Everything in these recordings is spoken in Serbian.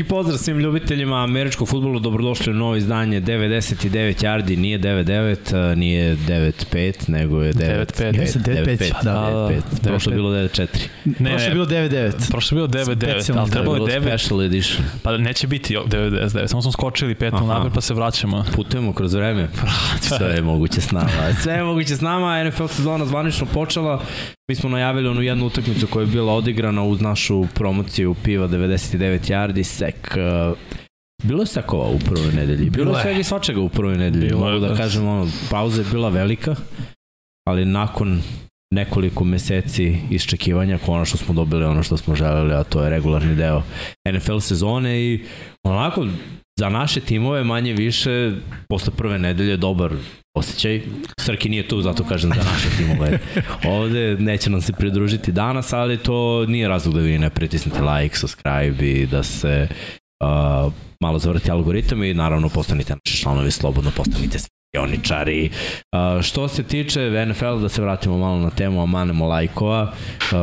Veliki pozdrav svim ljubiteljima američkog futbola, dobrodošli u novo izdanje 99 yardi, nije 99, nije 95, nego je 9 9-5. Jeste 9-5, da, da, 9-5. da. Prošlo je bilo 9-4. Ne, Prošlo je bilo 9-9. Prošlo je bilo 9-9, Specijalno ali trebalo je 9, Special edition. pa neće biti 99, samo smo skočili 5 Aha. napred pa se vraćamo. Putujemo kroz vreme. Sve je moguće s nama. Sve je moguće s nama. NFL sezona zvanično počela. Mi smo najavili onu jednu utakmicu koja je bila odigrana uz našu promociju piva 99 yardi, sek uh, Bilo je sekova u prvoj nedelji. Bilo Bilo je svega i svačega u prvoj nedelji. Bilo Mogu da da. kažem, ono, pauza je bila velika, ali nakon nekoliko meseci iščekivanja konačno smo dobili ono što smo želeli, a to je regularni deo NFL sezone i onako za naše timove manje više posle prve nedelje dobar osjećaj. Srki nije tu, zato kažem za naše timove. Ovde neće nam se pridružiti danas, ali to nije razlog da vi ne pritisnete like, subscribe i da se uh, malo zavrti algoritam i naravno postanite naši članovi, slobodno postanite spioničari. Uh, što se tiče NFL, da se vratimo malo na temu, a manemo lajkova. Uh,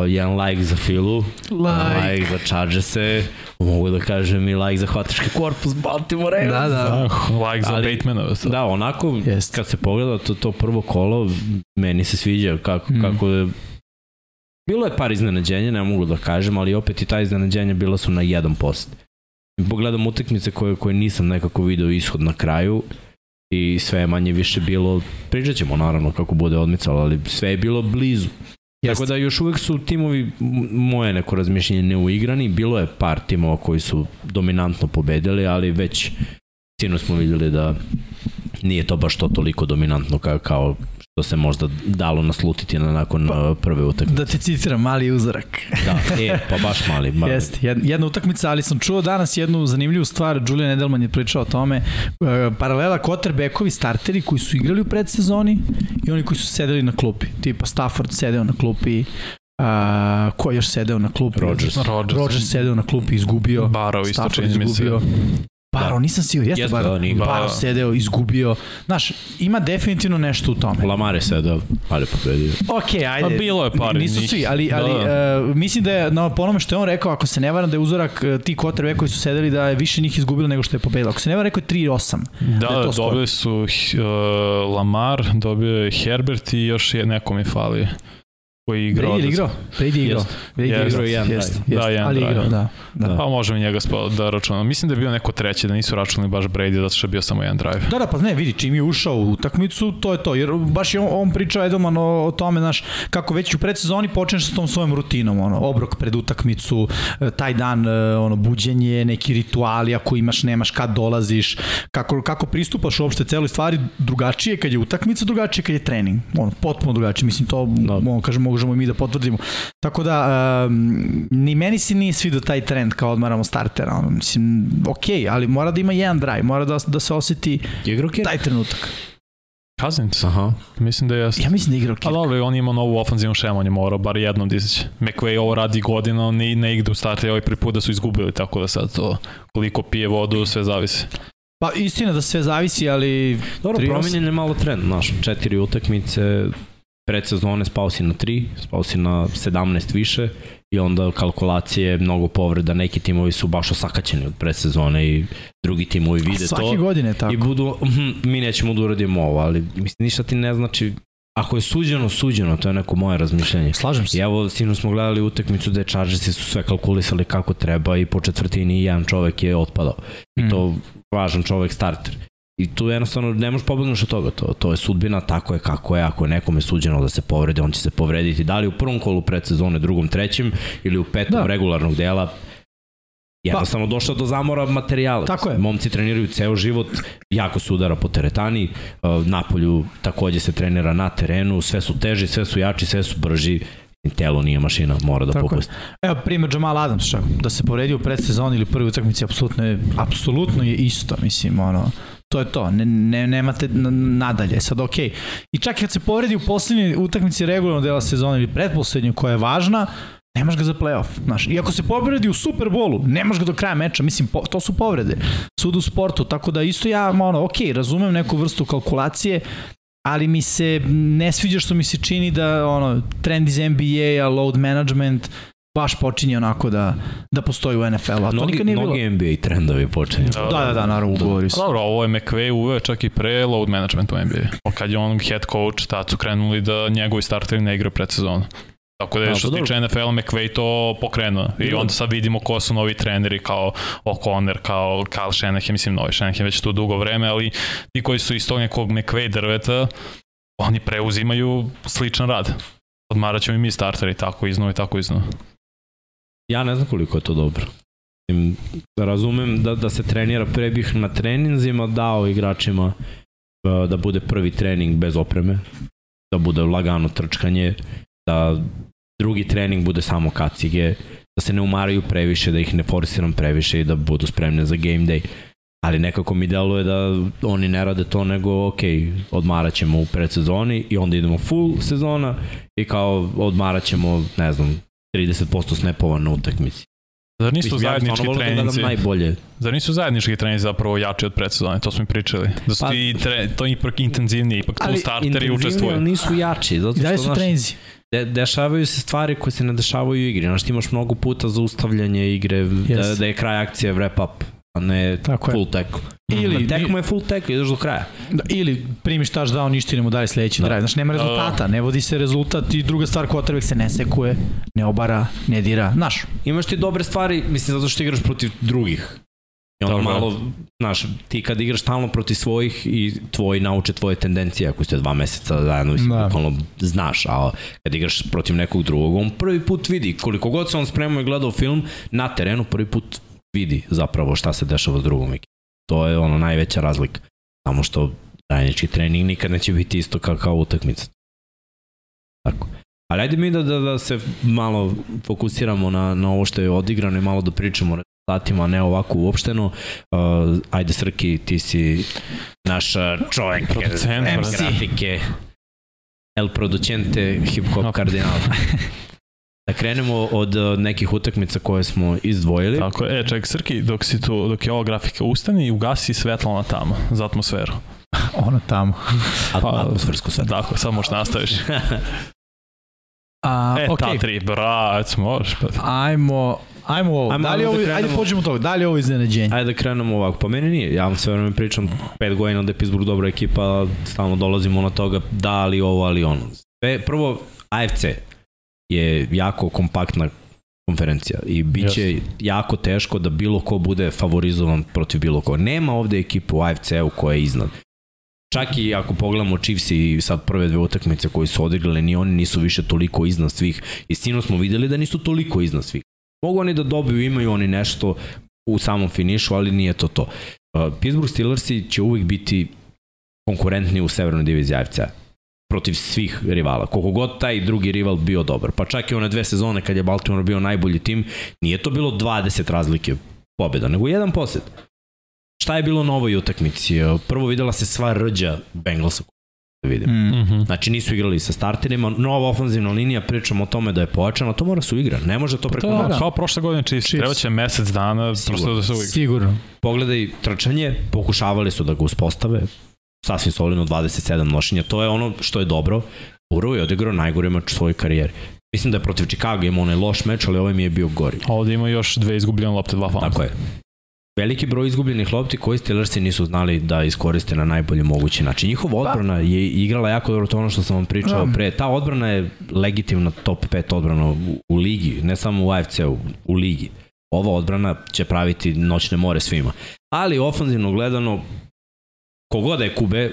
jedan like za Filu, Like. like za Chargers-e, mogu da kažem i like za hvatački korpus Baltimore Da, da. Ah, like za Ali- Batemana. Da, onako, Jest. kad se pogleda to, to prvo kolo, meni se sviđa kako, Mm. mm. kako je Bilo je par iznenađenja, ne mogu da kažem, ali opet i ta iznenađenja bila su na 1%. Pogledam utakmice koje, koje nisam nekako video ishod na kraju i sve je manje više bilo, pričat ćemo naravno kako bude odmicalo, ali sve je bilo blizu. Jeste. Tako da još uvek su timovi, moje neko razmišljenje, neuigrani. Bilo je par timova koji su dominantno pobedili, ali već sino smo vidjeli da nije to baš to toliko dominantno kao, kao što se možda dalo naslutiti na nakon pa, prve utakmice. Da te citiram, mali uzorak. Da, e, pa baš mali. mali. Jeste, jed- jedna utakmica, ali sam čuo danas jednu zanimljivu stvar, Julian Edelman je pričao o tome, e, paralela quarterbackovi starteri koji su igrali u predsezoni i oni koji su sedeli na klupi, tipa Stafford sedeo na klupi, a, ko je još sedeo na klupi? Rodgers. Rodgers. Rodgers sedeo na klupi, izgubio. Barrow isto čini mi se. Baro, nisam siguran, jeste, Jeste, Baro. da, nije. Baro sedeo, izgubio. Znaš, ima definitivno nešto u tome. Lamar je sedao, ali je pobedio. Ok, ajde. Pa bilo je par Nisu svi, ali, ali Da. uh, mislim da je na ponome što je on rekao, ako se ne varam da je uzorak uh, ti kotrve koji su sedeli da je više njih izgubilo nego što je pobedilo. Ako se ne varam, rekao je 3-8. Da, Da dobili su uh, Lamar, dobio je Herbert i još je neko mi fali koji je igrao. Brady je igrao. Brady je igrao. Brady je igrao jedan Jeste, drive. jeste. Da, jedan Ali drive. igrao, da. da. Pa možemo njega da računamo. Mislim da je bio neko treći, da nisu računali baš Brady, zato što je bio samo jedan drive. Da, da, pa ne, vidi, čim je ušao u utakmicu, to je to. Jer baš je on, on pričao Edelman o, o tome, znaš, kako već u predsezoni počneš sa tom svojom rutinom, ono, obrok pred utakmicu, e, taj dan, e, ono, buđenje, neki rituali, ako imaš, nemaš, kad dolaziš, kako, kako pristupaš uopšte celoj stvari, drugačije kad je utakmica, drugačije kad je trening. Ono, potpuno drugačije, mislim, to, Da. ono, kažem, možemo i mi da potvrdimo. Tako da, um, ni meni se nije svidio taj trend kao odmaramo startera, ono, mislim, okej, ali mora da ima jedan drive, mora da, da se oseti Igrao Kirk? taj trenutak. Cousins? Aha. Mislim da jeste. Ja mislim da je igrao Pa Kirk. dobro, on ima novu ofenzivnu šemu, on je morao bar jednom da izaće. McVay ovo radi godina, on ne, ne igra u startu, ovaj prvi put da su izgubili, tako da sad to koliko pije vodu, sve zavisi. Pa istina da sve zavisi, ali Dobro, 3-8. promenjen je malo trend, znaš, četiri utakmice, predsezone spao si na 3, spao si na 17 više i onda kalkulacije, mnogo povreda, neki timovi su baš osakaćeni od predsezone i drugi timovi vide svake to godine je tako. i budu, "Mhm, mi nećemo da uradimo ovo, ali mislim, ništa ti ne znači, ako je suđeno, suđeno, to je neko moje razmišljanje. Slažem I se. evo, sinu smo gledali utakmicu gde Chargersi su sve kalkulisali kako treba i po četvrtini jedan čovek je otpadao. I Mm. to važan čovek starter. I tu jednostavno ne možeš pobegnuti od toga. To, to je sudbina, tako je kako je. Ako je nekome suđeno da se povredi, on će se povrediti. Da li u prvom kolu predsezone, drugom, trećem ili u petom Da. regularnog dela. Jednostavno došlo do zamora materijala. Tako je. Momci treniraju ceo život, jako se udara po teretani, uh, napolju takođe se trenira na terenu, sve su teži, sve su jači, sve su brži, telo nije mašina, mora da Tako je. popusti. Evo primjer Jamal Adams da se povredio u predsezoni ili prvoj utakmici, apsolutno je, apsolutno je isto, mislim, ono, to je to, ne, ne, nemate nadalje, sad okej. I čak kad se povredi u poslednjoj utakmici regularnog dela sezone ili pretposlednjoj koja je važna, nemaš ga za playoff, znaš. I ako se povredi u Superbolu, nemaš ga do kraja meča, mislim, po, to su povrede. Sud u sportu, tako da isto ja, ono, okej, razumem neku vrstu kalkulacije, ali mi se ne sviđa što mi se čini da ono trend iz NBA-a, load management, baš počinje onako da, da postoji u NFL-u, a to Mnogi, nikad nije bilo. mnogi NBA trendovi počinju. Da, da, da, naravno, ugovori su. Dobro, ovo je McVay uveo čak i pre load management u NBA. Kad je on head coach, tad su krenuli da njegovi starteri ne igraju predsezonu. Tako da je Da, što pa se tiče NFL, McVay to pokrenuo. I onda sad vidimo ko su novi treneri kao O'Connor, kao Kyle Shanahan, mislim novi Shanahan već tu dugo vreme, ali ti koji su iz tog nekog McVay drveta, oni preuzimaju sličan rad. Odmarat ćemo i mi starteri tako iznova i tako iznova. Ja ne znam koliko je to dobro. Razumem da, da se trenira, pre bih na treninzima dao igračima uh, da bude prvi trening bez opreme, da bude lagano trčkanje, da drugi trening bude samo kacige, da se ne umaraju previše, da ih ne forsiram previše i da budu spremne za game day. Ali nekako mi deluje da oni ne rade to, nego ok, odmarat ćemo u predsezoni i onda idemo full sezona i kao odmarat ćemo, ne znam, 30% snapova na utakmici. Zar nisu Mislim, ja zajednički stvarno volao da najbolje. Zar nisu zajednički treninzi zapravo jači od predsezone? To smo i pričali. Da su Pa- ti tre, to je ipak intenzivnije, ipak tu starteri Intenzivnije, ali učestvuju. nisu jači. Zato što, su znaš, trenzi. de, dešavaju se stvari koje se ne dešavaju u igri. Znaš, ti imaš mnogo puta za ustavljanje igre, da, Yes. da je kraj akcije wrap up, a ne Tako je. full tackle. Ili- tekmo je full tackle, ideš do kraja. Da, ili primiš touchdown, ništa idemo dalje sledeći Da. drive. Znaš, nema rezultata, ne vodi se rezultat i druga stvar, quarterback se ne sekuje, ne obara, ne dira. Znaš, Imaš ti dobre stvari, mislim, zato što igraš protiv drugih. I onda Dobro. malo, znaš, ti kad igraš stalno protiv svojih i tvoji nauče tvoje tendencije, ako ste dva meseca zajedno, mislim, Da. bukvalno znaš, a kad igraš protiv nekog drugog, on prvi put vidi, koliko god se on spremao i gledao film, na terenu prvi put vidi zapravo šta se dešava s drugom ekipom. To je ono najveća razlika. Samo što zajednički trening nikad neće biti isto kao, kao utakmica. Tako. Ali ajde mi da, da, da se malo fokusiramo na, na ovo što je odigrano i malo da pričamo o rezultatima, a ne ovako uopšteno. Uh, ajde Srki, ti si naš čovek Producent, grafike, El Producente Hip Hop Ok. Kardinala. Da krenemo od uh, nekih utakmica koje smo izdvojili. Tako je. E, ček, Srki, dok, si tu, dok je ova grafika, ustani i ugasi svetlo na tamo, za atmosferu. ono tamo. At, Pa, atmosfersko sve. Dakle, sad možeš nastaviš. A, E, okay. ta tri, brać, možeš. Pa. Ajmo, ajmo ovo. Ajmo, da li ajmo ovo, da ajde krenemo. pođemo od toga. Da li ovo iznenađenje? Ajde da krenemo ovako. Pa meni nije. Ja vam sve vreme pričam pet godina da je Pittsburgh dobra ekipa, stalno dolazimo na toga da ali ovo, ali ono. Sve, prvo, AFC je jako kompaktna konferencija i bit će Jeste. jako teško da bilo ko bude favorizovan protiv bilo ko. Nema ovde ekipu u AFC-u koja je iznad. Čak i ako pogledamo Chiefs i sad prve dve utakmice koje su odigrale, ni oni nisu više toliko iznad svih. I sino smo videli da nisu toliko iznad svih. Mogu oni da dobiju, imaju oni nešto u samom finišu, ali nije to to. Uh, Pittsburgh Steelersi će uvijek biti konkurentni u severnoj diviziji AFC-a protiv svih rivala. Koliko god taj drugi rival bio dobar. Pa čak i one dve sezone kad je Baltimore bio najbolji tim, nije to bilo 20 razlike pobjeda, nego jedan posed. Šta je bilo na ovoj utakmici? Prvo videla se sva rđa Bengalsa da vidim. Mm. Mhm. Znači nisu igrali sa starterima, nova ofenzivna linija, pričamo o tome da je pojačana, to mora su igra, ne može to preko To, noći. da. kao prošle godine Chiefs, Chiefs. treba će mesec dana Sigurno. prosto da se uvijek. Sigurno. Pogledaj trčanje, pokušavali su da ga uspostave, sasvim solidno 27 nošenja, to je ono što je dobro. Burrow je odigrao najgori mač u svojoj karijeri. Mislim da je protiv Chicago imao onaj loš meč, ali ovaj mi je bio gori. A ovde ima još dve izgubljene lopte, dva fanta. Tako je. Veliki broj izgubljenih lopti koji Steelersi nisu znali da iskoriste na najbolji mogući način. Njihova odbrana je igrala jako dobro, to ono što sam vam pričao Da. pre. Ta odbrana je legitimna top 5 odbrana u, u ligi, ne samo u AFC-u, u ligi. Ova odbrana će praviti noćne more svima. Ali ofanzivno gledano, kogod da je kube,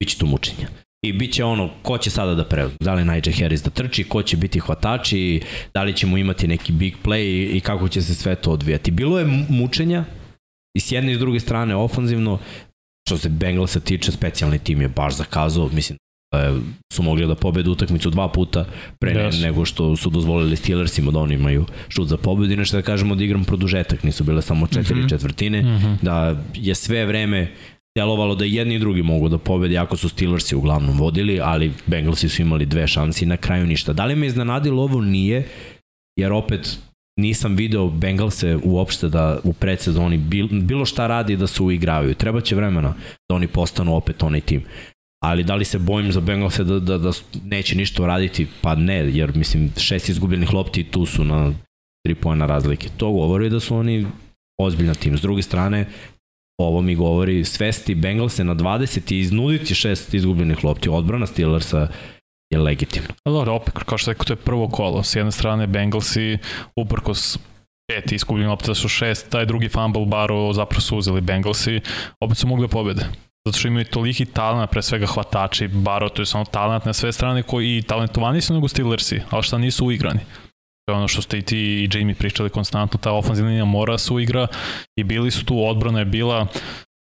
bit će tu mučenja. I bit će ono, ko će sada da preuzme? Da li Najee Harris da trči, ko će biti hvatači, da li ćemo imati neki big play i kako će se sve to odvijati. Bilo je mu- mučenja i s jedne i s druge strane ofanzivno, što se Bengalsa tiče, specijalni tim je baš zakazao, mislim je- su mogli da pobedu utakmicu dva puta pre Yes. nego što su dozvolili Steelersima da oni imaju šut za pobedu. Inače da kažemo da igram produžetak, nisu bile samo četiri Mhm. četvrtine, Mhm. da je sve vreme delovalo da jedni i drugi mogu da pobede, jako su Steelersi uglavnom vodili, ali Bengalsi su imali dve šanse i na kraju ništa. Da li me iznenadilo ovo? Nije, jer opet nisam video Bengalse uopšte da u predsezoni bil, bilo šta radi da se uigravaju. Treba će vremena da oni postanu opet onaj tim. Ali da li se bojim za Bengalse da, da, da neće ništa uraditi? Pa ne, jer mislim šest izgubljenih lopti tu su na tri pojena razlike. To govori da su oni ozbiljan tim. S druge strane, ovo mi govori svesti Bengalse na 20 i iznuditi šest izgubljenih lopti. Odbrana Steelersa je legitimna. Ali dobro, opet, kao što rekao, to je prvo kolo. S jedne strane, Bengalsi, uprkos pet iskupljenih lopta su šest, taj drugi fumble baro zapravo su uzeli Bengalsi, opet su mogli da pobede. Zato što imaju toliki talent, pre svega hvatači, baro, to je samo talent na sve strane koji i talentovani su nego Steelersi, ali šta nisu uigrani. To je ono što ste i ti i Jamie pričali konstantno, ta ofenzivna linija mora se uigra i bili su tu, odbrana je bila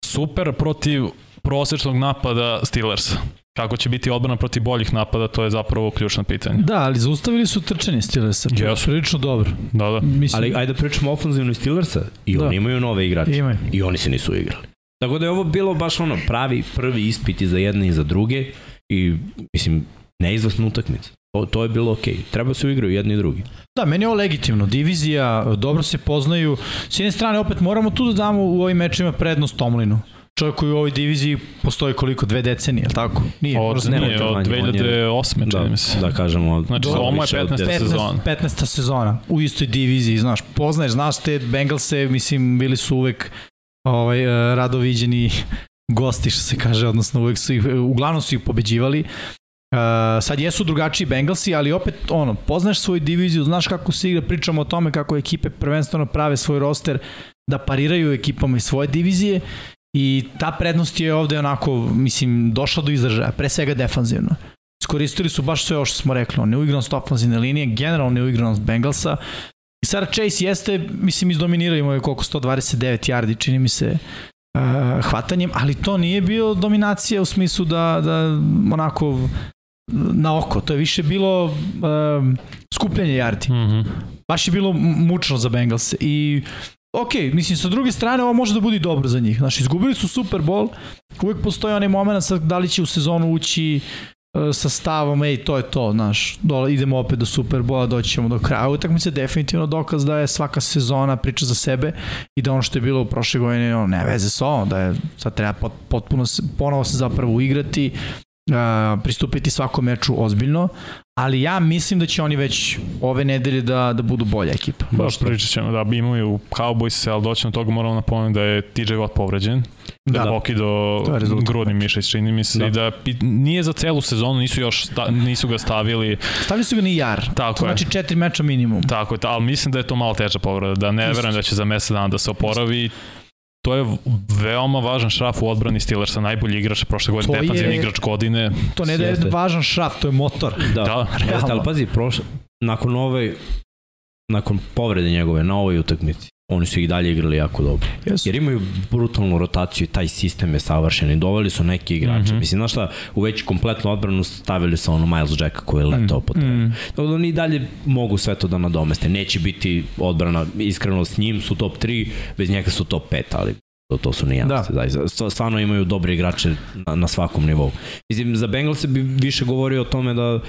super protiv prosečnog napada Steelersa. Kako će biti odbrana protiv boljih napada, to je zapravo ključno pitanje. Da, ali zaustavili su trčanje Steelersa. Jesu. Prilično dobro. Da, da. Mislim, Ali ajde da pričamo ofenzivno Steelersa i Da. oni imaju nove igrače. Imaju. I oni se nisu igrali. Tako da je ovo bilo baš ono pravi prvi ispit i za jedne i za druge i mislim neizvesna utakmica. To, to je bilo okej. Treba se uigraju jedni i drugi. Da, meni je ovo legitimno. Divizija, dobro se poznaju. S jedne strane, opet moramo tu da damo u ovim mečima prednost Tomlinu. Čovjek koji u ovoj diviziji postoji koliko? Dve decenije, ali tako? Nije. Od, nije, od manje, on je- 2008. čini Da, mi se. da kažemo. Znači, dobro, ovo je više od 15. 10. sezona. 15. sezona u istoj diviziji, znaš, poznaješ, znaš te Bengalse, mislim, bili su uvek ovaj, eh, rado viđeni gosti, što se kaže, odnosno uvek su ih, uglavnom su ih pobeđivali. Uh, sad jesu drugačiji Bengalsi, ali opet ono, poznaš svoju diviziju, znaš kako se igra, pričamo o tome kako ekipe prvenstveno prave svoj roster da pariraju ekipama iz svoje divizije i ta prednost je ovde onako, mislim, došla do izražaja, pre svega defanzivno. Iskoristili su baš sve ovo što smo rekli, neuigranost ofenzivne linije, generalno neuigranost Bengalsa. I sada Chase jeste, mislim, izdominirao imao je koliko 129 yardi, čini mi se, uh, hvatanjem, ali to nije bio dominacija u smislu da, da onako na oko, to je više bilo um, skupljanje yardi. Mhm. Baš je bilo mučno za Bengals i ok, mislim sa druge strane ovo može da bude dobro za njih. Znači, izgubili su Super Bowl, uvek postoji onaj moment sad da li će u sezonu ući e, sa stavom, ej, to je to, znaš, dole, idemo opet do Super Bowla, doći ćemo do kraja. Utakmica je definitivno dokaz da je svaka sezona priča za sebe i da ono što je bilo u prošle godine, ono, ne veze sa ovom, da je sad treba pot, potpuno se, ponovo se zapravo uigrati, pristupiti svakom meču ozbiljno, ali ja mislim da će oni već ove nedelje da, da budu bolja ekipa. Baš pričat ćemo, da imaju Cowboys, ali doći na toga moramo napomenuti da je TJ Watt povređen, da, Da. pokido rezultat. grudni mišić, čini mi se, Da. i da nije za celu sezonu, nisu još sta, nisu ga stavili, Stavili su ga ni jar. Tako to je. znači četiri meča minimum. tako je, ali mislim da je to malo teža povreda, da ne Isto. verujem da će za mesec dana da se oporavi, To je veoma važan šraf u odbrani Steelersa, najbolji igrač prošle godine, To defanzivni je- igrač godine. To ne da je važan šraf, to je motor. Da, Da, Jeste, ali pazi, prošle, nakon ove, nakon povrede njegove na ovoj utakmici, oni su ih dalje igrali jako dobro. Jesu. Jer imaju brutalnu rotaciju i taj sistem je savršen i doveli su neki igrače. Mm. -hmm. Mislim, znaš šta, u već kompletnu odbranu stavili su ono Miles Jacka koji je letao po terenu. Mm. Tako da oni i dalje mogu sve to da nadomeste. Neće biti odbrana, iskreno s njim su top 3, bez njega su top 5, ali to, to su nijanse. Da. Zaista. Stvarno imaju dobre igrače na, na svakom nivou. Mislim, za Bengalse bi više govorio o tome da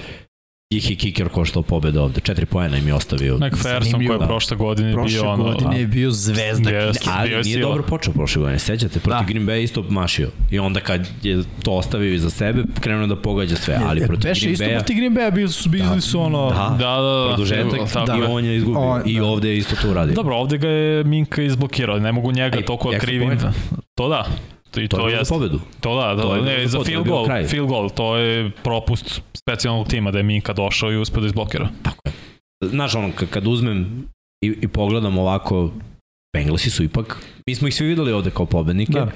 ih i kicker koštao pobeda ovde. Četiri poena im je ostavio. Zanimljivo, koji je da. prošle godine Prošle bio ono... godine je bio zvezda. Jeste, Ali bio je nije sila. dobro počeo prošle godine, sećate, protiv Da. da. Green Bay isto mašio. I onda kad je to ostavio iza sebe, krenuo da pogađa sve, ali Jer protiv Beše Green isto Bay-a protiv Green Bay bili su, bili Da. su ono... Da. Da, da, da. produžetak Tako i je. on je izgubio. I da. ovde je isto to uradio. Dobro, ovde ga je Minka izblokirao, ne mogu njega Ej, toliko krivim. To da. To, I to, to, je za pobedu. To da, da, To je bilo ne, za za pobedu, field je goal, field goal, to je propust specijalnog tima da je Minka došao i uspio da izblokira. Znaš, ono, kad, uzmem i, i pogledam ovako, Bengalsi su ipak, mi smo ih svi videli ovde kao pobednike. Da.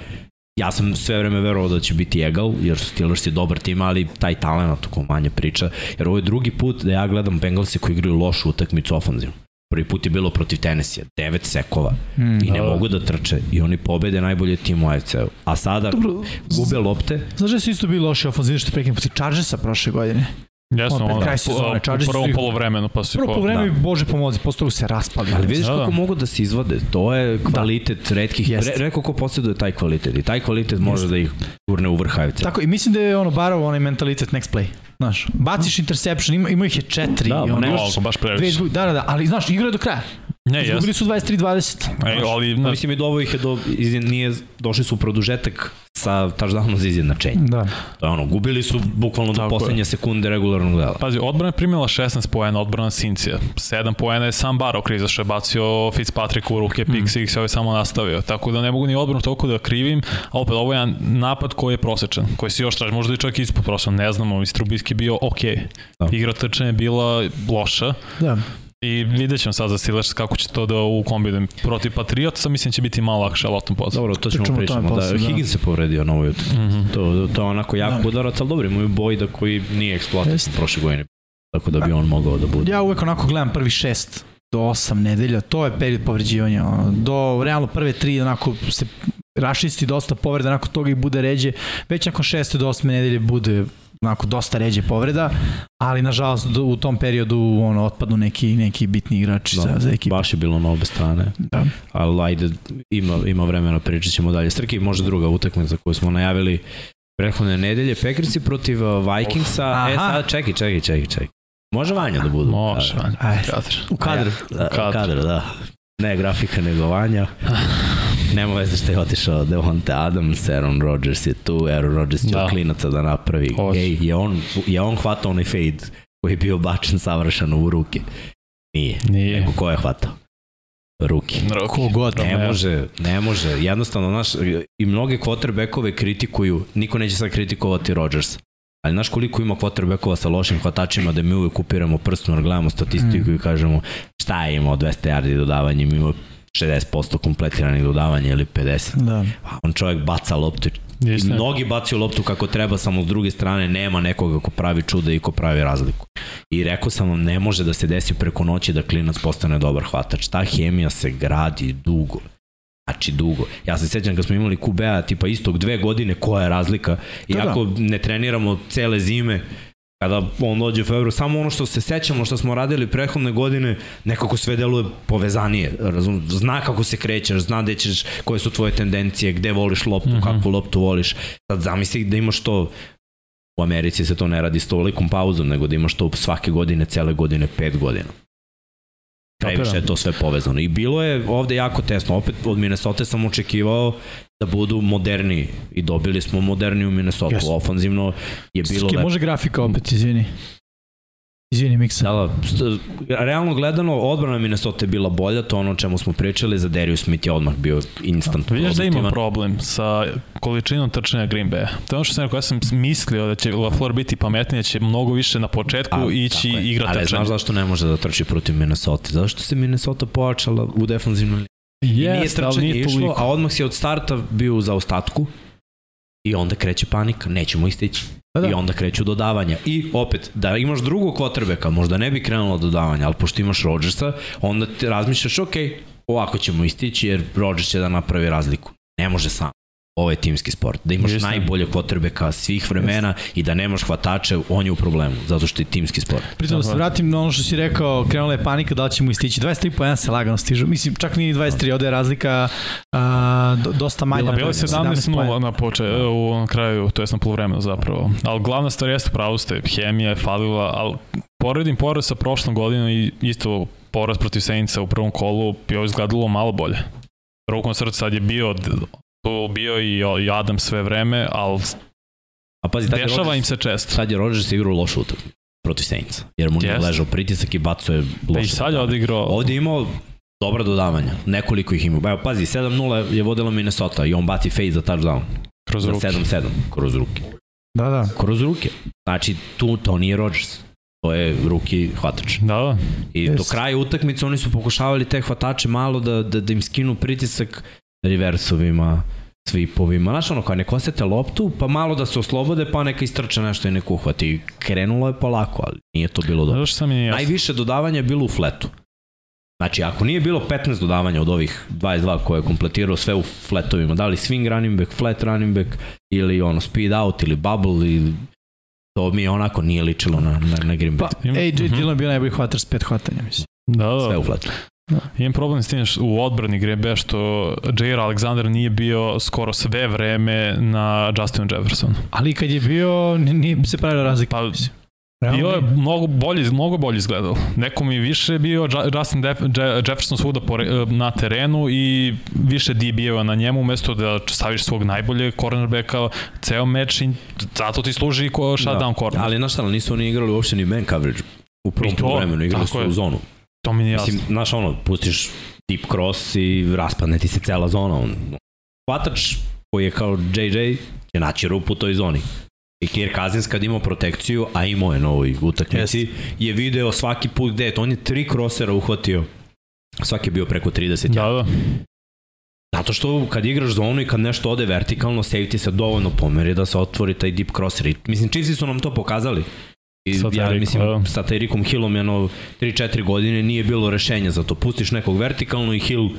Ja sam sve vreme verovao da će biti egal, jer su Steelers je dobar tim, ali taj talent oko manje priča. Jer ovo je drugi put da ja gledam Bengalsi koji igraju lošu utakmicu ofanzivno. Prvi put je bilo protiv Tennessee, devet sekova Hmm. i ne Da, da. mogu da trče i oni pobede najbolje tim u AFC-u. A sada Dobro, gube lopte, Znaš da su isto bili loši ofenzivni što prekim protiv Chargersa proše godine? Jesno, Opet ono, kraj u- sezone, u Chargersi su prvom polovremenu, pa su Prvo po vreme, Bože pomozi, posle toga se raspali. Ali vidiš Da, kako da. mogu da se izvade. To je kvalitet redkih. Jeste. Re, rekao ko posjeduje taj kvalitet. I taj kvalitet može da ih gurne u vrh. Tako, i mislim da je ono barao onaj mentalitet next play. Znaš, baciš interception, ima, ima ih je četiri. Da, ono, ne još baš dve previše. izgubi, da, da, da, ali znaš, igra je do kraja. Ne, Izgubili jesno. su 23-20. Ej, ali, Pa na, mislim i do ovo ih je do, iz- nije, došli su u produžetak sa touchdownom za izjednačenje. Da. To je ono, gubili su bukvalno do Tako je. poslednje sekunde regularnog dela. Pazi, odbrana je primila 16 poena, odbrana Cincija. 7 poena je sam Baro kriza što je bacio Fitzpatrick u ruke, pick six, ovaj samo nastavio. Tako da ne mogu ni odbranu toliko da krivim, a opet ovo je napad koji je prosečan, koji se još traži, možda i čak ispod prosječan, ne znamo, mislim, Trubisky je bio ok. Da. Igra trčanja je bila loša, Da. I vidjet ćemo sad za Steelers kako će to da ukombinujem. Protiv Patriotsa mislim će biti malo lakše, ali o tom. Dobro, to ćemo Pričamo pričamo. Da, da. Higgins se povredio na ovoj utakmici. Mm -hmm. To, to je onako jak Da. udarac, ali dobro, imaju Bojda koji nije eksploatisan Jeste. prošle godine. Tako da bi on mogao da bude. Ja uvek onako gledam prvi šest do osam nedelja, to je period povređivanja. Do realno prve tri onako se rašisti dosta povreda, nakon toga i bude ređe. Već nakon šeste do osme nedelje bude onako dosta ređe povreda, ali nažalost u tom periodu ono otpadnu neki neki bitni igrači Da, za, za ekipu. Baš je bilo na obe strane. Da. Ali ajde, ima, ima vremena, pričat ćemo dalje. Srki, može druga utakmica koju smo najavili prethodne nedelje. Packersi protiv uh, Vikingsa. Aha. E sad, čekaj, čekaj, čekaj, čekaj. Može Vanja da budu. Može, Vanja. U kadru. Da, Kadar. kadar, da. Ne grafika, nego Vanja. Nema veze što je otišao Devonte Adams, Aaron Rodgers je tu, Aaron Rodgers će Da. klinaca da napravi. Ej, je on, je on hvatao onaj fade koji je bio bačen savršeno u ruke? Nije. Nije. Nego ko je hvatao? Ruki. Ko god. Ne može, ne može. Jednostavno, znaš, i mnoge quarterbackove kritikuju, niko neće sad kritikovati Rodgers. Ali znaš koliko ima quarterbackova sa lošim hvatačima da mi uvek upiramo prstom gledamo statistiku Mm. i kažemo šta je imao 200 yardi dodavanja, imao 60% kompletiranih dodavanja ili 50. Da. Pa on čovjek baca loptu. I Istina. mnogi bacaju loptu kako treba, samo s druge strane nema nekoga ko pravi čuda i ko pravi razliku. I rekao sam vam, ne može da se desi preko noći da klinac postane dobar hvatač. Ta hemija se gradi dugo. Znači dugo. Ja se sećam kad smo imali QB-a tipa istog dve godine, koja je razlika. Da, Iako ne treniramo cele zime, kada on dođe u februar, samo ono što se sećamo što smo radili prethodne godine, nekako sve deluje povezanije, razum, zna kako se krećeš, zna gde ćeš, koje su tvoje tendencije, gde voliš loptu, mm. -hmm. kakvu loptu voliš. Sad zamisli da imaš to u Americi se to ne radi s tolikom pauzom, nego da imaš to svake godine, cele godine, pet godina. Previše je to sve povezano. I bilo je ovde jako tesno. Opet od Minnesota sam očekivao da budu moderni i dobili smo moderniju Minnesota. Jeste. Ofanzivno je bilo lepo. može grafika opet, izvini. Izvini, Miksa. Da, da, realno gledano, odbrana Minnesota je bila bolja, to ono o čemu smo pričali, za Darius Smith je odmah bio instant Vidiš da ima problem sa količinom trčanja Green Bay. To je ono što sam rekao, ja sam mislio da će LaFleur biti pametniji, da će mnogo više na početku A, ići tako je. igra Ali trčanja. znaš zašto ne može da trči protiv Minnesota? Zato što se Minnesota pojačala u defanzivnoj liniji. I nije ali trčanje nije išlo, toliko. a odmah si od starta bio u zaostatku i onda kreće panika, nećemo ih stići. Da, da. I onda kreću dodavanja. I opet, da imaš drugog kvotrbeka, možda ne bi krenulo dodavanja, ali pošto imaš Rodgersa, onda ti razmišljaš, ok, ovako ćemo istići jer Rodgers će da napravi razliku. Ne može sam. Ovo je timski sport. Da imaš Jeste. najbolje kvotrbeka svih vremena i da nemaš hvatače, on je u problemu, zato što je timski sport. Pritom da se vratim na ono što si rekao, krenula je panika da li ćemo istići. 23 po 1 se lagano stižu. Mislim, čak nije ni 23, ovde je razlika a, do, dosta manja. Bilo je 17-0 poena. na, poče, u na kraju, to je na polovremenu zapravo. Ali glavna stvar jeste pravo ste, hemija je falila, ali poredim poraz sa prošlom godinom i isto poraz protiv Saintsa u prvom kolu bi ovo izgledalo malo bolje. Rukom srca sad je bio tu bio i, Adam sve vreme, ali A pazi, tad je dešava Rodgers- im se često. Sad je Rodgers igrao lošu utakmicu protiv Saintsa, jer mu nije Jeste. ležao pritisak i bacao je loše. i sad je odigrao Ovde je imao dobra dodavanja, nekoliko ih ima. Evo, pazi, 7-0 je vodila Minnesota i on baci fade za touchdown. kroz Za ruke. 7-7, kroz ruke. Da, da. Kroz ruke. Znači, tu, to nije Rodgers. To je ruki hvatač. Da, da. I do Jeste. kraja utakmice oni su pokušavali te hvatače malo da, da, da im skinu pritisak reversovima, svipovima. Znaš ono, kao nek osete loptu, pa malo da se oslobode, pa neka istrče nešto i neko uhvati. Krenulo je polako, ali nije to bilo dobro. Mi nije jasno. Najviše dodavanja je bilo u fletu. Znači, ako nije bilo 15 dodavanja od ovih 22 koje je kompletirao sve u fletovima, da li swing running back, flat running back, ili ono speed out, ili bubble, ili to mi onako nije ličilo na, na, na Green Bay. Pa, AJ Mhm. Dillon je bio najbolji hvatač s pet hvatanja, mislim. Da, da. Sve u fletu. Imam problem s tim što u odbrani Green Bay što Jair Alexander nije bio skoro sve vreme na Justinu Jeffersonu. Ali kad je bio, nije se pravila razlika. Pa, mislim. Bio je mnogo bolje, mnogo bolje izgledao. Neko mi više bio Justin Jefferson svuda po, na terenu i više DB-eva na njemu umesto da staviš svog najbolje cornerbacka ceo meč i zato ti služi ko shutdown da. corner. Ali znaš šta, nisu oni igrali uopšte ni man coverage u prvom vremenu, igrali su je. u zonu. To mi nije jasno. Mislim, znaš ono, pustiš deep cross i raspadne ti se cela zona. On, hvatač koji je kao JJ će naći rupu u toj zoni. I Kirk Cousins kad imao protekciju, a imao je na ovoj utakmici, yes. je video svaki put gde je to. On je tri krosera uhvatio. Svaki je bio preko 30. Da, da. Zato što kad igraš zonu i kad nešto ode vertikalno, safety se dovoljno pomeri da se otvori taj deep crosser. I, mislim, Chiefs su nam to pokazali. I sa ja mislim, da. sa Tyreekom Hillom jedno 3-4 godine nije bilo rešenja za to. Pustiš nekog vertikalno i Hill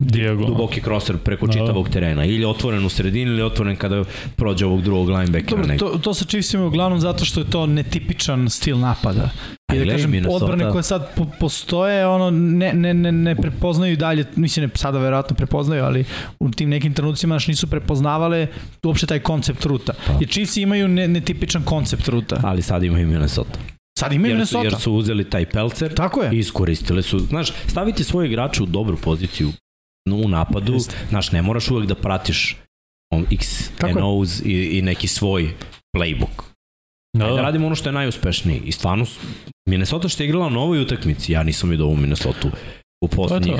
Diego. duboki crosser preko da. čitavog terena. Ili otvoren u sredini ili otvoren kada prođe ovog drugog linebackera. Dobro, to, to sa Chiefsima uglavnom zato što je to netipičan stil napada. I da kažem, Minnesota. odbrane koje sad po, postoje, ono, ne, ne, ne, ne prepoznaju dalje, mislim, ne, sada verovatno prepoznaju, ali u tim nekim trenucima naš nisu prepoznavale uopšte taj koncept ruta. Pa. Jer Chiefs imaju ne, netipičan koncept ruta. Ali sad imaju Minnesota. Sad imaju jer su, Minnesota. Jer su uzeli taj pelcer Tako je. i iskoristili su. Znaš, staviti svoje igrače u dobru poziciju u napadu, Just. znaš, ne moraš uvek da pratiš on X and O's i, i neki svoj playbook. Da, da. da radimo ono što je najuspješniji. I stvarno, Minnesota što je igrala na ovoj utakmici, ja nisam vidio ovu Minnesota u poslednjih.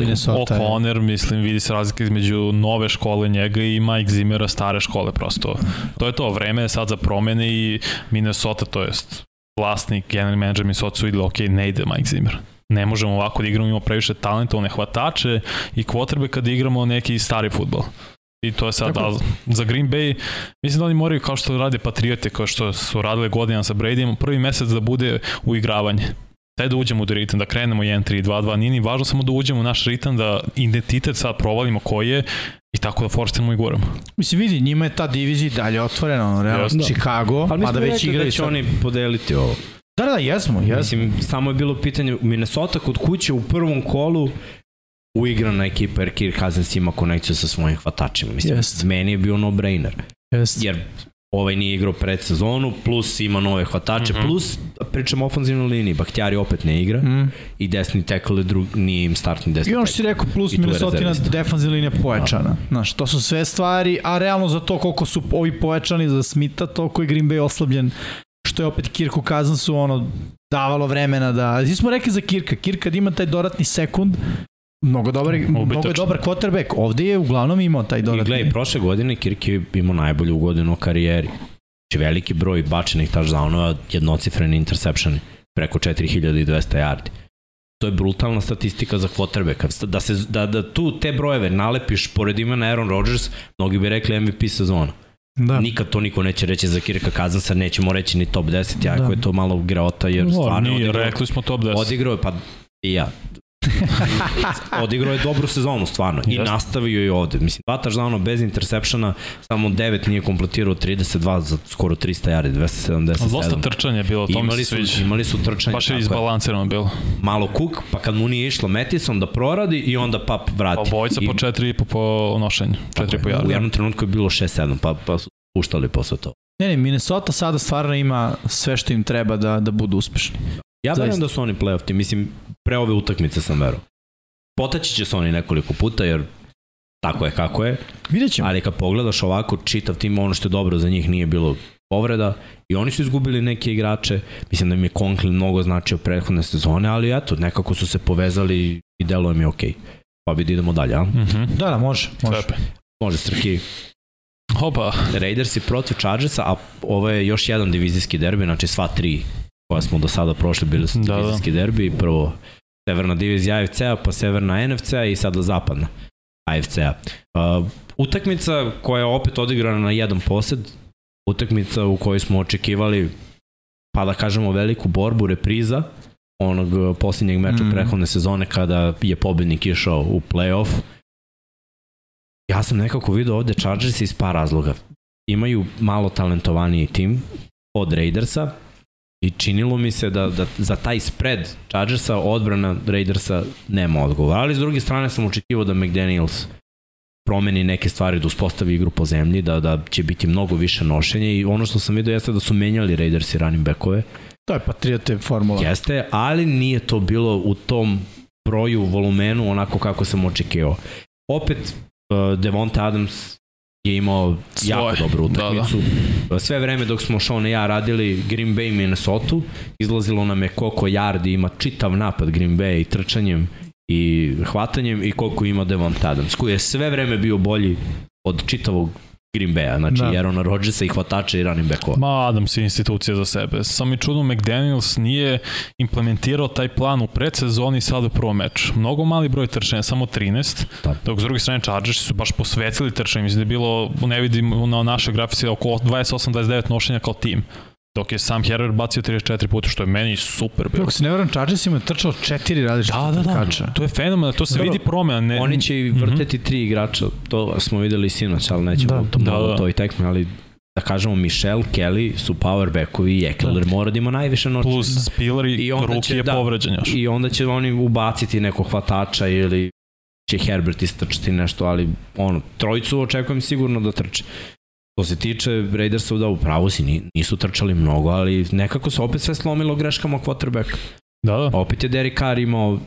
Minnesota. O'Connor, mislim, vidi se razlika između nove škole njega i Mike Zimmera stare škole, prosto. To je to, vreme je sad za promene i Minnesota, to jest vlasnik, general manager Minnesota su videli, ok, ne ide Mike Zimmer ne možemo ovako da igramo, imamo previše talentovne hvatače i kvotrbe kad igramo neki stari futbol. I to je sad, da, za Green Bay, mislim da oni moraju kao što rade Patriote, kao što su radile godina sa Bradyjem, prvi mesec da bude uigravanje. Daj da uđemo u ritam, da krenemo 1-3-2-2, nije ni važno samo da uđemo u naš ritam, da identitet sad provalimo koji je i tako da forstiramo i guramo. Mislim, vidi, njima je ta divizija dalje otvorena, ono, realno, da. Chicago, pa da već igraju. Da će oni podeliti ovo. Da, da, jesmo, jesmo. Mislim, samo je bilo pitanje, Minnesota kod kuće u prvom kolu uigrana ekipa jer Kirk Cousins ima konekciju sa svojim hvatačima. Mislim, Jest. meni je bio no-brainer. Jest. Jer ovaj nije igrao pred sezonu, plus ima nove hvatače, mm -hmm. plus pričam o ofenzivnoj liniji, Bahtjari opet ne igra mm. i desni tackle je drug, nije im startni desni I ono što si rekao, plus Minnesota defanzivna linija povećana. Da. Znaš, to su sve stvari, a realno za to koliko su ovi povećani za Smita, toliko je Green Bay oslabljen što je opet Kirku Kazansu ono davalo vremena da... Svi smo rekli za Kirka, Kirk kad ima taj dodatni sekund, mnogo dobar, mnogo je dobar quarterback. Ovde je uglavnom imao taj dodatni. I gledaj, prošle godine Kirk je imao najbolju godinu u karijeri. Znači veliki broj bačenih touchdownova, jednocifreni interceptioni, preko 4200 yardi. To je brutalna statistika za quarterbacka. Da, se, da, da tu te brojeve nalepiš pored imena Aaron Rodgers, mnogi bi rekli MVP sezona. Da. Nikad to niko neće reći za Kirka Kazansa, nećemo reći ni top 10, jako da. je to malo greota, jer no, stvarno nije, odigrao, rekli smo top 10. Odigrao je, pa i ja, odigrao je dobru sezonu, stvarno. I nastavio je ovde. Mislim, dva touchdowna bez intersepšana, samo 9 nije kompletirao 32 za skoro 300 yardi, 277. Dosta trčanja je bilo, to imali su, imali su trčanje. Baš je izbalansirano bilo. Malo kuk, pa kad mu nije išlo Metison da proradi i onda pap vrati. Obojca I, po 4,5 po nošenju, 4,5 yardi. U jednom trenutku je bilo 6-7, pa, pa su puštali posle to. Ne, ne, Minnesota sada stvarno ima sve što im treba da, da budu uspešni. Ja verujem da su oni playoff ti, mislim, pre ove utakmice sam veruo. Potaći će se oni nekoliko puta, jer tako je kako je. Vidjet ćemo. Ali kad pogledaš ovako, čitav tim, ono što je dobro za njih nije bilo povreda i oni su izgubili neke igrače. Mislim da im je Conklin mnogo značio prethodne sezone, ali eto, nekako su se povezali i delo im je okej. Okay. Pa bi da idemo dalje, a? Mm -hmm. Da, da, može. Može, može Srki. Hopa. Raiders i protiv Chargersa, a ovo je još jedan divizijski derbi, znači sva tri koja smo do sada prošli bili su da, divizijski da. derbi, prvo severna divizija AFC-a, pa severna NFC-a i sada zapadna AFC-a. Uh, utakmica koja je opet odigrana na jedan posed, utakmica u kojoj smo očekivali pa da kažemo veliku borbu, repriza onog posljednjeg meča mm. prethodne sezone kada je pobednik išao u playoff. Ja sam nekako vidio ovde Chargers iz par razloga. Imaju malo talentovaniji tim od Raidersa, I činilo mi se da, da za taj spread Chargersa odbrana Raidersa nema odgovor. Ali s druge strane sam očekivao da McDaniels promeni neke stvari, da uspostavi igru po zemlji, da, da će biti mnogo više nošenja i ono što sam vidio jeste da su menjali Raiders i running backove. To je Patriote formula. Jeste, ali nije to bilo u tom broju, volumenu, onako kako sam očekivao. Opet, uh, Devonte Adams je imao Svoje. jako dobru Da, da. utakmicu. Sve vreme dok smo Sean i ja radili Green Bay i Minnesota, izlazilo nam je koliko yardi ima čitav napad Green Bay i trčanjem i hvatanjem i koliko ima Devonta Adams, koji je sve vreme bio bolji od čitavog Green Bay-a, znači Da. Aarona Rodgersa i hvatača i running backova. Ma, Adams je institucija za sebe. Sam mi čudno, McDaniels nije implementirao taj plan u predsezoni i sad u prvom meču. Mnogo mali broj trčanja, samo 13, Da. dok s druge strane Chargers su baš posvetili trčanje. Mislim da je bilo, ne vidim na našoj grafici, oko 28-29 nošenja kao tim. Dok je sam Herbert bacio 34 puta, što je meni super bilo. Kako se ne varam, Chargers ima trčao četiri različite Da, da, da, trkača. to je fenomenalno, to se Dobro, vidi promena. Ne, Oni će i vrteti tri igrača, to smo videli sinoć, ali nećemo Da. da, to Da, malo da. to i tekme, ali da kažemo Michel, Kelly su power backovi i Eckler mora da ima najviše noći. plus Spiller i, I onda Ruki će- je da. povređen još. I onda će oni ubaciti nekog hvatača ili će Herbert istrčati nešto, ali ono, trojicu očekujem sigurno da trče. Što se tiče Raidersa, da, upravo si, ni- nisu trčali mnogo, ali nekako se opet sve slomilo greškama quarterbacka. Da, da. Opet je Derek Carr imao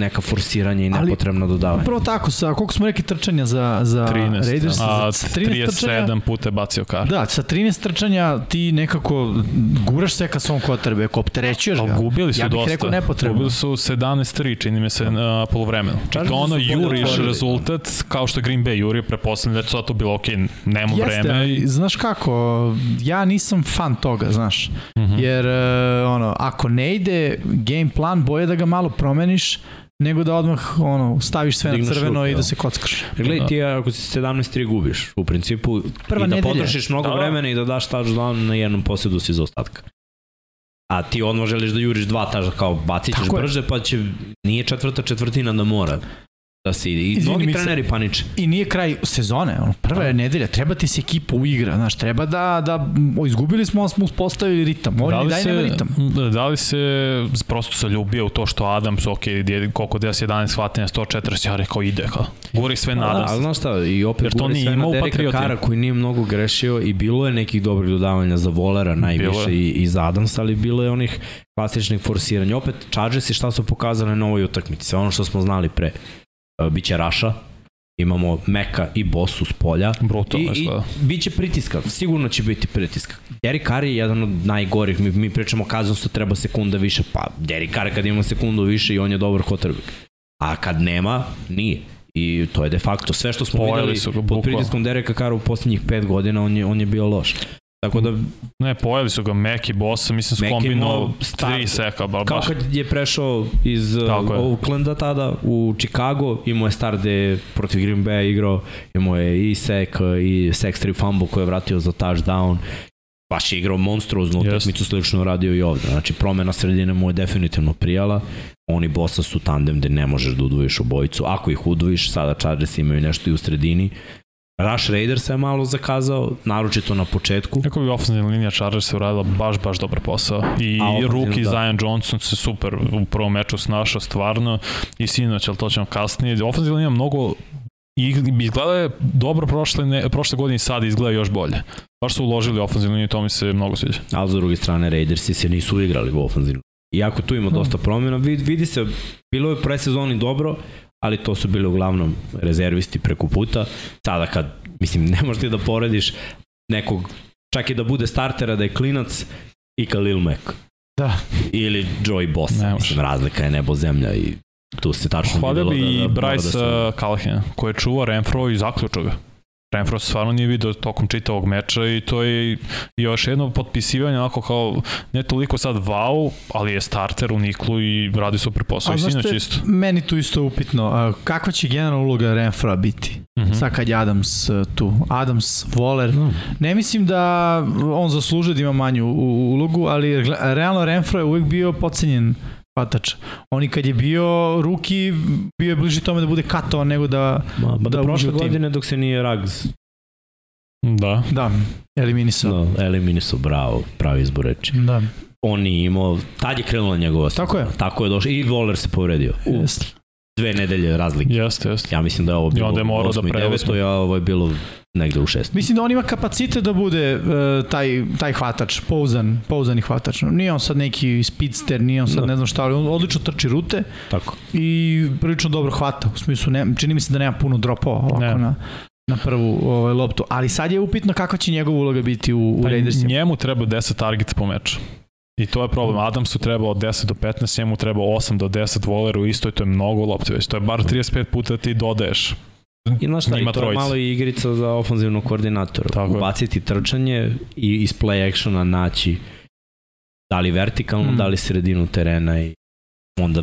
neka forsiranja i Ali- nepotrebno dodavanje. Upravo tako, sa koliko smo rekli trčanja za, za 13, Raiders? a za 13 trčanja, 37 puta je bacio kar. Da, sa 13 trčanja ti nekako guraš se ka svom quarterbacku, opterećuješ Ali ga. gubili su Ja bih dosta. rekao nepotrebno. Gubili su 17-3, čini mi se, na polovremenu. I Chargersi to ono juriš rezultat, kao što Green Bay jurio, prepostavljam da je to bilo ok, nema Jeste, vreme. ali I, znaš kako, ja nisam fan toga, znaš, Mhm. jer e, ono, ako ne ide game plan, boje da ga malo promeniš, nego da odmah ono, staviš sve Digneš na crveno ruke, i da da. se kockaš. Jer Gledaj, Da. ti ako si 17-3 gubiš, u principu, Prva i da nedelja. potrošiš mnogo Da, da. vremena i da daš touchdown na jednom posjedu si za ostatka. A ti odmah želiš da juriš dva taža, kao bacit ćeš brže, pa će, nije četvrta četvrtina da mora da se ide. I Izvini mnogi mi se- treneri paniče. I nije kraj sezone, ono, prva je nedelja, treba ti se ekipa uigra, znaš, treba da, da o, izgubili smo, ali smo uspostavili ritam, oni da dalje nema se, ritam. da li se prosto zaljubio u to što Adams, ok, je- koliko 10, 11 hvatanja, 140, ja rekao ide, kao. Guri sve na Da, Adams. ali znaš šta, i opet Jer to nije sve imao na u Dereka. Kara koji nije mnogo grešio i bilo je nekih dobrih dodavanja za Volera najviše i, i za Adams, ali bilo je onih klasičnih forsiranja. Opet, Chargers i šta su pokazali na ovoj utakmici, sve ono što smo znali pre. E, Biće Raša, imamo Meka i Bosu s polja. Brutalno I, i izgleda. bit će pritiska, sigurno će biti pritiska. Derek Carr je jedan od najgorih, mi, mi pričamo Kazansu treba sekunda više, pa Derek Carr kad ima sekundu više i on je dobar quarterback. A kad nema, nije. I to je de facto sve što smo Pojeli videli su ga, pod pritiskom Dereka Carra u poslednjih pet godina, on je, on je bio loš. Tako da, Ne, pojeli su ga Mac i Bossa, mislim su kombino imao start. tri seka, ba, kao baš. kad je prešao iz uh. Oaklanda tada u Chicago, imao je start gde je protiv Green Bay igrao, imao je i sek, i sex tri fumble koji je vratio za touchdown, baš je igrao monstruoznu utakmicu, slično radio i ovde. Znači, promena sredine mu je definitivno prijala. Oni bossa su tandem gde ne možeš da udvojiš obojicu. Ako ih udvojiš, sada Chargers imaju nešto i u sredini. Rush Raiders je malo zakazao, naročito na početku. Kako bi ofenzivna linija Chargers se uradila baš, baš dobar posao. I Rookie da. Zion Johnson se super u prvom meču snašao stvarno i sinoć, ali to ćemo kasnije. Ofenzivna linija mnogo i izgleda je dobro prošle, ne, prošle godine i sad izgleda još bolje. Baš su uložili ofenzivnu liniju, to mi se mnogo sviđa. ali s druge strane Raidersi se nisu igrali u ofenzivnu. Iako tu ima dosta promjena, vidi, vidi se, bilo je u predsezoni dobro, ali to su bili uglavnom rezervisti preko puta. Sada kad, mislim, ne možeš ti da porediš nekog, čak i da bude startera da je klinac i Khalil Mack. Da. Ili Joey Boss. Ne. Mislim, razlika je nebo zemlja i tu se tačno videlo bi da, i da, mora Bryce da se... uh, Callahan, koji je čuvao Renfro i zaključao ga. Renfro se stvarno nije video tokom čitavog meča i to je još jedno potpisivanje onako kao ne toliko sad wow, ali je starter u Niklu i radi super posao. A I znaš sinoć isto. meni tu isto upitno, kakva će generalna uloga Renfra biti? Mhm. Sad kad je Adams uh, tu. Adams, Waller. No. Ne mislim da on zaslužuje da ima manju ulogu, ali realno Renfro je uvijek bio pocenjen hvatač. On i kad je bio ruki, bio je bliži tome da bude katovan nego da, Ma, da ba, da, uđe prošle godine dok se nije Rags Da. da, eliminisao. no, eliminisao, bravo, pravi izbor reči. Da. On nije imao, tad je krenula njegova Tako je. Tako je došao i Voler se povredio. U dve nedelje razlike. Jeste, jeste. Ja mislim da je ovo bilo onda je morao u da 8. i preuzme. 9. a ovo je bilo negde u 6. Mislim da on ima kapacitet da bude uh, taj, taj hvatač, pouzan, pouzani hvatač. Nije on sad neki speedster, nije on sad Da. ne znam šta, ali on odlično trči rute Tako. i prilično dobro hvata. U smislu, ne, čini mi se da nema puno dropova ovako Ne. na, na prvu ovaj, loptu. Ali sad je upitno kakva će njegova uloga biti u, u Pa Raidersima. njemu treba 10 targeta po meču. I to je problem. Adamsu treba od 10 do 15, njemu treba 8 do 10 voleru isto i to je mnogo lopte već. To je bar 35 puta da ti dodaješ. I znaš šta, i to je malo i igrica za ofanzivnog koordinatora. Tako je. Ubaciti trčanje i iz play actiona naći da li vertikalno, Mm. da li sredinu terena i onda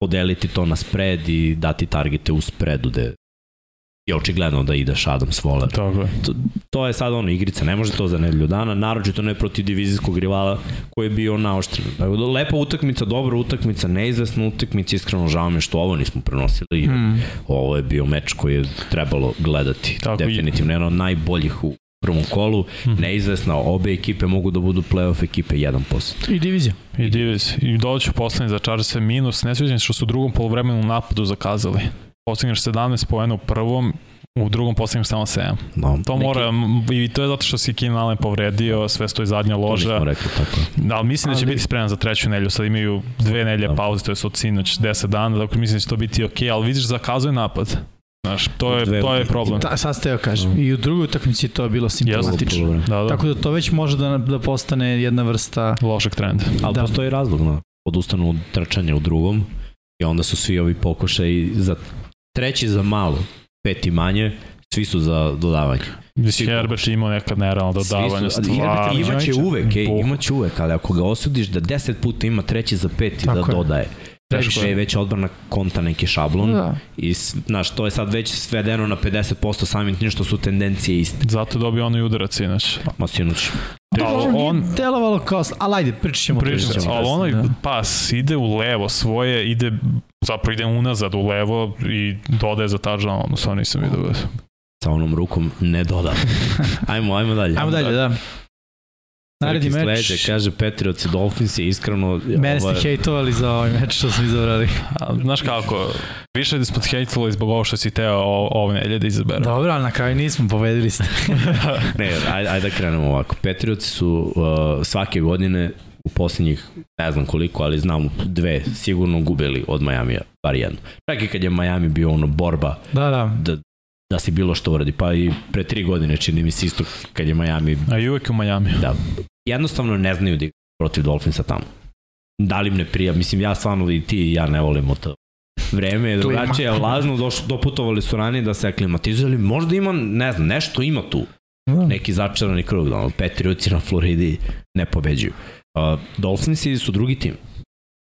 podeliti to na spread i dati targete u spreadu gde je očigledno da ideš Adams Waller. Tako je. To je sad ono igrica, ne može to za nedelju dana, naročito ne protiv divizijskog rivala koji je bio naoštren. Da, Lepa utakmica, dobra utakmica, neizvesna utakmica, iskreno žao mi što ovo nismo prenosili. Mm. Mm. Ovo je bio meč koji je trebalo gledati. Tako. Definitivno, jedan od najboljih u prvom kolu. Mhm. Neizvesna, obe ekipe mogu da budu playoff ekipe 1%. I divizija. I Divis. I dođu poslednji za Chargers minus. Ne sviđam što su u drugom polovremenu napadu zakazali. Postigneš 17 poena u prvom, u drugom postigneš samo 7. No, To mora, i to je zato što si Keenan Allen povredio, sve stoji zadnja To loža. nismo rekli tako. Da, ali mislim da će Ali- biti spreman za treću nedelju. Sad imaju dve nedelje Da. pauze, to je od sinoć 10 dana, dakle mislim da će to biti okej, ali vidiš zakazuje napad. Znaš, to je, to je problem. Ta, sad ste joj kažem. Mm. I u drugoj utakmici je to bilo simptomatično. Dobro. Da, da, Tako da to već može da, da postane jedna vrsta... lošeg trenda. Ali Da. da. postoji razlog, no. odustanu od trčanja u drugom i onda su svi ovi pokušaj za treći za malo, peti manje, svi su za dodavanje. Mislim, Herbert je imao nekad nerealno dodavanje Svi su- stvarno. Imaće uvek, ej, imaće uvek, ali ako ga osudiš da 10 puta ima treći za peti da Tako je. dodaje, Teško je. već odbrana konta neki šablon Da. i znaš, to je sad već svedeno na 50% samim tim što su tendencije iste. Zato je dobio onaj udarac inače. Ma sinoć, Ali Dobro, on- nije delovalo kao... Ali ajde, pričat ćemo. Pričam, kasnije. ali onaj Da. pas ide u levo svoje, ide zapravo ide unazad u levo i dodaje za touchdown, ono stvarno nisam vidio. sa onom rukom ne doda. ajmo, ajmo dalje. Ajmo dalje, da. Naredni meč. Sleđe, kaže Patriots i Dolphins je iskreno... Mene ste ovo je- hejtovali za ovaj meč što smo izabrali. A, znaš kako, više da smo hejtovali zbog ovo što si teo ove nelje da izabere. Dobro, ali na kraju nismo, pobedili ste. Ne, ajde, ajde da krenemo ovako. Patriotsi su uh, svake godine u posljednjih, ne znam koliko, ali znam dve, sigurno gubili od Majamija, bar jedno. Čak i kad je Miami bio ono borba Da, da. da, da se bilo što uradi, pa i pre tri godine čini mi se isto kad je Miami, A i uvek u Miami. da, jednostavno ne znaju da protiv Dolphinsa tamo. Da li im ne prija, mislim ja stvarno i ti i ja ne volimo to. Vreme je drugačije, vlažno, doš, doputovali su ranije da se aklimatizuju, ali možda ima, ne znam, nešto ima tu da. neki začarani krug, da, ono, Patriotsi na Floridi ne pobeđuju. Uh, Dolphinsi su drugi tim.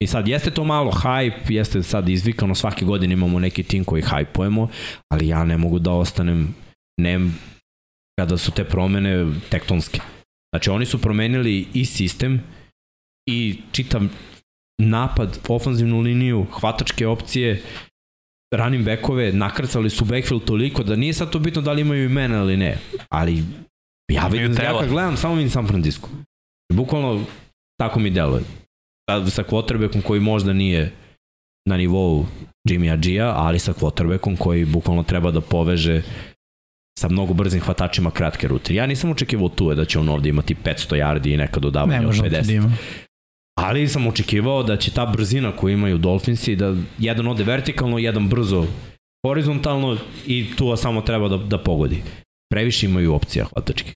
I sad, jeste to malo hype, jeste sad izvikano, svake godine imamo neki tim koji hajpujemo, ali ja ne mogu da ostanem nem kada su te promene tektonske. Znači, oni su promenili i sistem i čitav napad, ofanzivnu liniju, hvatačke opcije, running backove, nakrcali su backfield toliko da nije sad to bitno da li imaju imena ili ne, ali ja vidim, ja tela. kad gledam samo vidim San Francisco. Bukvalno tako mi deluje. Sad sa quarterbackom koji možda nije na nivou Jimmy Agija, ali sa quarterbackom koji bukvalno treba da poveže sa mnogo brzim hvatačima kratke rute. Ja nisam očekivao tu da će on ovde imati 500 yardi i neka Ne dodavanja od možemo 50. da. Ali sam očekivao da će ta brzina koju imaju Dolphinsi, da jedan ode vertikalno, jedan brzo horizontalno i tu samo treba da, da pogodi. Previše imaju opcija hvatačkih.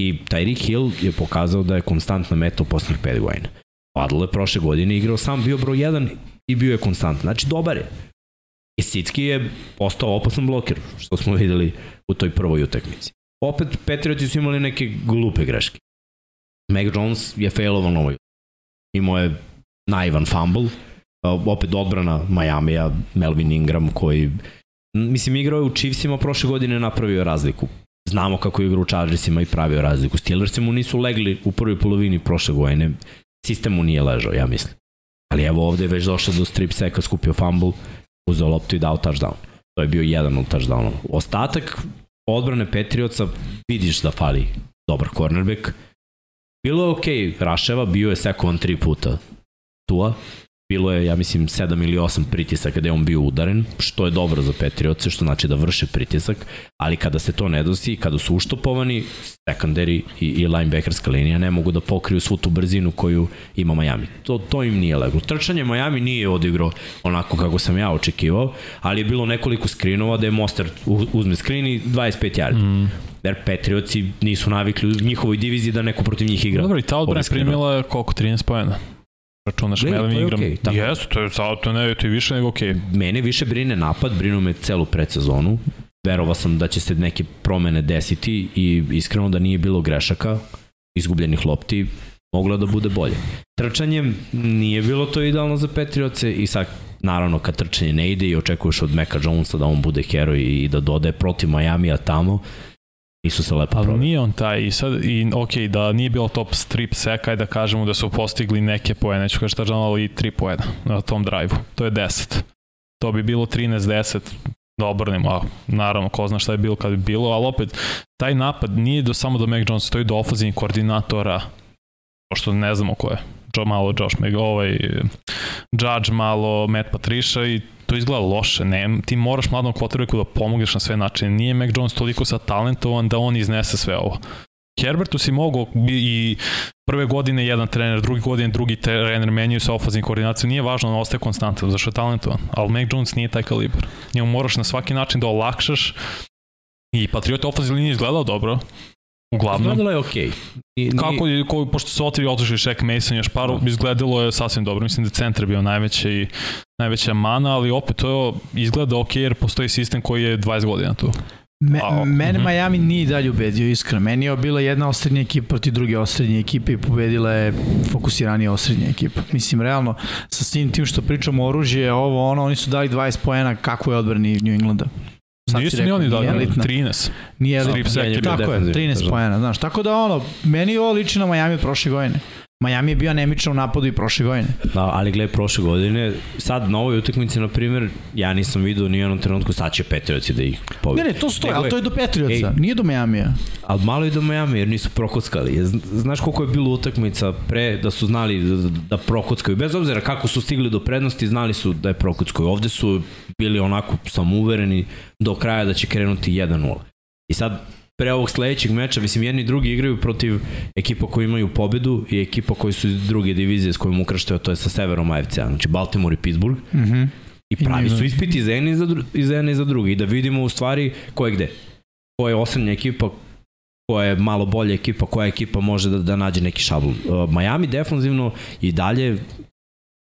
I Tyreek Hill je pokazao da je konstantna meta u poslednjih 5 godina. Padlo je prošle godine, igrao sam, bio broj 1 i bio je konstantno. Znači, dobar je. I Sitski je postao opasan bloker, što smo videli u toj prvoj utakmici. Opet, Patrioti su imali neke glupe greške. Mac Jones je failoval na ovoj imao je naivan fumble, opet odbrana Majamija, Melvin Ingram koji mislim igrao je u Chiefsima prošle godine napravio razliku. Znamo kako je igrao u Chargersima i pravio razliku. Steelersi mu nisu legli u prvoj polovini prošle godine. Sistem mu nije ležao, ja mislim. Ali evo ovde je već došao do strip seka, skupio fumble, uzeo loptu i dao touchdown. To je bio jedan od touchdownova. Ostatak odbrane Patriotsa vidiš da fali dobar cornerback. Bilo je okej, okay, Raševa bio je sekovan tri puta. Tua, bilo je, ja mislim, 7 ili 8 pritisaka gde je on bio udaren, što je dobro za Petrioce, što znači da vrše pritisak, ali kada se to ne dosi, kada su uštopovani, secondary i, i linebackerska linija ne mogu da pokriju svu tu brzinu koju ima Miami. To, to im nije leglo. Trčanje Miami nije odigrao onako kako sam ja očekivao, ali je bilo nekoliko skrinova da je Monster uzme skrin i 25 yardi. Mm jer Petrioci nisu navikli u njihovoj diviziji da neko protiv njih igra. Dobro, i ta odbrana primila koliko, 13 pojena? Računaš Melvin Ingram. Okay, tako. Jesu, to je sad to ne, to je više nego okej. Okay. Mene više brine napad, brinu me celu predsezonu. Verovao sam da će se neke promene desiti i iskreno da nije bilo grešaka, izgubljenih lopti, moglo da bude bolje. Trčanjem nije bilo to idealno za Petrioce i sad naravno kad trčanje ne ide i očekuješ od Meka Jonesa da on bude heroj i da dodaje protiv Majamija tamo, nisu se lepo Ali nije on taj i sad, i ok, da nije bilo top strip seka da kažemo da su postigli neke poene, neću kaži tažan, ali 3 poena na tom drive-u. To je 10. To bi bilo 13-10 da obrnemo, a naravno ko zna šta je bilo kad bi bilo, ali opet taj napad nije do samo do Mac Jones, to je do ofazivnih koordinatora, pošto ne znamo ko je. Joe malo Josh Meg, ovaj Judge malo Matt Patricia i to izgleda loše. Ne, ti moraš mladom quarterbacku da pomogneš na sve načine. Nije Mac Jones toliko sad talentovan da on iznese sve ovo. Herbertu si mogao i prve godine jedan trener, drugi godine drugi trener menjaju sa ofaznim koordinacijom, nije važno, on ostaje konstantan, zašto je talentovan, ali Mac Jones nije taj kalibar. Njemu moraš na svaki način da olakšaš i Patriot ofazin linija izgledao dobro, Uglavnom. Izgledalo je okej. Okay. Kako je, ko, pošto se otri otišli Shaq Mason još paru, no. Da. izgledalo je sasvim dobro. Mislim da je centar bio najveća i najveća mana, ali opet to je, izgleda ok jer postoji sistem koji je 20 godina tu. Me, A, mene uh mhm. -huh. Miami nije dalje ubedio, iskreno. Meni je bila jedna osrednja ekipa proti druge osrednje ekipe i pobedila je fokusiranija osrednja ekipa. Mislim, realno, sa svim tim što pričamo o oružje, ovo, ono, oni su dali 20 pojena kako je odbrani New Englanda. Sad Nisu ni oni dali, 13. Nije elitna. Tako je, 13 pojena, znaš. Tako da ono, meni ovo liči na Miami prošle godine. Miami je bio anemičan u napadu i prošle godine. Da, ali gledaj, prošle godine, sad na ovoj utakmici, na primjer, ja nisam vidio ni u jednom trenutku, sad će Petrioci da ih pobedi. Ne, ne, to stoje, ali to je do Petrioca, ej, nije do Majamija. Ali malo i do Majamija, jer nisu prokockali. Znaš koliko je bilo utakmica pre da su znali da, da prokockaju, bez obzira kako su stigli do prednosti, znali su da je prokockaju. Ovde su bili onako samouvereni do kraja da će krenuti 1-0. I sad, pre ovog sledećeg meča, mislim, jedni i drugi igraju protiv ekipa koji imaju pobedu i ekipa koji su iz druge divizije s kojom ukrštaju, to je sa severom AFC-a, znači Baltimore i Pittsburgh. Mm -hmm. I pravi I su ispiti za jedne i za, dru, i za, jedne i za drugi. I da vidimo u stvari ko je gde. Ko je osrednja ekipa, koja je malo bolja ekipa, koja ekipa može da, da nađe neki šablon. Uh, Miami defanzivno i dalje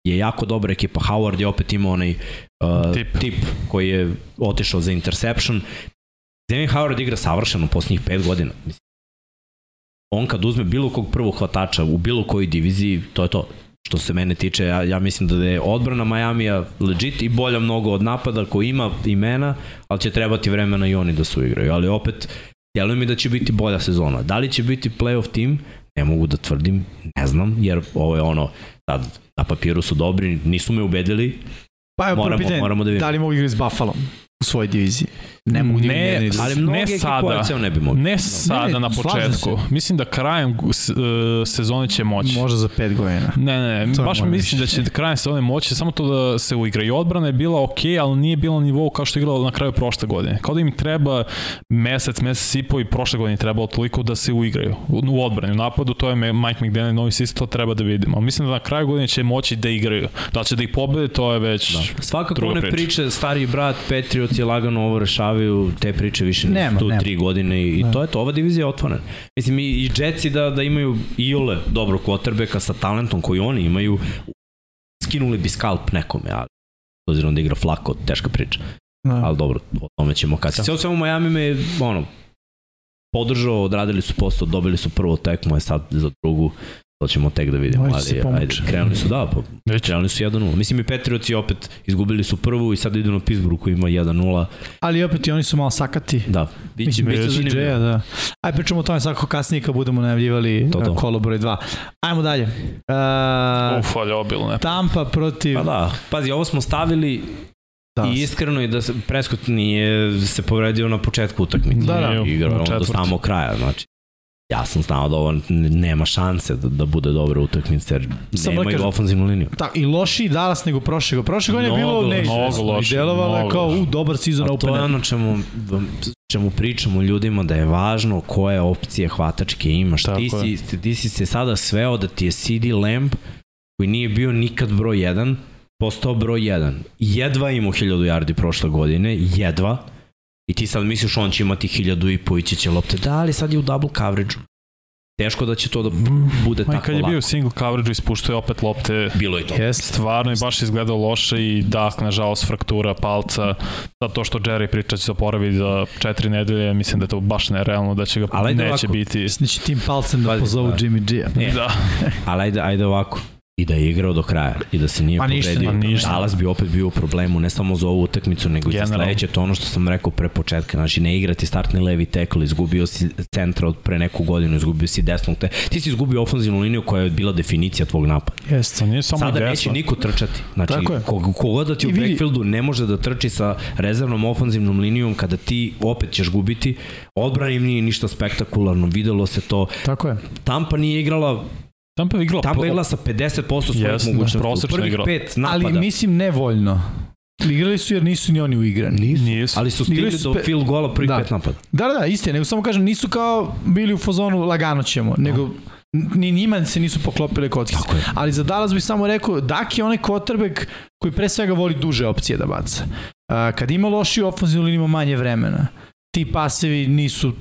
je jako dobra ekipa. Howard je opet imao onaj uh, tip. tip koji je otišao za interception. Xavier Howard igra savršeno u posljednjih 5 godina. On kad uzme bilo kog prvog hvatača u bilo kojoj diviziji, to je to. Što se mene tiče, ja, ja mislim da je odbrana Majamija legit i bolja mnogo od napada koji ima imena, ali će trebati vremena i oni da su igraju. Ali opet, djeluje mi da će biti bolja sezona. Da li će biti playoff tim? Ne mogu da tvrdim, ne znam, jer ovo je ono, sad na papiru su dobri, nisu me ubedili, Pa je moramo, pitanje, moramo da vidimo. Da li mogu igrati s Buffalo u svojoj diviziji? Ne mogu ne, ne, ali ne sada, ne bi mogli. Ne sada ne, ne, na početku. Mislim da krajem uh, sezone će moći. Možda za pet godina. Ne, ne, ne baš mislim da će krajem sezone moći, samo to da se uigra. I odbrana je bila ok, ali nije bila na nivou kao što je igrala na kraju prošle godine. Kao da im treba mesec, mesec i po i prošle godine trebalo toliko da se uigraju. U odbrani, u napadu, to je Mike McDaniel, novi sistem, to treba da vidimo. Ali mislim da na kraju godine će moći da igraju. Da će da ih pobede, to je već da. Svakako one priče, stari brat, Patriot je lagano ovo rešavaju rešavaju te priče više nema, tu nema. tri godine i, i to je to, ova divizija je otvorena. Mislim, i, i Jetsi da, da imaju Iole dobro quarterbacka sa talentom koji oni imaju, skinuli bi skalp nekome, ali obzirom da igra Flako, teška priča. Da. Ali dobro, o tome ćemo kasiti. Sve u svemu Miami me, ono, podržao, odradili su posao, dobili su prvo tekmo, je sad za drugu To ćemo tek da vidimo, ali ajde, krenuli su, da, pa, Već. krenuli su 1-0. Mislim i Petrioci opet izgubili su prvu i sad idu na Pittsburgh koji ima 1-0. Ali opet i oni su malo sakati. Da, biće, biće zanimljivo. Da. Ajde, pričamo o tome svako kasnije kad budemo najavljivali to, to. kolo broj 2. Ajmo dalje. Uh, Uf, ali obilne. Tampa protiv... Pa da, pazi, ovo smo stavili Da. I iskreno je da se Prescott nije se povredio na početku utakmice. Da, da. Igrao do samog kraja, znači ja sam znao da ovo nema šanse da, da bude dobra utakmica, jer Samo da nemaju kažem- ofenzivnu liniju. Ta, I lošiji Dallas nego prošle godine. Prošle godine je bilo neizvesno. I delovalo je kao, u, dobar season A to je opener. ono čemu, čemu pričamo ljudima da je važno koje opcije hvatačke imaš. Tako Ti je. si, ti si se sada sveo da ti je CD Lamb, koji nije bio nikad broj 1, postao broj 1. Jedva je imao 1000 yardi prošle godine, jedva. I ti sad misliš on će imati 1000 i po ići će lopte. Da, ali sad je u double coverage Teško da će to da bude Ma i tako kad je lako. bio single coverage ispuštao je opet lopte Bilo je to. Jeste. stvarno je baš izgledao loše i dak, nažalost, fraktura palca. Sad to što Jerry priča će se oporaviti za četiri nedelje, mislim da je to baš nerealno, da će ga Ali ajde neće ovako. biti. Znači tim palcem da pozovu da. Jimmy G. E, Da. Ali ajde, ajde ovako. I da je igrao do kraja i da se nije Pa ništa, povredio. pa ništa. Dallas bi opet bio u problemu, ne samo za ovu utakmicu, nego i za sledeće, to ono što sam rekao pre početka, znači ne igrati startni levi tekl, izgubio si centra od pre neku godinu, izgubio si desnog te, ti si izgubio ofenzivnu liniju koja je bila definicija tvog napada. Jeste. Nije samo Sada i neće desno. niko trčati. Znači, kog, kogod da ti u vidi- backfieldu ne može da trči sa rezervnom ofanzivnom linijom kada ti opet ćeš gubiti. Odbrana im nije ništa spektakularno, videlo se to. Tako je. Tampa nije igrala Tampa je igrala Tampa je igrala sa 50% svojih Jeste, mogućnosti. U prosečno prvih igrala. pet napada. Ali mislim nevoljno. Igrali su jer nisu ni oni uigrani. Nisu, Nisu. ali su stigli su do pe- field gola prvih Da. pet napada. Da, da, da, istina, nego samo kažem, nisu kao bili u fazonu lagano ćemo, nego ni njima se nisu poklopile kockice. Tako je. Ali za Dallas bih samo rekao, Dak je onaj quarterback koji pre svega voli duže opcije da baca. Kad ima lošiju ofenzivnu liniju, ima manje vremena. Ti pasevi nisu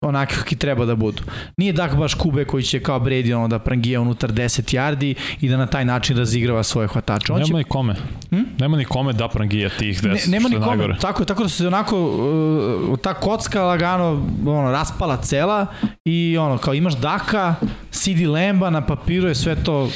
onakvi kakvi treba da budu. Nije Dak baš kube koji će kao Brady ono da prangija unutar 10 yardi i da na taj način razigrava svoje hvatače. On će Nema ni kome. Hm? Nema ni kome da prangija tih Ne, 10, nema što je ni kome. najgore. Tako, tako da se onako uh, ta kocka lagano ono, raspala cela i ono, kao imaš Daka, CD Lemba, na papiru je sve to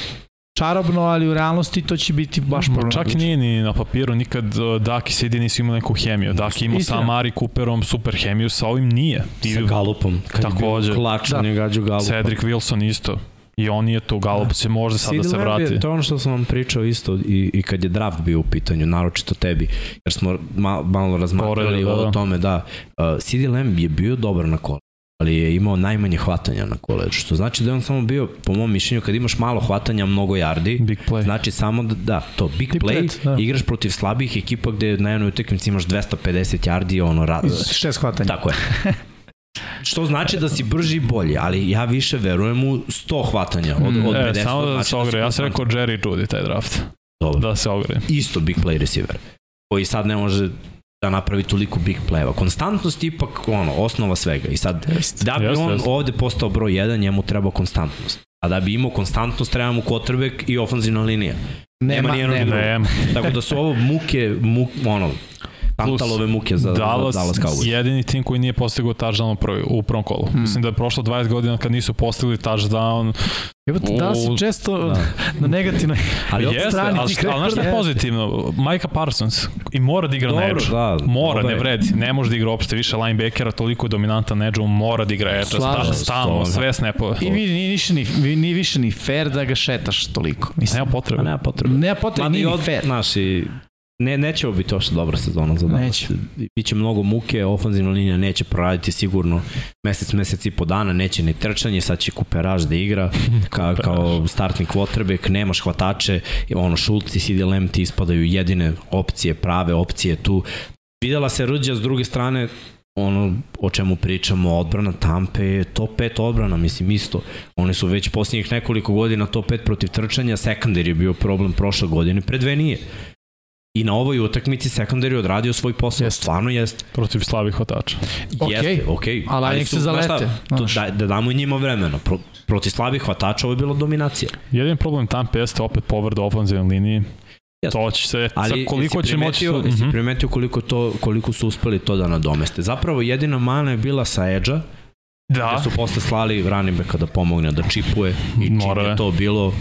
čarobno, ali u realnosti to će biti baš problem. Čak i nije ni na papiru, nikad uh, Dak i Sidi nisu imali neku hemiju. Dak je imao sa Amari Cooperom super hemiju, sa ovim nije. I Sa Galupom. Kad Takođe. je bio klač, Da. on je gađao Galupa. Cedric Wilson isto. I on je tu, Galup će možda sad da se Lamb je- vrati. To je ono što sam vam pričao isto i, i kad je draft bio u pitanju, naročito tebi, jer smo malo, malo razmatrali Povrede, da, o da. tome da uh, CD Lamb je bio dobar na kole ali je imao najmanje hvatanja na koleđu, što znači da je on samo bio, po mom mišljenju, kad imaš malo hvatanja, mnogo yardi, Big play. Znači samo da, da to big Tip play, threat, da. igraš protiv slabih ekipa gde na jednoj utakmici imaš 250 yardi, ono, ra, šest hvatanja. tako je. Što znači da si brži i bolji, ali ja više verujem u 100 hvatanja od, od 50. E, samo da znači se ogre. Ja sam rekao Jerry Judy taj draft. Dobro. Da se ogre. Isto big play receiver, koji sad ne može da napravi toliko big play-eva. Konstantnost je ipak ono, osnova svega. I sad, Jeste. da bi Jeste, on jeste. ovde postao broj 1, njemu treba konstantnost. A da bi imao konstantnost, treba mu quarterback i ofenzivna linija. Nema, nema ni jedno ni drugo. Nema. Tako da su ovo muke, muk, ono, tantalove muke za, Dallas, za Dallas Cowboys. jedini tim koji nije postigao touchdown u, prvoj, u prvom kolu. Hmm. Mislim da je prošlo 20 godina kad nisu postigli touchdown. Evo, da se U- često Da. na negativnoj Ali od Jeste, strane ali, ali znaš šta je pozitivno? Micah Parsons i mora da igra na Dobro, edge. da. Mora, Ovaj- ne vredi. Ne može da igra uopšte više linebackera, toliko je dominantan na edge mora da igra edge. Slažem Sta, stalno, sve snapove. I vidi, nije, više ni, vi- nije više ni fair da ga šetaš toliko. Mislim, Nema A potrebe. nema potrebe. nema potrebe, nije ni od, fair. Znaš, i ne, neće ovo biti ošto dobra sezona za Dallas. Neće. Biće mnogo muke, ofanzivna linija neće proraditi sigurno mesec, mesec i po dana, neće ni trčanje, sad će Kuperaž da igra ka, kao startni quarterback, nemaš hvatače, ono Schultz i CD Lamb ti ispadaju jedine opcije, prave opcije tu. Videla se Rđa s druge strane, ono o čemu pričamo, odbrana Tampe je top 5 odbrana, mislim isto. Oni su već posljednjih nekoliko godina top 5 protiv trčanja, sekundar je bio problem prošle godine, pre dve nije. I na ovoj utakmici sekundar je odradio svoj posao, Jeste. stvarno jeste. Protiv slabih hotača. Okej. Jeste, okej. Ali nek se zalete, šta, to, znaš. da, da damo i njima vremena. Pro, protiv slabih hvatača ovo je bila dominacija. Jedin problem Tampa jeste opet povrda ofenzivne linije. Jeste. To će se, Ali koliko će moći... to- jesi Mhm. primetio koliko, to, koliko su uspeli to da nadomeste. Zapravo jedina mana je bila sa Edge-a, Da, da su posle slali running backa da pomogne, da čipuje i čim je. to bilo,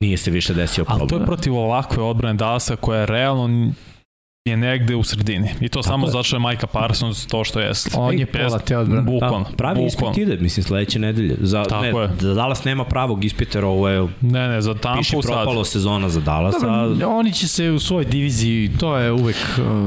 nije se više desio problem. ali to je protiv ovakve odbrane Dallasa koja je realno je negde u sredini. I to samo je. zato što je Majka Parsons to što jeste. On je pola te odbrane. Bukvalno. Da, pravi bukvalno. ispit ide, mislim, sledeće nedelje. Za, Tako ne, je. da Dallas nema pravog ispitera, ovo je Ne, ne, za Tampu sad. propalo sezona za Dallas, a Dobro, oni će se u svojoj diviziji, to je uvek...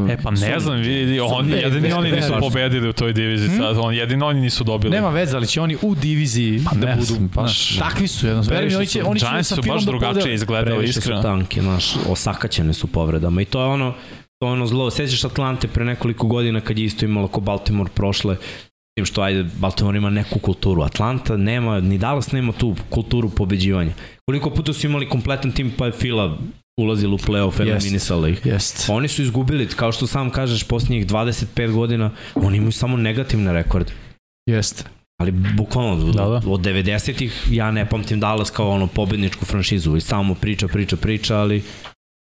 Uh, E pa ne znam, vidi, oni, Ne, jedini bez oni nisu pobedili u toj diviziji sad, on, jedini oni nisu dobili. Nema veze, ali će oni u diviziji Pa ne da budu... baš- takvi su, jedno. Verujem, oni će, oni će Giants su baš da drugačije izgledali, previše iskreno. su tanki, znaš, osakaćene su povredama i to je ono, ono zlo. Sećaš Atlante pre nekoliko godina kad je isto imalo ko Baltimore prošle, tim što ajde, Baltimore ima neku kulturu. Atlanta nema, ni Dallas nema tu kulturu pobeđivanja. Koliko puta su imali kompletan tim pa je Fila ulazila u playoff, Jest. eliminisala ih. Jest. Oni su izgubili, kao što sam kažeš, posljednjih 25 godina, oni imaju samo negativne rekorde. Jest. Ali bukvalno Da, da. od 90-ih ja ne pamtim Dallas kao ono pobedničku franšizu i samo priča, priča, priča, ali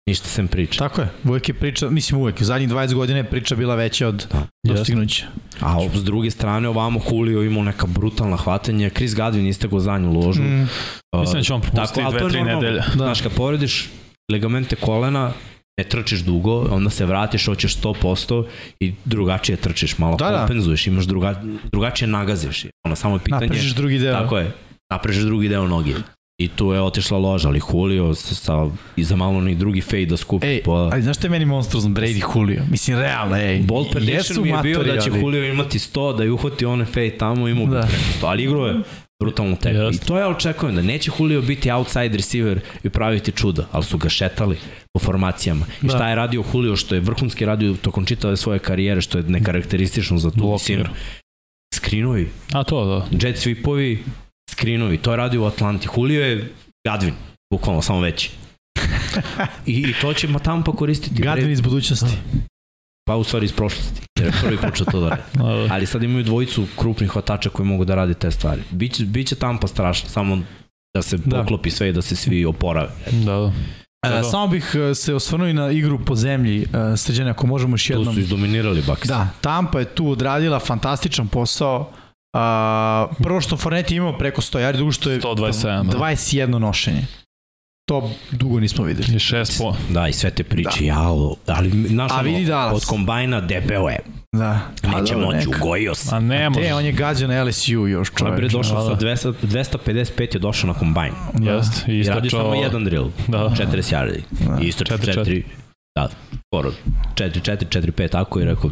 ništa sem priča. Tako je. Uvek je priča, mislim uvek, u zadnjih 20 godina je priča bila veća od Da. dostignuća. A s druge strane ovamo Julio imao neka brutalna hvatanja, Chris Godwin istegao zadnju ložu. Mm, Uh, Mislim da će on propustiti dve, tri normalno. nedelje. Da. Znaš, kad povrediš ligamente kolena, ne trčiš dugo, onda se vratiš, hoćeš 100% i drugačije trčiš, malo Da, da. kompenzuješ, imaš druga, drugačije nagaziš. Ono, samo je pitanje... naprežiš drugi deo. Tako je, naprežiš drugi deo noge. I tu je otišla loža, ali Julio sa, sa i za malo ni drugi fade da skupi Ej, po... ali znaš što je meni monstruozno? Brady Julio. Mislim, realno, ej. Bold prediction mi je bio da će ali- Julio imati 100, da je uhvati one fade tamo, imao bi Da. preko 100, ali igro je brutalno teko. I to ja očekujem, da neće Julio biti outside receiver i praviti čuda, ali su ga šetali po formacijama. I Da. šta je radio Julio, što je vrhunski radio tokom čitave svoje karijere, što je nekarakteristično za tu visinu. Skrinovi, A to, da. jet sweepovi, skrinovi, to je radio u Atlanti. Julio je Gadvin, bukvalno, samo veći. I, I to će Tampa koristiti. Gadvin iz budućnosti. Pa u stvari iz prošlosti. Jer je prvi što to da radi. Da, da. Ali sad imaju dvojicu krupnih hvatača koji mogu da radi te stvari. Biće, biće Tampa strašno, samo da se Da. poklopi sve i da se svi oporave. Da, da. E, Da, da. samo bih e, se osvrnuo i na igru po zemlji, e, sređene, ako možemo još Tu jednom. su izdominirali Bucks. Da, Tampa je tu odradila fantastičan posao. A, prvo što Forneti imao preko 100 yardi, drugo što je 127, da. 21 nošenje. To dugo nismo videli. I šest po... Da, i sve te priče, jao, ali znaš, A vidi Dallas. od kombajna debeo je, Da. neće dobro, moći, ugojio se. A ne može. Te, on je gađao na LSU još Čovjek bre čovječ. došao da, sa 200, 255 je došao na kombajn. Jest. I I radi istračao... samo jedan drill, Da. 40 yardi. Da. I isto 4-4. 4 Da, skoro 4 4 4 5 tako i rekao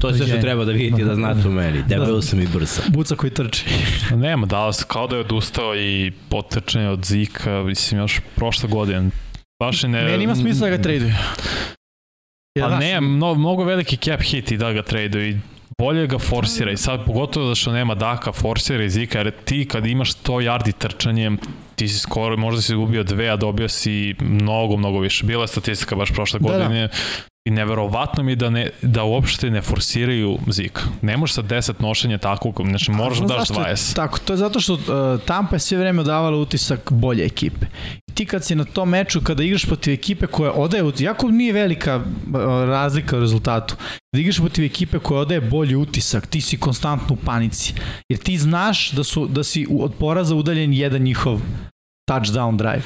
to je sve što treba da vidite da znate u meni. Debel sam i brz. sam. Buca koji trči. Nema, Dallas kao da je odustao i potrčanje od Zika, mislim, još prošle godine. Baš ne... Meni ima smisla da ga traduje. Pa znaš, ne, mnogo, mnogo veliki cap hit i da ga traduju i bolje ga forsira i sad pogotovo da što nema Daka forsira i Zika jer ti kad imaš 100 yardi trčanjem ti si skoro, možda si izgubio dve, a dobio si mnogo, mnogo više. Bila je statistika baš prošle Da, da. I neverovatno mi da, ne, da uopšte ne forsiraju Zika. Ne možeš sa 10 nošenja tako, znači moraš da daš zašto je 20. Tako, to je zato što uh, Tampa je sve vreme davala utisak bolje ekipe. I ti kad si na tom meču, kada igraš protiv ekipe koja odaje, jako nije velika uh, razlika u rezultatu, kada igraš protiv ekipe koja odaje bolji utisak, ti si konstantno u panici. Jer ti znaš da, su, da si od poraza udaljen jedan njihov touchdown drive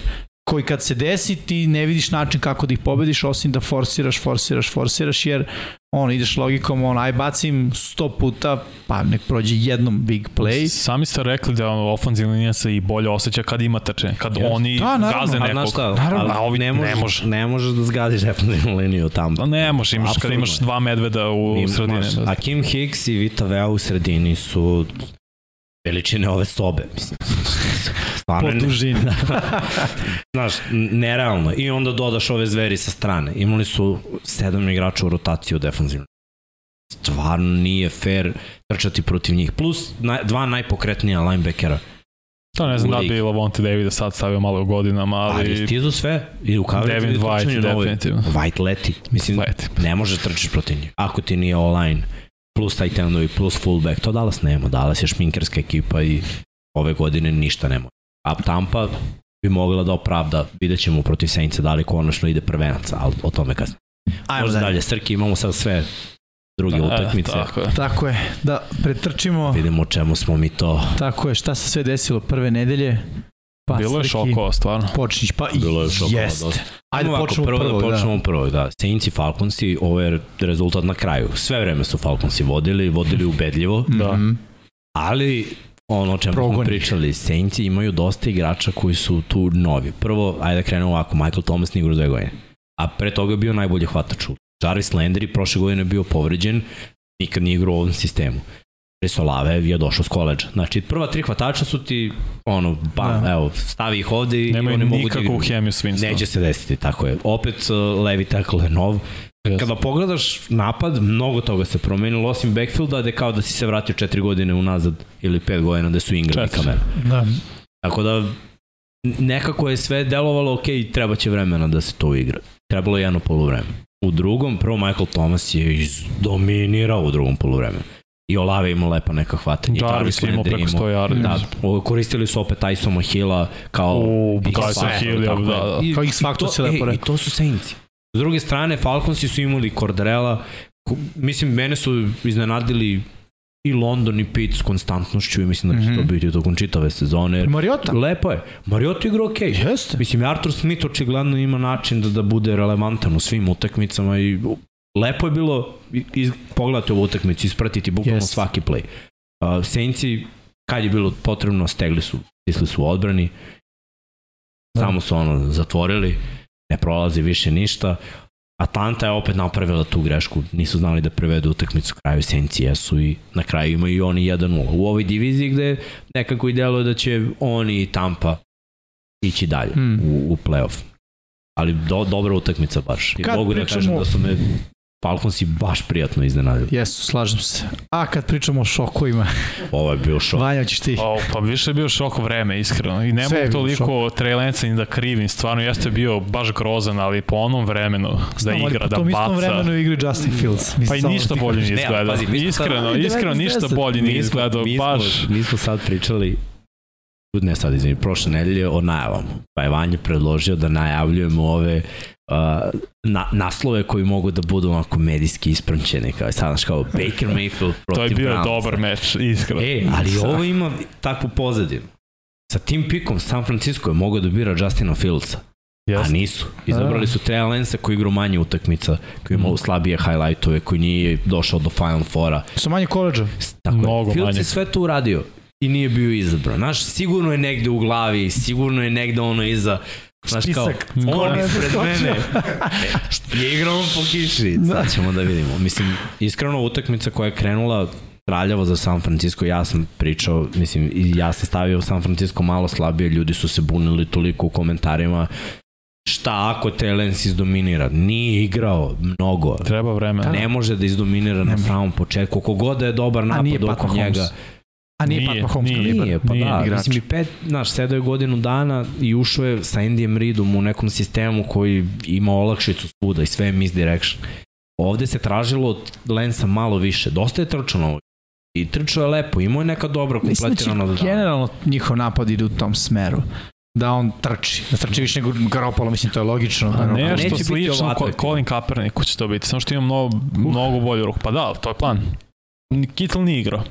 koji kad se desi ti ne vidiš način kako da ih pobediš osim da forsiraš, forsiraš, forsiraš jer on ideš logikom on aj bacim 100 puta pa nek prođe jednom big play Sami ste rekli da ono, ofenzivna linija se i bolje osjeća kad ima trčanje, kad Jeste. oni Da, naravno. gaze nekog. znaš šta, Naravno, a ovi ne, možeš, ne može. ne možeš da zgaziš defensivnu liniju tamo. Pa ne može, imaš kad Apsolutno. imaš dva medveda u sredini. Da. A Kim Hicks i Vita Vea u sredini su veličine ove sobe. Mislim. Stvarno po dužini. Znaš, nerealno. I onda dodaš ove zveri sa strane. Imali su sedam igrača u rotaciji u defensivnoj. Stvarno nije fair trčati protiv njih. Plus dva najpokretnija linebackera. To ne znam da bi Lavonte David sad stavio malo u godinama, Ali, ali... ali stizu sve. I u coverage Devin White, definitivno. White leti. Mislim, Leti. ne možeš trčiš protiv njih. Ako ti nije online, plus tight endovi, plus fullback, to Dallas nema. Dallas je šminkerska ekipa i ove godine ništa nema. A Tampa bi mogla da opravda, vidjet ćemo protiv Saintsa da li konačno ide prvenac, ali o tome kasnije. Ajmo Možda dalje. Srki, imamo sad sve druge utakmice. E, tako je. Tako je, da pretrčimo, Vidimo o čemu smo mi to. tako je, šta se sve desilo prve nedelje. Pa, Bilo je šokova, stvarno. Počnić, pa i Bilo je šokova jeste. dosta. Ajde, Ovako, počnemo prvo, prvo, da počnemo da. prvo, da. Saints i Falconsi, ovo je rezultat na kraju. Sve vreme su Falconsi vodili, vodili ubedljivo, Da. Mhm. ali ono o čemu smo Progoni. pričali, Saintsi imaju dosta igrača koji su tu novi. Prvo, ajde da krenemo ovako, Michael Thomas nije igrao dve godine, a pre toga je bio najbolji hvatač. u Jarvis Landry prošle godine je bio povređen, nikad nije igrao u ovom sistemu. Chris Olave je došao s koleđa. Znači, prva tri hvatača su ti, ono, bam, Da. evo, stavi ih ovde i Nemaju oni mogu da nikakvu igraju. hemiju s Winstonom. Neće se desiti, tako je. Opet uh, levi tackle je nov. Jeste. Kada pogledaš napad, mnogo toga se promenilo, osim backfielda, gde kao da si se vratio četiri godine unazad ili pet godina gde su Ingram i. Kamara. Da. Tako da nekako je sve delovalo, ok, treba će vremena da se to igra. Trebalo je jedno polovreme. U drugom, prvo Michael Thomas je izdominirao u drugom polovremenu. I Olave imao lepa neka hvatanja. i Jarvis imao preko 100 yardi. Da, koristili su opet Tysoma Hilla kao U, Tyson Hill, da, je. da. I, Kao X i factor to- se lepo e, I rekao. to su Saintsi. S druge strane, Falconsi su imali Cordarela, ko- mislim, mene su iznenadili i London i Pitt s konstantnošću i mislim da će to Mhm. biti tokom čitave sezone. Mariota. Lepo je. Mariota igra okej. Okay. Jeste. Mislim, Arthur Smith očigledno ima način da, da bude relevantan u svim utakmicama i lepo je bilo iz, pogledati ovu utakmicu, ispratiti bukvalno Jeste. svaki play. Uh, Saintsi, kad je bilo potrebno, stegli su, stisli su u odbrani, Da. samo su ono zatvorili, ne prolazi više ništa. Atlanta je opet napravila tu grešku, nisu znali da prevedu utakmicu kraju Saintsi jesu i na kraju imaju i oni 1-0. U ovoj diviziji gde nekako i deluje da će oni i Tampa ići dalje Hmm. u, u playoff. Ali do, dobra utakmica baš. Kad mogu da kažem da su me Falconsi baš prijatno iznenadili. Jesu, slažem se. A kad pričamo o šokovima, Ovo je bio šok. Vanja ćeš ti. O, pa više je bio šok vreme, iskreno. I ne mogu toliko Trejlenca ni da krivim. Stvarno jeste bio baš grozan, ali po onom vremenu da Znam, ali igra, po da tom istom baca. vremenu igri Justin Fields. Mislim, Pa i ništa bolje nije izgledao. pazi, smo sad- Iskreno, iskreno ništa bolje nije izgledao. mi, smo, Baš, mi smo sad pričali ne sad, izvini, prošle nedelje o najavama. Pa je Vanja predložio da najavljujemo ove uh, na, naslove koji mogu da budu onako medijski isprančeni, kao sad, znaš, kao Baker Mayfield protiv to je bio Brownsa. dobar meč, iskreno. E, ali ovo ima takvu pozadinu. Sa tim pikom San Francisco je mogao da bira Justina Fieldsa, a Jeste. nisu. Izabrali su Trey Lensa koji igra manje utakmica, koji ima slabije highlightove, koji nije došao do Final Fora. Su manje koleđa. Tako Mnogo je. Fields manje. je sve to uradio i nije bio izabran. Znaš, sigurno je negde u glavi, sigurno je negde ono iza Znaš kao, Spisak. on ne ispred mene je igrao on po kiši. Sad ćemo da vidimo. Mislim, iskreno utakmica koja je krenula traljavo za San Francisco, ja sam pričao, mislim, i ja sam stavio San Francisco malo slabije, ljudi su se bunili toliko u komentarima šta ako Trelens izdominira? Nije igrao mnogo. Treba vremena. Ne može da izdominira na može. samom početku. Koliko da je dobar napad oko njega. A nije, Nije, Pat Mahomes nije. kalibar. Nije, pa Nije da. igrač. Mislim, i pet, znaš, sedao je godinu dana i ušao je sa Andyjem Reidom u nekom sistemu koji ima olakšicu svuda i sve je misdirection. Ovde se tražilo od Lensa malo više. Dosta je trčao na ovo. I trčao je lepo, imao je neka dobra Mislim da će kompletirana dodana. generalno njihov napad ide u tom smeru. Da on trči. Da trči više nego Garoppolo, mislim, to je logično. A neće nešto biti slično ovako ko. Colin Kaepernick će to biti, samo što ima mnogo, mnogo bolju ruku. Pa da, to je plan. Kittle nije igrao.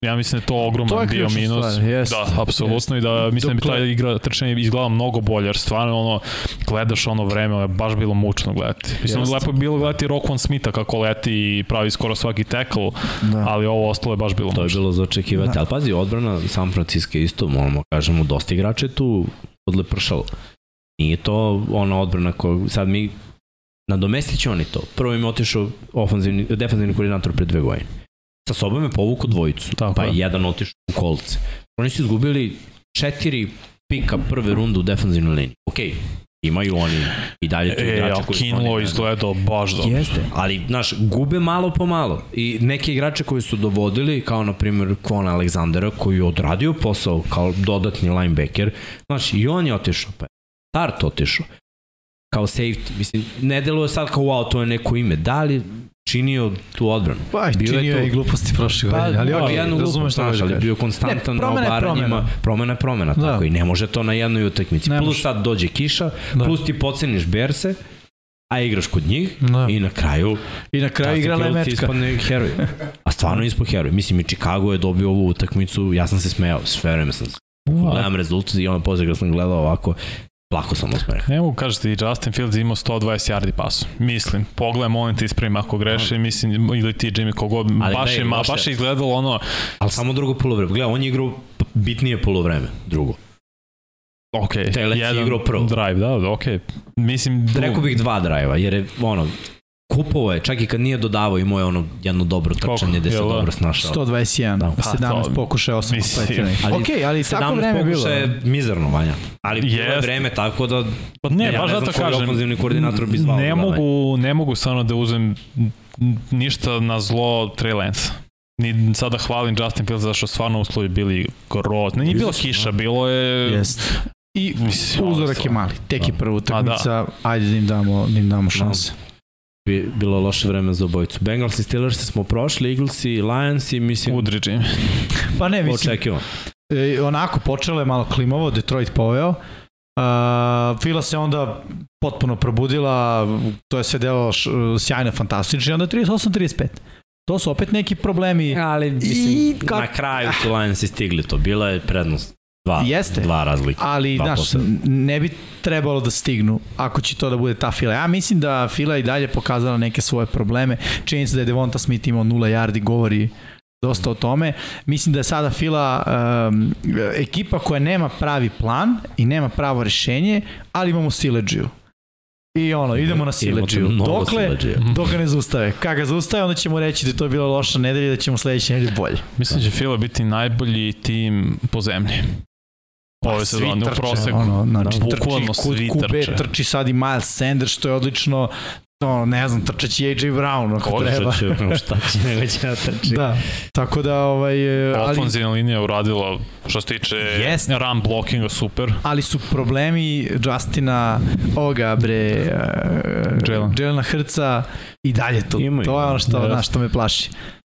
Ja mislim da je to ogroman To je bio minus. stvar, jest, da, apsolutno i da mislim da bi ta igra trčanje izgledala mnogo bolje, jer stvarno ono, gledaš ono vreme, ono je baš bilo mučno gledati. Mislim, Jest. lepo je bilo gledati Rockwan Smitha kako leti i pravi skoro svaki tackle, Da. ali ovo ostalo je baš bilo To je mučno. bilo za očekivati. Da. Ali pazi, odbrana San Francisco je isto, moramo kažemo, dosta igrača je tu odlepršalo. Nije to ona odbrana koja, sad mi nadomestit će oni to. Prvo im je otišao ofanzivni, defanzivni koordinator pre dve godine. Sa sobom je povuku dvojicu, Tako pa je. je jedan otišao u kolce. Oni su izgubili četiri pika prve runde u defanzivnoj liniji. Okej, imaju oni i dalje tu E, igrača ali koji su Kinlo izgledao baš dobro. Jeste, ali, znaš, gube malo po malo. I neke igrače koji su dovodili, kao na primjer Kvon Aleksandera, koji je odradio posao kao dodatni linebacker, znaš, i on je otišao, pa je Tart otišao. Kao safety, mislim, ne deluje sad kao wow, to je neko ime. Da li činio tu odbranu? Pa, Bio je činio to- je i gluposti prošle godine, ali da, okej, jednu razumeš glupost, šta znaš, hoćeš ali bio konstantan Ne, na promena je obaranjima. promena. Promena je promena, Da. tako i ne može to na jednoj utakmici. Ne Plus može. sad dođe kiša, Da. plus ti poceniš Berse, a igraš kod njih Da. i na kraju I na kraju Justin igra Fields Lemečka. ispadne heroj. A stvarno ispod heroj. Mislim, i Chicago je dobio ovu utakmicu, ja sam se smejao, sve vreme sam. Gledam rezultat i ono pozdrav sam gledao ovako, plako sam osmeh. Ne mogu kažete i Justin Fields imao 120 yardi pasu. Mislim, pogledaj, molim te ispravim ako greši, mislim, ili ti Jimmy kogod, Ali baš, gledaj, je, ma, baš je izgledalo ono, Ali samo drugo polovreme. Gledaj, on je igrao bitnije polovreme, drugo. ok, si jedan igrao prvo. drive, da, ok. Mislim, dru- Rekao bih dva drajeva, jer je ono, kupovo je, čak i kad nije dodavao, imao je ono jedno dobro trčanje gde se da? dobro snašao. 121, Da. da. Pa, 17 to- pokušaja, 8 mislim, kompletiranih. ali Ok, ali tako 17 vreme je bilo. pokušaja je mizerno, Vanja. Ali bilo je vreme tako da Pa ne, ja baš ne znam zato kažem. ofenzivni koordinator bi zvao Ne da mogu, ne mogu stvarno da uzem ništa na zlo Trey Lance. Ni sada hvalim Justin Fields zato što stvarno uslovi bili grozni. Nije bila kiša, bilo je... Jest. I Mislim, uzorak je mali. Tek je prva utakmica, ajde da im damo, da im damo šanse. Bi bilo loše vreme za obojicu. Bengals i Steelers smo prošli, Eagles i Lions i mislim Udri Jimmy. Pa ne, mislim, očekivan. e, onako počelo je malo klimavo, Detroit poveo. Uh, Fila se onda potpuno probudila, to je sve delo sjajno, fantastično i onda 38-35. To su opet neki problemi. Ali mislim, I kak- na kraju su Lions i stigli to. Bila je prednost dva, Jeste. dva razlike. Ali, Dva znaš, ne bi trebalo da stignu ako će to da bude ta fila. Ja mislim da fila i dalje pokazala neke svoje probleme. Činjenica da je Devonta Smith imao 0 yardi govori dosta o tome. Mislim da je sada fila um, ekipa koja nema pravi plan i nema pravo rešenje, ali imamo sileđiju. I ono, idemo na sileđiju. Dokle, siledžija. dok ga ne zaustave. Kad ga zaustave, onda ćemo reći da je to bila loša nedelja i da ćemo sledeće nedelje bolje. Mislim da će Fila biti najbolji tim po zemlji. Ove Pa, Svi sezone, u proseku. Ono, znači, Da, trči, bukvalno kud, svi QB trče. trči sad i Miles Sanders, što je odlično, to, ne znam, trčeći AJ Brown ako Može, treba. Će, šta će nego će da trči. Da, tako da, ovaj, e, ali, Ofenzivna linija uradila što se tiče Jest. run blockinga super. ali su problemi Justina, ovoga bre, Jalen. Jelena Hrca i dalje tu. Imaju, to je ono što, da. na, što me plaši.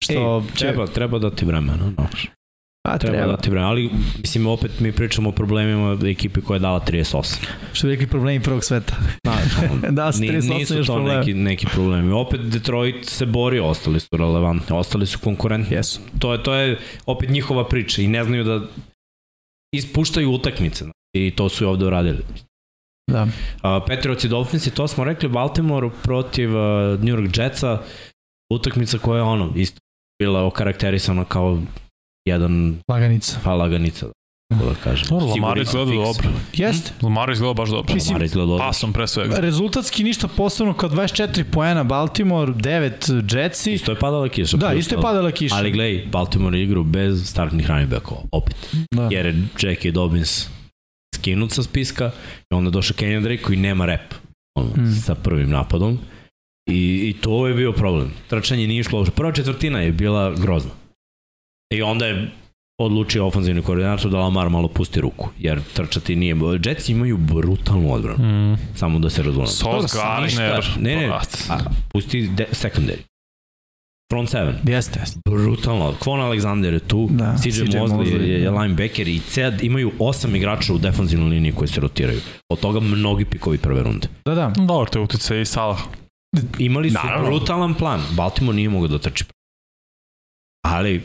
Što Ej, treba, treba da ti vremena, no. Pa, Treba, treba. da ti vremena, ali mislim opet mi pričamo o problemima ekipe koja je dala 38. Što bi rekli problemi prvog sveta. da, su Ni, 38 nisu još to problema. neki, neki problemi. Opet Detroit se bori, ostali su relevantni, ostali su konkurentni. Jesu. To je, to je opet njihova priča i ne znaju da ispuštaju utakmice. znači, I to su i ovde uradili. Da. Uh, Patriots i Dolphins i to smo rekli Baltimore protiv uh, New York Jetsa utakmica koja je ono isto bila okarakterisana kao jedan Laganica. pa laganica kako da kažem. Lamar izgleda dobro. Jeste. Lamar izgleda baš dobro. Mislim, Lamar izgleda dobro. Pasom pre svega. Rezultatski ništa posebno kao 24 poena Baltimore, 9 Jetsi. Isto je padala kiša. Da, isto je padala kiša. Ali gledaj, Baltimore igru bez startnih running backova, opet. da. Jer je Jackie Dobbins skinut sa spiska i onda došao Kenyon Drake koji nema rep ono, Mm. sa prvim napadom. I, I to je bio problem. Trčanje nije išlo uopšte. Prva četvrtina je bila grozna. I onda je odlučio ofenzivni koordinator da Lamar malo pusti ruku, jer trčati nije... Jetsi imaju brutalnu odbranu, Mm. samo da se razumemo. Sos Gardner. ništa. Ne, ne. A, pusti de, secondary. Front seven. Jeste, jeste. Brutalno. Kvon Alexander je tu, Da, CJ, CJ Mosley, Mosley, je, je da. linebacker i ced, imaju osam igrača u defensivnoj liniji koji se rotiraju. Od toga mnogi pikovi prve runde. Da, da. Dobro, to je utjecaj i Salah. Imali su Naravno. brutalan plan. Baltimore nije mogao da trči. Ali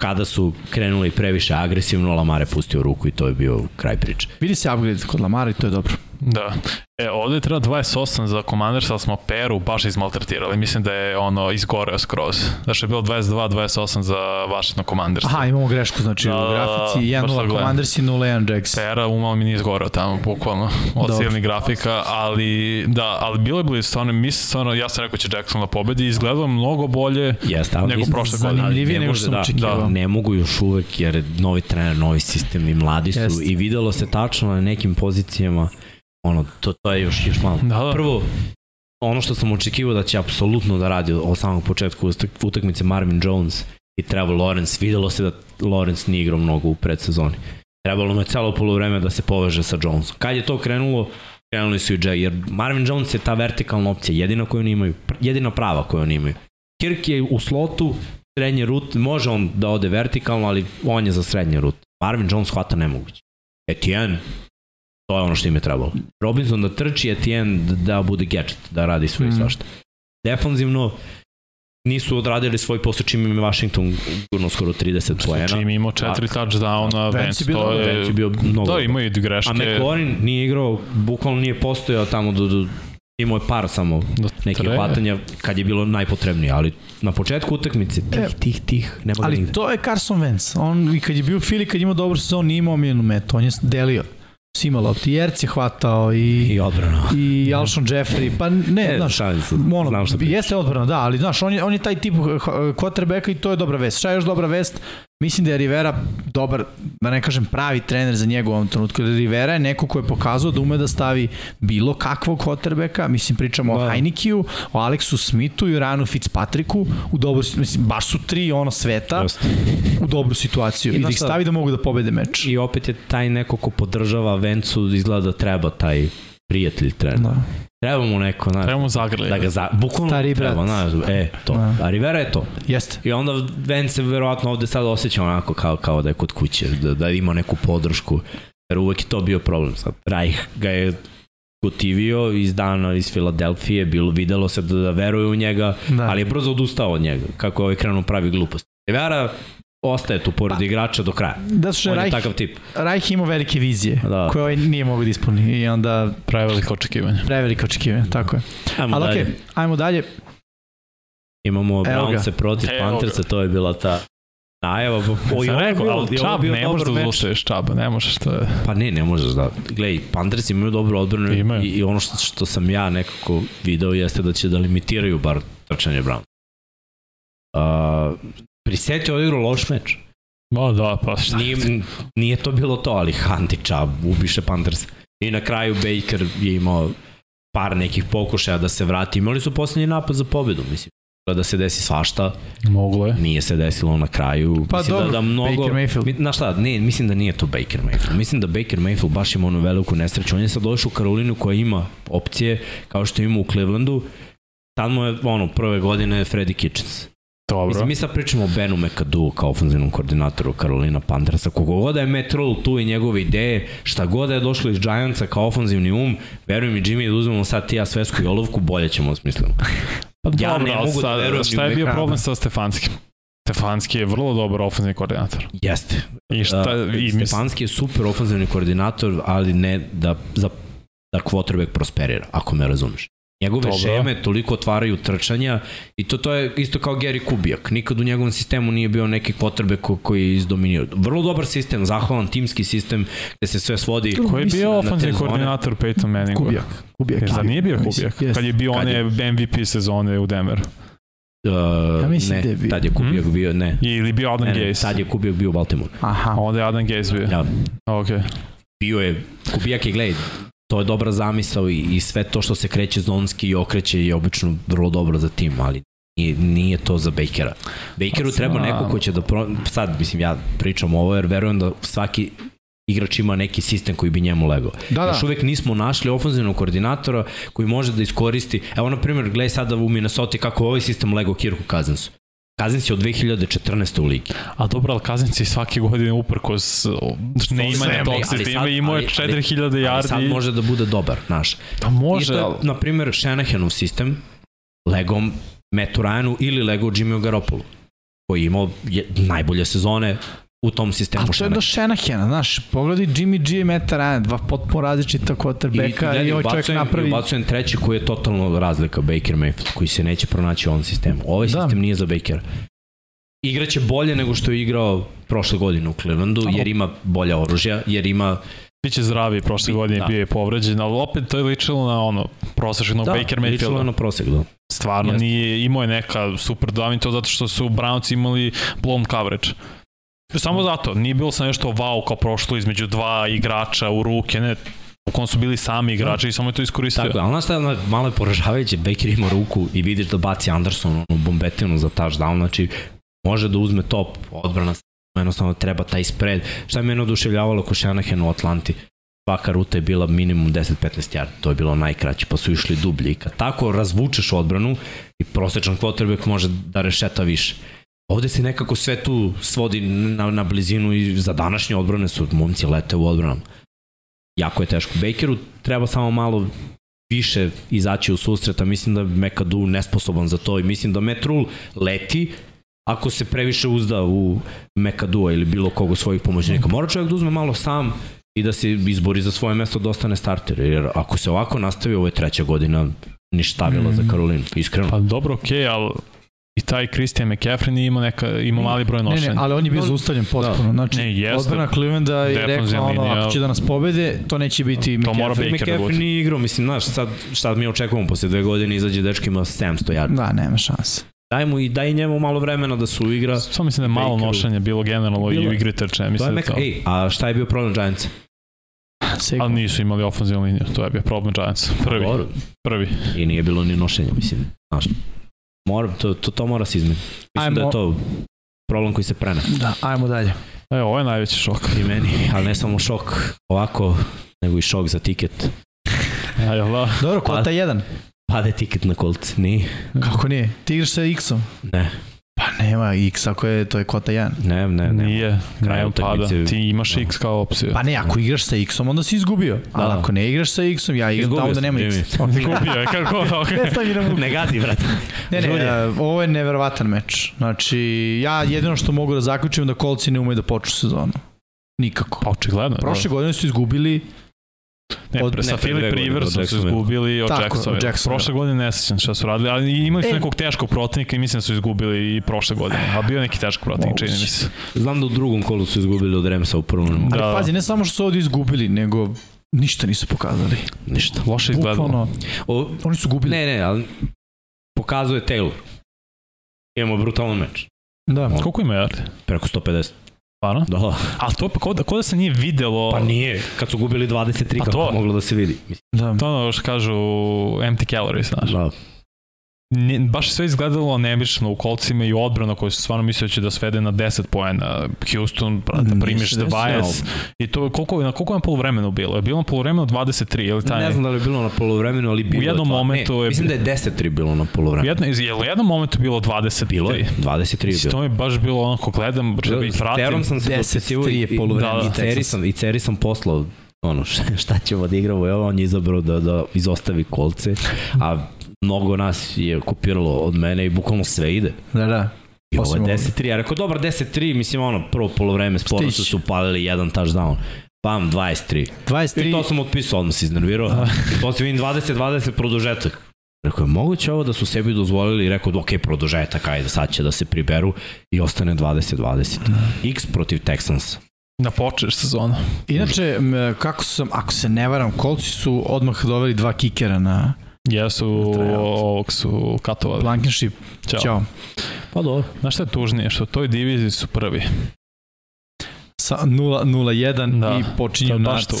kada su krenuli previše agresivno, Lamar je pustio ruku i to je bio kraj priče. Vidi se upgrade kod Lamara i to je dobro. Da. E, ovde treba 28 za Commanders, ali smo Peru baš izmaltretirali. Mislim da je ono izgoreo skroz. Znači je bilo 22-28 za Washington Commanders. Aha, imamo grešku, znači Da, u da, da, grafici baš sad 1-0 gledam. Commanders i 0-1 Jacks. Pera umalo mi nije izgoreo tamo, bukvalno, od Dobro. silnih grafika, ali da, ali bilo je blizu, stvarno, mislim, stvarno, ja sam rekao će Jackson da pobedi izgledalo mnogo bolje, Jeste, ali Nego prošle godine. Zanimljivije ne nego što sam da, očekivao. da, ne mogu još uvek jer novi trener, novi sistem i mladi su Jeste. i videlo se tačno na nekim pozicijama ono, to, to je još, još malo. Da, da. Prvo, ono što sam očekivao da će apsolutno da radi od samog početka utak- utakmice Marvin Jones i Trevor Lawrence, videlo se da Lawrence nije igrao mnogo u predsezoni. Trebalo mu je celo polovreme da se poveže sa Jonesom. Kad je to krenulo, krenuli su i Jack, jer Marvin Jones je ta vertikalna opcija, jedina koju oni imaju, jedina prava koju oni imaju. Kirk je u slotu, srednje rut, može on da ode vertikalno, ali on je za srednje rut. Marvin Jones hvata nemoguće. Etienne, to je ono što im je trebalo. Robinson da trči, Etienne da, da bude gadget, da radi i Mm. svašta. Defanzivno, nisu odradili svoj posao čim im je Washington gurno skoro 30 poena. Čim imao četiri touchdowna, Vance Vance, to je... Vance je bio mnogo Da, imaju i greške. A McLaurin nije igrao, bukvalno nije postojao tamo do, do imao je par samo do nekih tre- hvatanja kad je bilo najpotrebnije, ali na početku utakmice tih, E, tih, tih, nema ga Ali nigde. to je Carson Wentz. On i kad je bio u Fili, kad je imao dobar sezon, nije imao omiljenu metu. On je delio. Svima lopti. Jerc je hvatao i, I odbrana. i Alshon Jeffrey. Pa ne, E, znaš, šalim se, ono, znam pričam. jeste odbrana, da, ali znaš, on je, on je taj tip quarterbacka i to je dobra vest. Šta je još dobra vest? Mislim da je Rivera dobar, da ne kažem pravi trener za njega u ovom trenutku. Rivera je neko ko je pokazao da ume da stavi bilo kakvog quarterbacka, mislim pričamo Da. o Heinikiju, o Alexu Smithu i Ranu Fitzpatricku, u dobru, mislim, baš su tri ono sveta Jeste. u dobru situaciju I i, da ih stavi da mogu da pobede meč. I opet je taj neko ko podržava Vencu, izgleda da treba taj prijatelj trener. Da. Treba mu neko, znaš, Trebamo zagrljati. da ga za, bukvalno Stari brat. treba, znaš, e, to. Da. A Rivera je to. Jeste. I onda Vence se verovatno ovde sad osjeća onako kao, kao da je kod kuće, da, da ima neku podršku. Jer uvek je to bio problem. Sad, Reich ga je gotivio iz dana iz Filadelfije, bilo, videlo se da, da veruje u njega, Da. ali je brzo odustao od njega, kako je ovaj krenuo pravi glupost. Rivera ostaje tu pored Pa- igrača do kraja. Da su On je Reich, takav tip. Reich imao velike vizije, Da. koje ovaj nije mogu da ispuni i onda Preveliko očekivanje. prevelike očekivanja, tako je. Ajmo Ali dalje. okej, ajmo dalje. Imamo. Brownce protiv. Panthersa, to je bila ta najava. O, Sam rekao, ali Čab ne možeš da zaustaviš Čaba, ne možeš, to je... Pa ne, ne možeš da. Glej, Panthers imaju dobru odbranu Imaju. i, i ono što, što sam ja nekako video jeste da će da limitiraju bar trčanje Brown. Uh, Priset je odigrao loš meč. Ma da, pa šta? Nije, nije to bilo to, ali Chubb ubiše Panthers. I na kraju Baker je imao par nekih pokušaja da se vrati. Imali su poslednji napad za pobedu, mislim. Da se desi svašta, Moglo je. nije se desilo na kraju. Pa mislim dobro, da, da mnogo, Baker Mayfield. Mi, znaš šta, ne, mislim da nije to Baker Mayfield. Mislim da Baker Mayfield baš ima onu veliku nesreću. On je sad došao u Karolinu koja ima opcije, kao što ima u Clevelandu. Tad mu je, ono, prve godine Freddy Kitchens. Dobro. Mislim, mi sad pričamo o Benu McAdoo kao ofenzivnom koordinatoru Carolina Panthersa. Kogo god da je Matt Rule tu i njegove ideje, šta god da je došlo iz Giantsa kao ofenzivni um, veruj mi Jimmy, da uzmemo sad ti ja svesku i olovku, bolje ćemo smislimo. Pa Ja dobro, ne mogu da sad, verujem šta je bio problem sa Stefanskim? Stefanski je vrlo dobar ofenzivni koordinator. Jeste. I šta, Uh, i mislim, Stefanski je super ofenzivni koordinator, ali ne da, za, da quarterback prosperira, ako me razumeš. Njegove Dobro. šeme toliko otvaraju trčanja i to, to je isto kao Gary Kubijak. Nikad u njegovom sistemu nije bio neki quarterback ko, koji je izdominirao. Vrlo dobar sistem, zahvalan timski sistem gde se sve svodi. ko je bio ofenzivni koordinator Peyton Manningu? Kubijak. Kubijak. Zar nije bio Kubijak? jeste. Kad je bio one je- MVP sezone u Denveru. Uh, Ja mislim ne, da je bio. tad je Kubijak Hmm? bio, ne. Ili bio Adam Ne, ne, Gase. tad je Kubijak bio u Baltimore. Aha. Onda je Adam Gase bio. Ja, Ok. bio je, Kubijak je, gledaj, to je dobra zamisao i, i sve to što se kreće zonski i okreće je obično vrlo dobro za tim, ali nije, nije to za Bakera. Bakeru Pa treba neko ko će da, pro, sad, mislim, ja pričam ovo jer verujem da svaki igrač ima neki sistem koji bi njemu legao. Da, da. Još uvek nismo našli ofenzivnog koordinatora koji može da iskoristi, evo na primjer, gledaj sada u Minnesota kako ovaj sistem legao Kirku Kazansu. Kazins je od 2014. u ligi. A dobro, ali Kazinci svake godine uprkos ne imanja svemu, tog sistema sad- imao je ali- ali- 4000 Ali sad yardi. može da bude dobar, znaš. Pa može, Isto, ali... na primjer, Shanahanov sistem, legom Mattu Ryanu ili lego Jimmy Garoppolo, koji je imao je, najbolje sezone u tom sistemu Ali to je do Shanahana, znaš, pogledaj Jimmy G i Matt Ryan, dva potpuno različita quarterbacka i, ovaj čovjek napravi... Ubacujem treći koji je totalno razlika, Baker Mayfield, koji se neće pronaći u ovom sistemu. Ovaj Da. sistem nije za Bakera. Igraće bolje nego što je igrao prošle godine u Clevelandu, jer ima bolja oružja, jer ima Biće zdravi, prošle godine da. bio je povređen, ali opet to je ličilo na ono, prosječnog da, Baker ličilo je Mayfielda. na prosek, da. Stvarno Jeste. nije, imao je neka super davin to zato što su Browns imali blown coverage. Samo zato, nije bilo sa nešto wow kao prošlo između dva igrača u ruke, ne, u kom su bili sami igrači i samo je to iskoristio. Tako, ali znaš šta je malo je poražavajuće, Baker ima ruku i vidiš da baci Anderson onu bombetinu za touchdown, znači može da uzme top odbrana, jednostavno treba taj spread. Šta je mene oduševljavalo ko Shanahan u Atlanti? Svaka ruta je bila minimum 10-15 yardi, to je bilo najkraće, pa su išli dublje. I kad tako razvučeš odbranu i prosečan quarterback može da rešeta više. Ovde se nekako sve tu svodi na, na blizinu i za današnje odbrane su momci lete u odbranama. Jako je teško. Bakeru treba samo malo više izaći u susret, a mislim da je McAdoo nesposoban za to i mislim da Matt Rule leti ako se previše uzda u McAdoo ili bilo koga svojih pomoćnika. Mora čovjek da uzme malo sam i da se izbori za svoje mesto da ostane starter, jer ako se ovako nastavi, ovo je treća godina ništavila mm. za Karolinu, iskreno. Pa dobro, okej, okay, ali i taj Christian McCaffrey nije imao, neka, imao mali broj nošenja. Ne, ne, ali on je bio zaustavljen potpuno. da. Znači, Ne, jeste. odbrana Clevelanda je rekla ono, linija. ako će da nas pobede, to neće biti To mora McCaffrey. Baker da McCaffrey bude. nije igrao, mislim, znaš, sad šta mi očekujemo posle dve godine izađe dečki ima 700 yardi. Da, nema šanse. Daj mu i daj njemu malo vremena da se uigra. Samo mislim da je malo Bakeru. nošenja bilo generalno i Bilo u je. igri trče. To je Mislim da to. Ej, a šta je bio problem Giantsa? Sigurno. Ali nisu imali ofenzivnu liniju, to je bio problem Giants. Prvi, prvi. I nije bilo ni nošenja, mislim. Znaš, mora, to, to, to mora se izmeniti. Mislim da Ajmo. je to problem koji se prene. Da, ajmo dalje. E, ovo je najveći šok. I meni, ali ne samo šok ovako, nego i šok za tiket. Jel da? Dobro, kota 1. Pade tiket na Colt, nije. Kako nije? Ti igraš sa X-om? Ne, Pa nema X, ako je, to je kota 1. ne, ne. ne. Nije, Kraj ne pada. utakmice- Ti imaš Da. X kao opciju. Pa ne, ako igraš sa X-om, onda si izgubio. Ali Da. ako ne igraš sa X-om, ja igram tamo da nema. X. Izgubio je, kako? Okay. Ne stavi na muku. Ne gazi, brate. Ne, ne, Žulje. ovo je neverovatan meč. Znači, ja jedino što mogu da zaključim da kolci ne umeju da počnu sezonu. Nikako. Pa očigledno. Prošle godine su izgubili Ne, Od- pre, sa Philip od Riversom su izgubili od Tako, od Jacksonville. Jacksonville. Prošle godine ne sećam šta su radili, ali imali su E. nekog teškog protivnika i mislim da su izgubili i prošle godine. A bio neki teški protivnik, čini mi se. Znam da u drugom kolu su izgubili od Remsa u prvom. Ali Da. pazi, ne samo što su ovdje izgubili, nego ništa nisu pokazali. Ništa. Loše izgledalo. Bukvalno, O, oni su gubili. ne, ne, ali pokazuje Taylor. Imamo brutalan meč. Da. Koliko ima yardi? Preko 150. Stvarno? Da. Ali to pa kao da, kao da se nije videlo... Pa nije. Kad su gubili 23, Pa kako to. moglo da se vidi. Mislim, Da. To ono što kažu empty calories, znaš. da. Nije, baš je sve izgledalo nebično u kolcima i odbrana koji su stvarno mislili da će da svede na 10 poena. Houston, Nije primiš se desilo. 20. I to je koliko, na koliko je polovremenu bilo? Je bilo na polovremenu 23 ili taj... Ne znam da li je bilo na polovremenu, ali bilo je jednom dva- momentu ne, je- Mislim da je 10-3 bilo na U polovremenu. jedno, je u jednom momentu bilo 23? Bilo je, 23 je bilo. To je baš bilo onako gledam, da ih S vratim. Terom sam se 10-3 dopisivao i, je i, da, za i, Ceri sam, i Ceri sam poslao ono, šta, šta ćemo da igramo, evo on je izabrao da, da izostavi kolce, a mnogo nas je kopiralo od mene i bukvalno sve ide. Da, da. I ovo je Osim 10-3, ja rekao, dobar 10-3, mislim ono, prvo polovreme sporno su upalili jedan touchdown. Pam, 23. I to 23, sam otpisao, odmah se iznervirao. I to se vidim 20-20 produžetak. Rekao, je moguće ovo da su sebi dozvolili i rekao, ok, produžetak, ajde, sad će da se priberu i ostane 20-20. X protiv Texans. Da počneš sezonu. inače, kako sam, ako se ne varam, kolci su odmah doveli dva kikera na Jesu, ovog su katovali. Blankenship. Ćao. Ćao. Pa dobro. Znaš šta je tužnije? Što u toj diviziji su prvi. Sa 0-0-1 Da, i To počinju na baš C.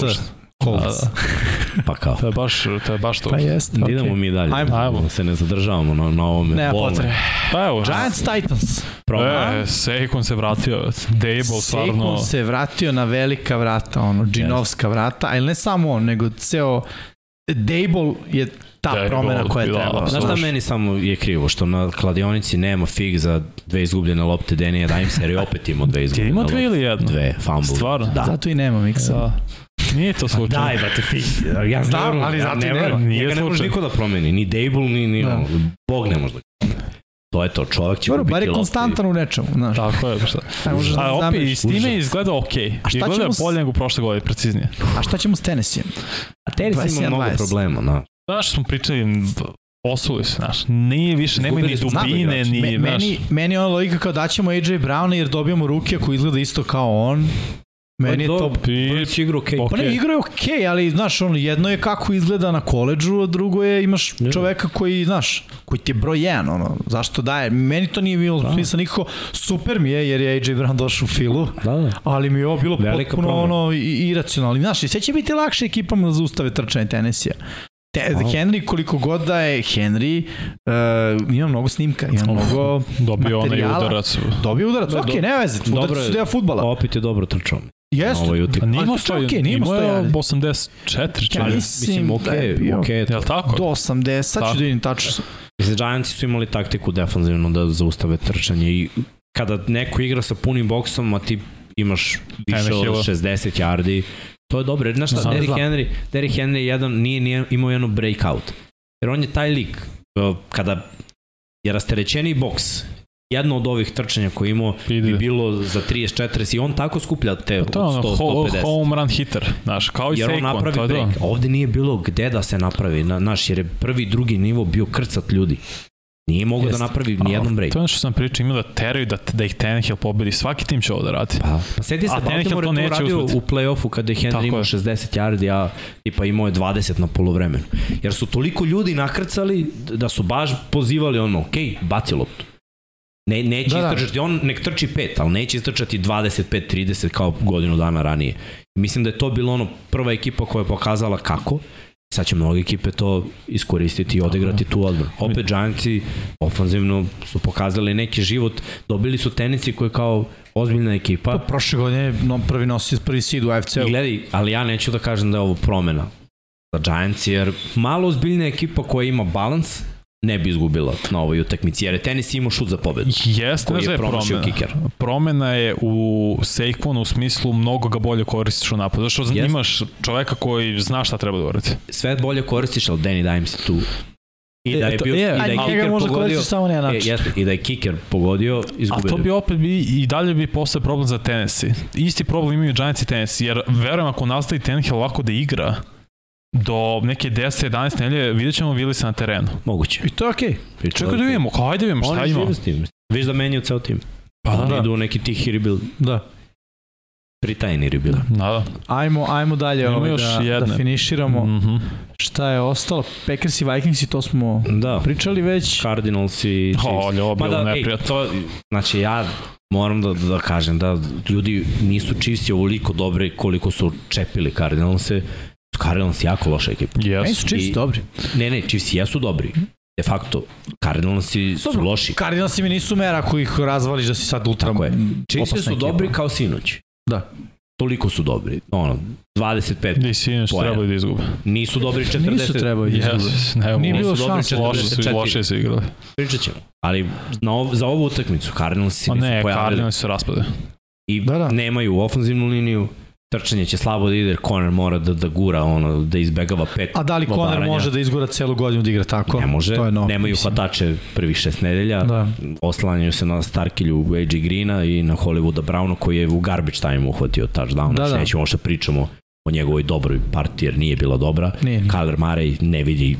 Colts. Da, Pa kao. To je baš, to je baš tužno. Pa jeste. Okay. Idemo mi dalje. Ajmo. Ajmo. Da se ne zadržavamo na, na ovome. Bolne potrebe. Pa evo, Giants Titans. Proba. E, Seikon se vratio. Dable stvarno... Saquon se vratio na velika vrata, ono, džinovska vrata, ali ne samo on, nego ceo Dable je ta Dable, promena koja je da, trebala. Znaš šta meni samo je krivo? Što na kladionici nema fig za dve izgubljene lopte Denija Dimesa, jer je opet imao dve izgubljene ima lopte. dve ili jedno? Dve, fumble. Stvarno? Da. Zato i nema miksa. Da. Nije to slučaj. Daj, brate, fig. Ja Znam, znam, ali ja zato nema. moram. Nije Njega ne može niko da promeni. Ni Dable, ni, ni Da. Bog ne može da To je to, čovek će Dobro, bar je konstantan u nečemu, znaš. Tako je, pa šta. Da A opet, zameriš. i s time izgleda okej. A šta Izgleda ćemo s- bolje nego prošle godine, preciznije. A šta ćemo s Tennessee? A Teris ima 21-20. mnogo problema, na. Znaš, smo pričali, posuli se, znaš, nije više, nema ni dubine, ni, Me, znaš, meni, meni je ona logika kao daćemo AJ Browna jer dobijamo ruke koji izgleda isto kao on. Meni je to... I, Prvi će igru okej. Ok. Pa ne, igra je okej, okay, ali znaš, ono, jedno je kako izgleda na koleđžu, a drugo je imaš Ja. čoveka koji, znaš, koji ti je broj jedan, ono, zašto daje? Meni to nije bilo Da. smisla nikako, super mi je jer je AJ Brown došao u filu, Da, da. ali mi je ovo bilo Velika potpuno promena. ono iracionalno. Znaš, i sve će biti lakše ekipama da zaustave trčanje Tennessee. Te, A. Henry, koliko god da je Henry, uh, ima mnogo snimka, ima mnogo dobio onaj materijala. udarac. dobio udarac, Da, ok, do- nema veze, udarac je. su deo futbala. Opet je dobro trčao. Jeste, A utakmici. nije imao to je stoji, okej, nije imao imao je 101. 84, Ja mislim da okej, bio- okej. Je li tako? do 80, sad ću da vidim tačno. Mislim, Giantsi su imali taktiku defanzivno da zaustave trčanje i kada neko igra sa punim boksom, a ti imaš više od Tannehilla. 60 yardi, To je dobro, jer znaš šta, Derrick. Henry, Derrick Henry je jedan, nije, nije imao jednu breakout. Jer on je taj lik, kada je rasterećeni boks, jedno od ovih trčanja koje je imao Ide. bi bilo za 30-40 i on tako skuplja te To je ono, 100-150. home run hitter, znaš, kao i Jer on Saquon, napravi to je break. to. Ovde nije bilo gde da se napravi, na, naš, jer je prvi drugi nivo bio krcat ljudi. Nije mogao da napravi ni jednom break. To je ono što sam pričao, ima da teraju da, da ih Tannehill pobedi. Svaki tim će ovo da radi. Pa, pa sedi se, Baltimore to to neće radio uspeti. u play-offu kada je Henry Tako imao je. 60 yardi, a tipa imao je 20 na polovremenu. Jer su toliko ljudi nakrcali da su baš pozivali ono, ok, baci loptu. Ne, neće Da, da, da. istrčati, on nek trči 5, ali neće istrčati 25-30 kao godinu dana ranije. Mislim da je to bilo ono prva ekipa koja je pokazala kako. Sad će mnoge ekipe to iskoristiti i odigrati tu odbranu. Opet Giantsi ofanzivno su pokazali neki život. Dobili su tenisi koji kao ozbiljna ekipa. Pa prošle godine no, prvi nosi prvi seed u AFC-u. I gledaj, ali ja neću da kažem da je ovo promena za Giants, jer malo ozbiljna ekipa koja ima balans ne bi izgubila na ovoj utakmici, jer je tenis imao šut za pobedu. Jeste, Koji je je promena. kiker. Promena je u Saquonu u smislu mnogo ga bolje koristiš u napadu. Zašto Jeste. imaš čoveka koji zna šta treba da uradi. Sve bolje koristiš, ali Danny Dimes tu. I da je to- bio, je, i da je A kiker pogodio, koristiš samo na e, način. jeste, i da je kiker pogodio, A izgubili. to bi opet bi i dalje bi postao problem za Tennessee. Isti problem imaju Giants i Tennessee, jer verujem ako nastavi Tannehill ovako da igra do neke 10-11 nelje, vidjet ćemo Willisa na terenu. Moguće. I to je okej. Priča Čekaj da vidimo, kao ajde vidimo šta Oni ima. s tim. Viš da menjaju ceo tim. Pa da, Oni da. idu neki tihi rebuild, Da. pritajni rebuild. Da, da. Ajmo, ajmo dalje Ima ovaj, još da, da jedne. finiširamo. Mhm. Šta je ostalo? Packers i Vikings i to smo Da. pričali već. Cardinals i Chiefs. O, ovo Pa bilo da, ej, neprijatno. to, znači ja moram da, da kažem da ljudi nisu Chiefs ovoliko dobri koliko su čepili Cardinalse. Cardinals je jako loša ekipa. Meni Yes. su Chiefs I- dobri. Ne, ne, Chiefs jesu dobri. De facto, Cardinalsi su Dobro, loši. Cardinalsi mi nisu mera ako ih razvališ da si sad ultra Tako je. Chiefs su dobri kao sinoć. Da. Toliko su dobri. Ono, 25. I svi nešto Poena. trebali da izgube. Nisu dobri 40. Nisu trebali da izgube. Yes. Ne, Nije bilo su. 40. Loše su, 44. loše su igrali. Pričat ćemo. Ali na ov, za ovu utakmicu Cardinals se A nisu ne, pojavili. Cardinals se raspade. I Da, da. nemaju ofenzivnu liniju. Trčanje će slabo da ide, Conor mora da, da gura, ono, da izbegava pet A da li Conor obaranja. može da izgura celu godinu da igra tako? Ne može, To je no, nemaju mislim. hvatače prvih šest nedelja, Da. oslanjaju se na Starkilju AJ Greena i na Hollywooda Browna koji je u garbage time uhvatio touchdown, Da, da, da. da. nećemo što pričamo o njegovoj dobroj partiji jer nije bila dobra. Nije, nije. Kyler Murray ne vidi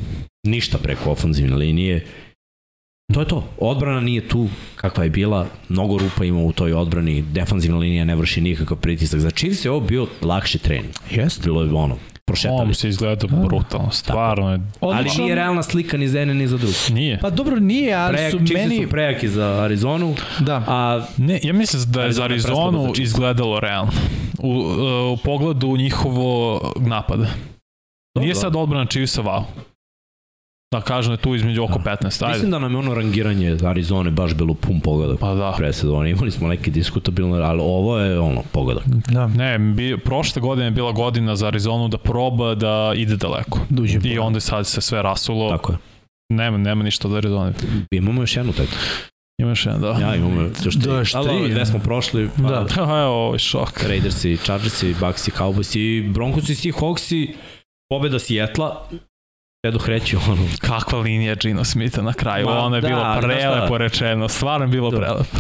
ništa preko ofenzivne linije. To je to. Odbrana nije tu kakva je bila. Mnogo rupa ima u toj odbrani. Defanzivna linija ne vrši nikakav pritisak. Za Chiefs je ovo bio lakši trening. Jeste. Bilo je ono, prošetali su. se izgleda brutalno, stvarno je. Ali nije realna slika ni za jedne ni za druge. Nije. Pa dobro, nije, ali Prejak, su Chiefs meni... su prejaki za Arizonu, Da. a Ne, ja mislim da je za Arizona Arizonu za Chiefs. izgledalo realno. U, uh, u pogledu njihovo napada. Nije sad odbrana Chiefsa wow. Da kažem da je tu između oko 15. Ajde. mislim da nam je ono rangiranje Arizone baš bilo pun pogodak. Pa da. Pre sezone imali smo neke diskutabilne, ali ovo je ono pogodak. Da. Ne, bi, prošle godine je bila godina za Arizonu da proba da ide daleko. Da uđe I onda je sad se sve rasulo. Tako je. Nema, nema ništa od Arizone. Imamo još jednu tek. Ima još jedan, da. Ja imamo još tri. Da, još Ali tri, ovo, ja. Gde smo prošli? Pa, Da. Evo, ovo je šok. Raidersi, Chargersi, Bucksi, Cowboysi, Broncosi, Seahawksi, pobeda Sijetla. Edo Hreći, ono, Kakva linija Gino Smitha na kraju. Ma, ono je da, bilo prelepo rečeno. Stvarno je bilo Da. prelepo.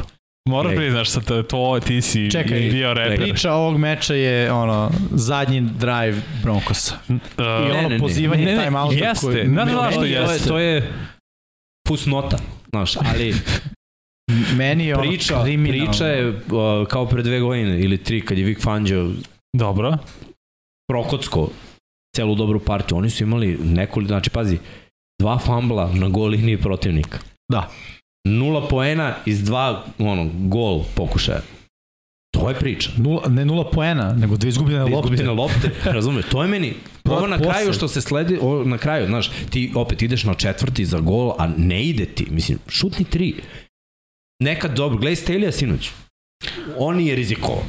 Moram Ej. priznaš sa to, to ti si Čekaj, bio reper. Priča ovog meča je ono zadnji drive Broncosa. Uh, I ono ne, ne. pozivanje Ne, ne, time outa jeste. koje... Ne, ne, meni- zašto to je, jeste. to je fusnota, znaš, ali Meni je ono priča, kriminalno. priča je uh, kao pre dve godine ili tri, kad je Vic Fangio Dobro. prokocko celu dobru partiju, oni su imali nekoliko, znači pazi, dva fambla na gol liniji protivnika. Da. Nula poena iz dva, ono, gol pokušaja. To je priča. Nula, ne nula poena, nego dve izgubljene lopte. Izgubljene lopte, razumeš? To je meni ovo na Posle. kraju što se sledi, ovo na kraju, znaš, ti opet ideš na četvrti za gol, a ne ide ti, mislim, šutni tri. Nekad dobro, gledaj Stelija sinoć. On je rizikovao.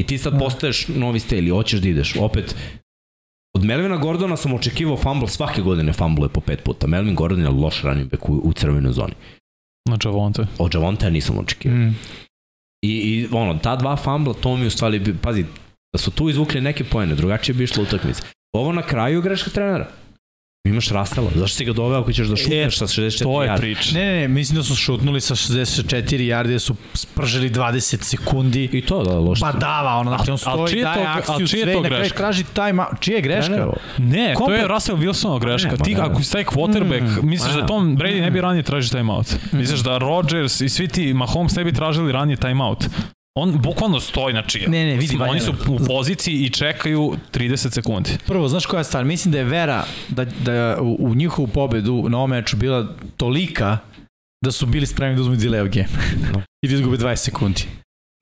I ti sad Da. postaješ novi Steli, hoćeš da ideš. Opet, od Melvina Gordona sam očekivao fumble, svake godine fumble po pet puta. Melvin Gordon je loš running back u, u crvenoj zoni. Na Javonte. Od Javonta nisam očekivao. Mm. I, I ono, ta dva fambla, to mi u stvari, pazi, Da su tu izvukli neke pojene, drugačije bi išla utakmica. Ovo na kraju je greška trenera. Imaš Rastela, zašto si ga doveo ako ćeš da šutneš sa 64 To je priča. Ne, ne, ne, mislim da su šutnuli sa 64 yardi, da su spržili 20 sekundi. I to da, loše. Badava, ono, znači on stoji, daje to- a akciju, sve, to na kraju traži time out. Čije je greška? Trenerovo. Ne, to Komplet- je Russell Wilsonova greška. Ma ne, Ti ne. ako si taj quarterback, Mm, misliš da ne. Tom Brady ne bi ranije tražio timeout. Misliš da Rodgers i svi ti Mahomes ne bi tražili ranije timeout. On bukvalno stoji, znači, Ne, ne, vidi, oni su u poziciji i čekaju 30 sekundi. Prvo, znaš koja je stvar? Mislim da je vera da, da u, u njihovu pobedu na ovom meču bila tolika da su bili spremni da uzmu delay of game. No. I da izgube 20 sekundi.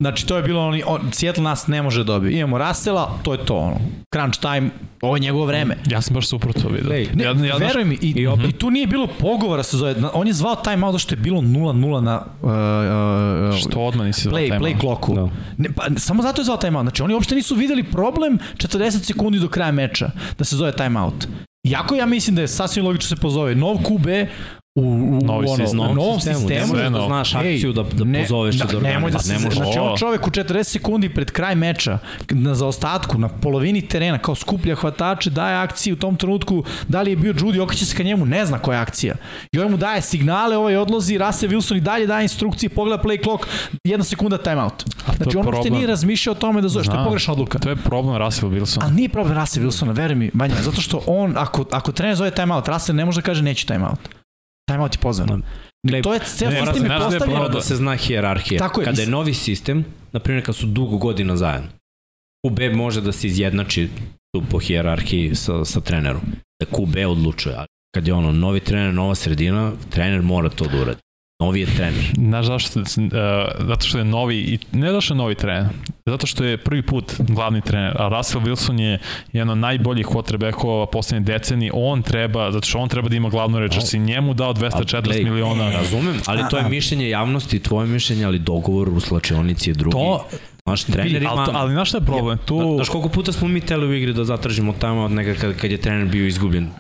Znači, to je bilo oni, on, Seattle nas ne može dobiti. Imamo Rastela, to je to, ono. Crunch time, ovo je njegovo vreme. Ja sam baš suprotno vidio. Lej, Ne, ja, ja, veruj mi, i, i, i tu nije bilo pogovora se zove. On je zvao time out zašto je bilo 0-0 na uh, uh, Što odmah nisi zvao play, timeout? play clocku. Da. Ne, pa, samo zato je zvao time out. Znači oni uopšte nisu videli problem 40 sekundi do kraja meča da se zove time out. Iako ja mislim da je sasvim logično da se pozove nov QB u, u, Novi ono, sistem. u novom sistemu. Ne Ne možeš Sve da novo. znaš Ej, akciju da, da pozoveš da, da nemoj da se, Ne možeš. znači on čovek u 40 sekundi pred kraj meča na zaostatku, na polovini terena kao skuplja hvatače, daje akciju u tom trenutku, da li je bio Judy, okreće se ka njemu, ne zna koja je akcija. I ovaj mu daje signale, ovaj odlazi, Russell Wilson i dalje daje instrukcije, pogleda play clock, jedna sekunda timeout. to Znači on uopšte nije razmišljao o tome da zove, što je pogrešna odluka. To je problem Russell Wilson. Ali nije problem Russell Wilsona, veruj mi, Vanja, zato što on, ako, ako trener zove timeout, Russell ne može da kaže neću timeout. Timeout je pozvan. Ne, To je, ceo ne, sistem je znaš da je da se zna hijerarhija. Tako je, Kada je mislim- novi sistem, na primjer kad su dugo godina zajedno, QB može da se izjednači tu po hijerarhiji sa, sa trenerom. Da QB odlučuje. Ali kad je ono novi trener, nova sredina, trener mora to da uradi. Novi je trener. Znaš zašto? Uh, zato što je novi, i ne zato što je novi trener, zato što je prvi put glavni trener, a Russell Wilson je jedan od najboljih quarterbackova poslednje decenije, on treba, zato što on treba da ima glavnu reč, jer si njemu dao 240 glej, miliona. Razumem, ali to je mišljenje javnosti, tvoje mišljenje, ali dogovor u slačionici je drugi. To, Naš trener ima... ali, ali znaš šta je problem? Tu, Znaš koliko puta smo mi teli u igri da zatražimo tamo od nekada kad, kad je trener bio izgubljen.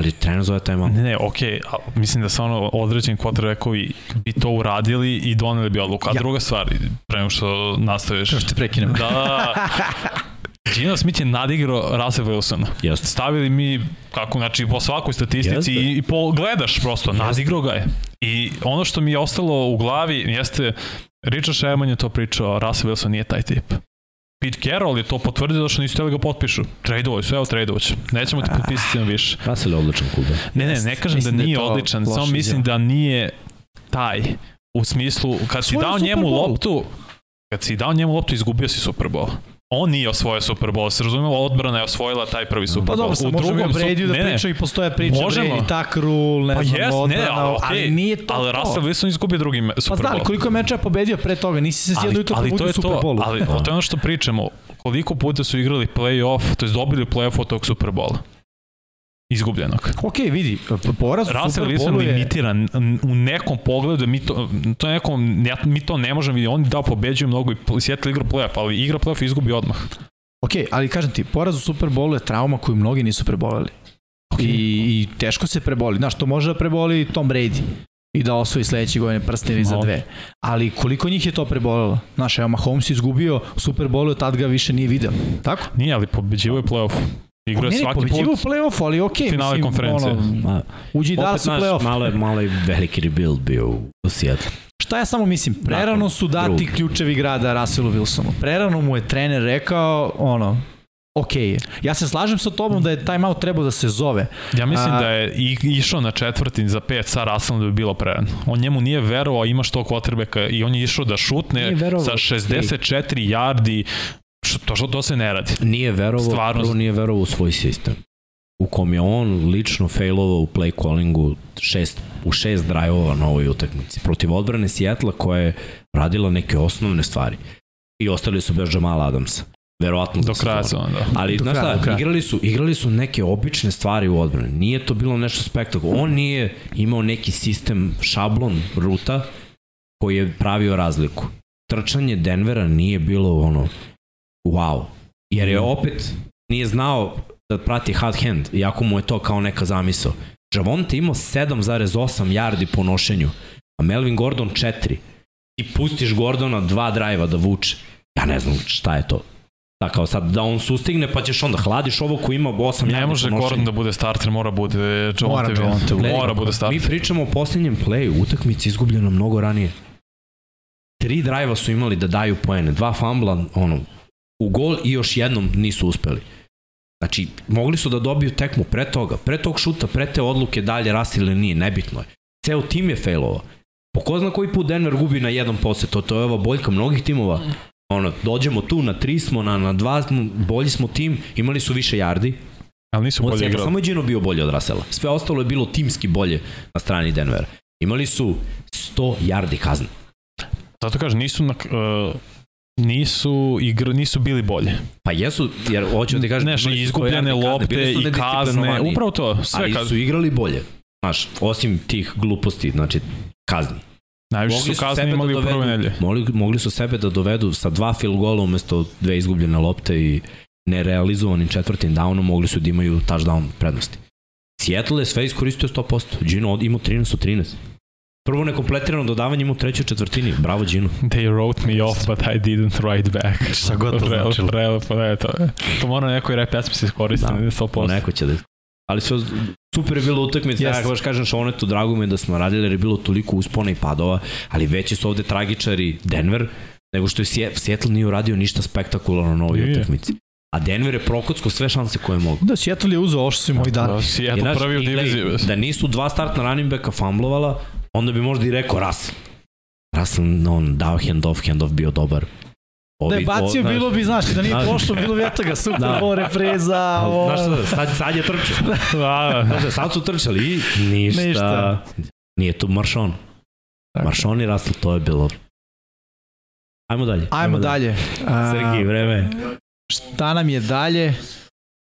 Ali trener zove taj malo. Ne, ne, okej, okay, mislim da se ono određeni quarterbackovi bi to uradili i doneli bi odluku. A Ja. druga stvar, pre nego što nastaviš. Što te prekinem. Da, Gino Smith je nadigrao Russell Wilsona. Jeste. Stavili mi, kako, znači, po svakoj statistici Jeste. i, i po, gledaš prosto, nadigrao ga je. I ono što mi je ostalo u glavi jeste, Richard Sherman je to pričao, Russell Wilson nije taj tip. Pete Carroll je to potvrdio da što nisu htjeli ga potpišu. Tradeovoj su, evo tradeovaće. Nećemo ti potpisati na više. Russell je odličan kuda. Ne, ne, ne kažem da Mislim da je nije to odličan, samo mislim da nije taj. U smislu, kad si dao njemu loptu, kad si dao njemu loptu, izgubio si Super Bowl. On nije osvojio Super Bowl, se razumelo, odbrana je osvojila taj prvi Super Pa Bowl. dobro, sam možemo Brady da priča i postoje priča Možemo. Brady, tak rule, ne Pa znam, jes, odbrana, ne, ali, okay, ali nije to ali. Russell Wilson izgubio drugi Pa Super zna, ali Bowl. koliko je meča pobedio pre toga, nisi se sjedno jutro ali to probudio je u Super to, Bowlu. ali to je ono što pričamo. Koliko puta su igrali play-off, to je dobili play-off od tog Super Bowla. Izgubljenog. Ok, vidi, poraz u Russell Super Wilson Bowlu je... limitiran u nekom pogledu, mi to, to je nekom, ja, mi to ne možemo vidjeti, on da pobeđuje mnogo i Seattle igra playoff, ali igra playoff izgubi odmah. Ok, ali kažem ti, poraz u Super Bowlu je trauma koju mnogi nisu preboleli. Ok. I, I teško se preboli. Znaš, to može da preboli Tom Brady i da osvoji sledeće godine prsten ili za dve. Ali koliko njih je to prebolelo? Znaš, evo Mahomes izgubio u Super Bowlu, tad ga više nije video. Tako? Nije, ali pobeđivo je playoff. Igra je ne, svaki pobeđivo u put. play-offu, ali ok. Finale mislim, konferencije. Ono, Ma, uđi i da su play-off. malo je, malo je veliki rebuild bio u, Seattle. Šta ja samo mislim, prerano su dati drugog. ključevi grada Russellu Wilsonu. Prerano mu je trener rekao, ono, ok je. Ja se slažem sa tobom da je timeout trebao da se zove. Ja mislim A- da je i, išao na četvrtin za pet sa Russellom da bi bilo prerano. On njemu nije verovao, ima što quarterbacka i on je išao da šutne sa 64 yardi, to, što to se ne radi. Nije verovao, Stvarno. prvo nije verovao u svoj sistem u kom je on lično failovao u play callingu šest, u šest drajvova na ovoj utakmici. Protiv odbrane Sijetla koja je radila neke osnovne stvari. I ostali su bez Jamala Adamsa. Verovatno Do za kraja se onda. Ali, Do znaš kraja, šta, igrali su, igrali su neke obične stvari u odbrani. Nije to bilo nešto spektakularno. On nije imao neki sistem, šablon, ruta, koji je pravio razliku. Trčanje Denvera nije bilo ono, wow. Jer je opet nije znao da prati hot hand, iako mu je to kao neka zamisao. Javonte imao 7,8 yardi po nošenju, a Melvin Gordon 4. I pustiš Gordona dva drajva da vuče. Ja ne znam šta je to. Da, kao sad, da on sustigne, pa ćeš onda hladiš ovo ko ima 8 Ne može Gordon da bude starter, mora bude Javonte Mora Javonte. Mora bude Mi starter. pričamo o posljednjem playu, utakmici izgubljena mnogo ranije. Tri drajva su imali da daju poene, dva fambla, ono, u gol i još jednom nisu uspeli. Znači, mogli su da dobiju tekmu pre toga, pre tog šuta, pre te odluke dalje rasti ili nije, nebitno je. Ceo tim je failovao. Po ko zna koji put Denver gubi na jedan posjet, to, to je ova boljka mnogih timova. Ono, dođemo tu, na tri smo, na, na dva smo, bolji smo tim, imali su više jardi, Ali nisu bolje igrali. samo je Gino bio bolji od Russella. Sve ostalo je bilo timski bolje na strani Denvera. Imali su 100 yardi kazne. Zato kažem, nisu na, uh, nisu igr, nisu bili bolje. Pa jesu, jer hoću da ti kažem... Znaš, imali i su 100 izgubljene lopte i kazne, upravo to, sve ali kazne. su igrali bolje. Znaš, osim tih gluposti, znači kazni. Najviše Mogli su sebe imali da u prvoj dovedu- nedelji. Mogli, mogli su sebe da dovedu sa dva field gola umesto dve izgubljene lopte i nerealizovanim četvrtim downom mogli su da imaju touchdown prednosti. Seattle je sve iskoristio 100%. Gino imao 13 od 13. Prvo nekompletirano dodavanje imao u trećoj četvrtini. Bravo Gino. They wrote me off, but I didn't write back. Šta god to Rel- značilo. Relepo, da je to. To mora na nekoj rap pesmi se iskoristiti, Da. da. 100%. Neko će da Ali sve, super je bilo utakmica, Jeste. ja baš kažem Šonetu, drago mi je da smo radili jer je bilo toliko uspona i padova, ali veći su ovde tragičari Denver, nego što je Seattle nije uradio ništa spektakularno na ovoj utakmici. A Denver je prokocko sve šanse koje mogu. Da, Seattle je uzeo ovo što su im ovih dana. Da, si eto znaš, prvi u diviziji. Da nisu dva startna running backa fumblovala, onda bi možda i rekao Russell. Russell, on, dao hand-off, hand-off bio dobar. Da je Ovi- bacio, o, znaš, bilo bi, znaš, da nije Znaš. prošlo, bilo bi eto ga, super, Da. ovo repreza, ovo... Znaš šta, sad, sad je trčao. Da, da. Znaš, sad su trčali i ništa. Ništa. Nije tu Maršon. Tako. Maršon i Russell, to je bilo. Ajmo dalje. Ajmo dalje. A, Sergij, vreme. Šta nam je dalje?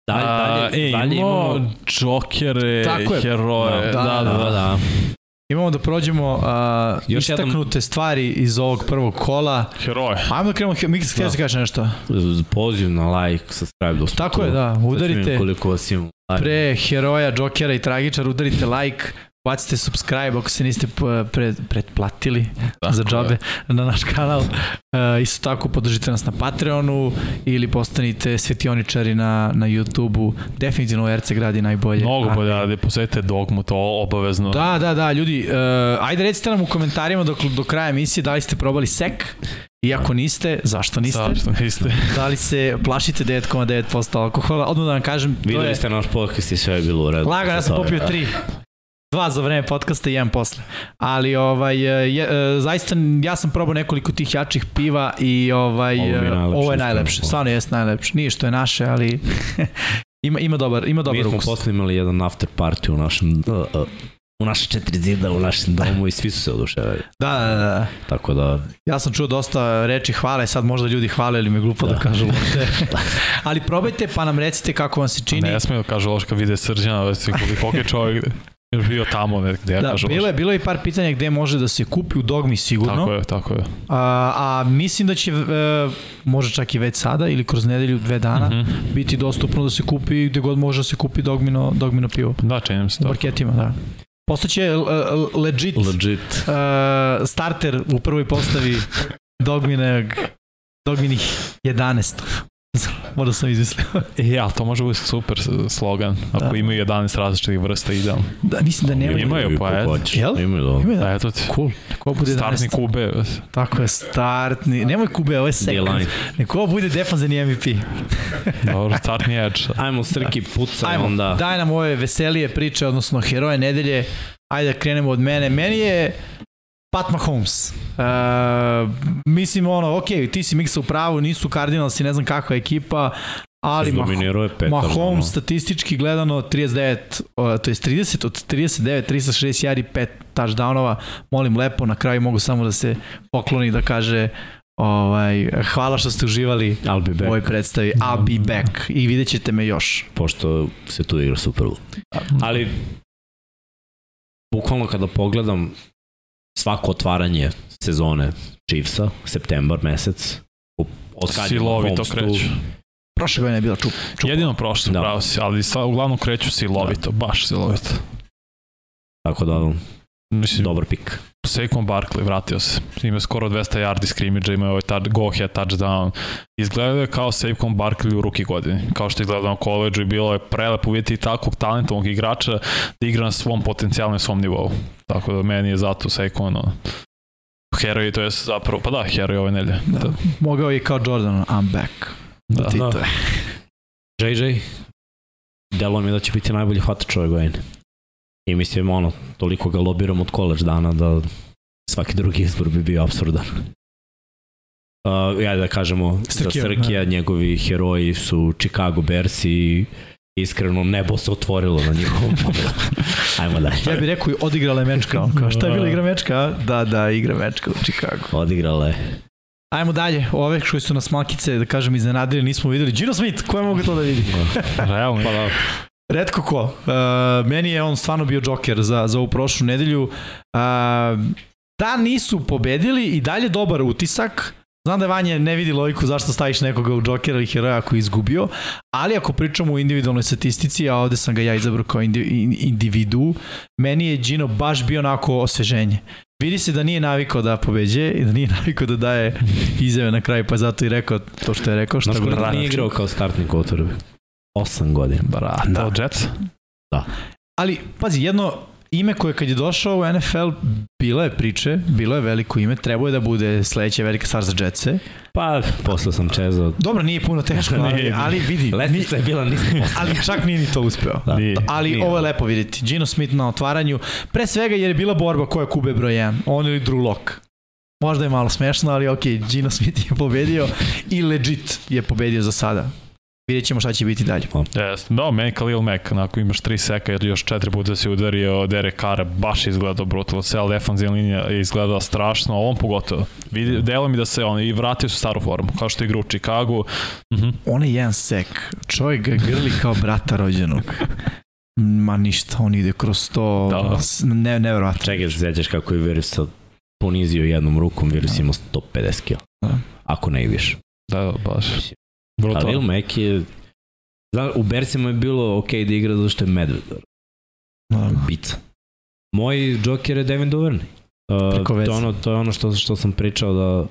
Dalje, A, dalje, e, dalje imamo imamo... Džokere, Tako je. heroje. Da, Da, da, Da, da. Da. Imamo da prođemo uh, Još istaknute stvari iz ovog prvog kola. Heroje. Ajmo da krenemo, Mikis, htio Da. si kažeš nešto? Poziv na like, subscribe, dosta. Tako je, da, udarite Koliko vas ima. pre heroja, džokera i tragičara, udarite like, bacite subscribe ako se niste p- pre, pretplatili Tako za je. džabe na naš kanal. Uh, isto tako podržite nas na Patreonu ili postanite svetioničari na, na YouTube-u. Definitivno RC gradi najbolje. Mnogo A- bolje da posetite dogmu, to obavezno. Da, da, da, ljudi, uh, ajde recite nam u komentarima do, do kraja emisije da li ste probali sek, i ako niste, zašto niste? Zašto niste? Da li se plašite 9,9% alkohola? Odmah da vam kažem, to Videli je ste naš podcast i sve je bilo u redu. lagano, ja sam je- popio tri. Dva za vreme podcasta i jedan posle. Ali ovaj, je, je, zaista ja sam probao nekoliko tih jačih piva i ovaj, Ovo mi je ovo, najlepše ovo je najlepše. Stvarno jeste najlepše. Nije što je naše, ali ima, ima dobar, ima Mi dobar smo ukus. posle imali jedan after party u našem uh, uh, u naše četiri zida, u našem domu i svi su se oduševili. Da, da, da. Tako da, Ja sam čuo dosta reči hvale, sad možda ljudi hvale ili mi je glupo da, Da. kažu loše. Ali probajte pa nam recite kako vam se čini. Ne smiju da kažu loš kad vide srđana, već koliko je čovjek bio tamo, ne, gde ja Da, kažu bilo je, bilo je i par pitanja gde može da se kupi u dogmi sigurno. Tako je, tako je. A, a mislim da će, e, može čak i već sada ili kroz nedelju, dve dana, Mhm. biti dostupno da se kupi gde god može da se kupi dogmino, dogmino pivo. Da, čini mi se U to. marketima, da. Postaće uh, legit uh, legit. starter u prvoj postavi dogminog, dogminih 11. Možda sam izmislio. E, ali to može biti super slogan. Ako Da. imaju 11 različitih vrsta, idealno. Da, mislim da nema. Imaju, pa eto. hoćeš. Jel? Imaju da. Ima Da, da. eto ti. Cool. Ko bude Startni 11? kube. Tako je, startni. Nemoj kube, ovo je second. D-line. Neko bude defanzivni MVP. Dobro, startni edge. Ajmo Srki pucaj Ajmo, onda. daj nam ove veselije priče, odnosno heroje nedelje. Ajde da krenemo od mene. Meni je Pat Mahomes. Uh, mislim ono, ok, ti si miksa u pravu, nisu Cardinalsi, ne znam kakva ekipa, ali Mah Dominirao je Petar. Mahomes statistički gledano 39, o, to je 30 od 39, 360 jari, 5 touchdownova. Molim lepo, na kraju mogu samo da se pokloni da kaže ovaj, hvala što ste uživali I'll be back, ovoj predstavi. I'll be back i vidjet ćete me još. pošto se tu igra Super. Ali, bukvalno kada pogledam svako otvaranje sezone Chiefsa, septembar mesec, u- od kad je Silovito kreću. Prošle godine je bila čup. čup. Jedino prošlo, Da. pravo si, ali sa, uglavnom kreću silovito, baš silovito. Tako da, Mislim, dobar pik. Saquon Barkley, vratio se. Ima skoro 200 yardi scrimmage, ima ovaj touch, go ahead touchdown. Izgleda je kao Saquon Barkley u ruki godini. Kao što izgleda na koleđu i bilo je prelepo uvjeti takvog talentovog igrača da igra na svom potencijalnom svom nivou. Tako da meni je zato Saquon ono, heroj, to je zapravo, pa da, heroj ove nelje. Da. da. Mogao je kao Jordan, I'm back. Da, da. da. JJ, delo mi da će biti najbolji hvatač ove godine. I mislim, ono, toliko ga lobiram od koleđ dana da svaki drugi izbor bi bio absurdan. Uh, ja da kažemo, Srkija, za Srkija, da. njegovi heroji su Chicago Bears i iskreno nebo se otvorilo na njihovom Ajmo dalje. Ja bih rekao i odigrala je mečka. Kao, šta je bila igra mečka? Da, da, igra mečka u Chicago. Odigrala je. Ajmo dalje, ove koji su nas malkice, da kažem, iznenadili, nismo videli. Gino Smith, ko je mogu to da vidi? Realno. Pa da. Redko ko. Uh, meni je on stvarno bio džoker za, za ovu prošlu nedelju. Uh, da nisu pobedili i dalje dobar utisak. Znam da je Vanja ne vidi logiku zašto staviš nekoga u džokera ili heroja ako je izgubio, ali ako pričamo o individualnoj statistici, a ovde sam ga ja izabrao kao individu, meni je Gino baš bio onako osveženje. Vidi se da nije navikao da pobeđe i da nije navikao da daje izjave na kraju, pa zato i rekao to što je rekao. Što Znaš da nije igrao kao startni quarterback? 8 godina. Brate. Da. Jets? Da. Ali, pazi, jedno ime koje kad je došao u NFL, bilo je priče, bilo je veliko ime, trebao je da bude sledeća velika stvar za Jetse. Pa, posle sam čezao. Dobro, nije puno teško, ali, ali vidi. Lesnica je bila nisam posle. Ali čak nije ni to uspeo. Da. Nije, ali nije. ovo je lepo vidjeti. Gino Smith na otvaranju, pre svega jer je bila borba koja kube broj 1, on ili Drew Lock. Možda je malo smešno, ali ok, Gino Smith je pobedio i legit je pobedio za sada. Vidjet ćemo šta će biti dalje. Yes. Da, meni Khalil Mack, onako imaš tri seka jer još četiri puta se udario Derek Carr, baš izgledao brutalno, cela defensivna linija je izgledala strašno, on pogotovo. Vidi, delo mi da se on i vratio se u staru formu, kao što igra u Chicagu. Uh mhm. -huh. On je jedan sek, čovjek ga grli kao brata rođenog. Ma ništa, on ide kroz to, da. ne, nevjerovatno. Čekaj, se sećaš kako je Virus ponizio jednom rukom, Virus da. ima 150 kg. Da. Ako ne i više. Da, da, Brutal. Khalil Mack je... Zna, u Bersima je bilo ok da igra zato što je medved. Da. Bica. Moj džoker je Devin Duvernay. Uh, to, je ono, to je ono što, što sam pričao da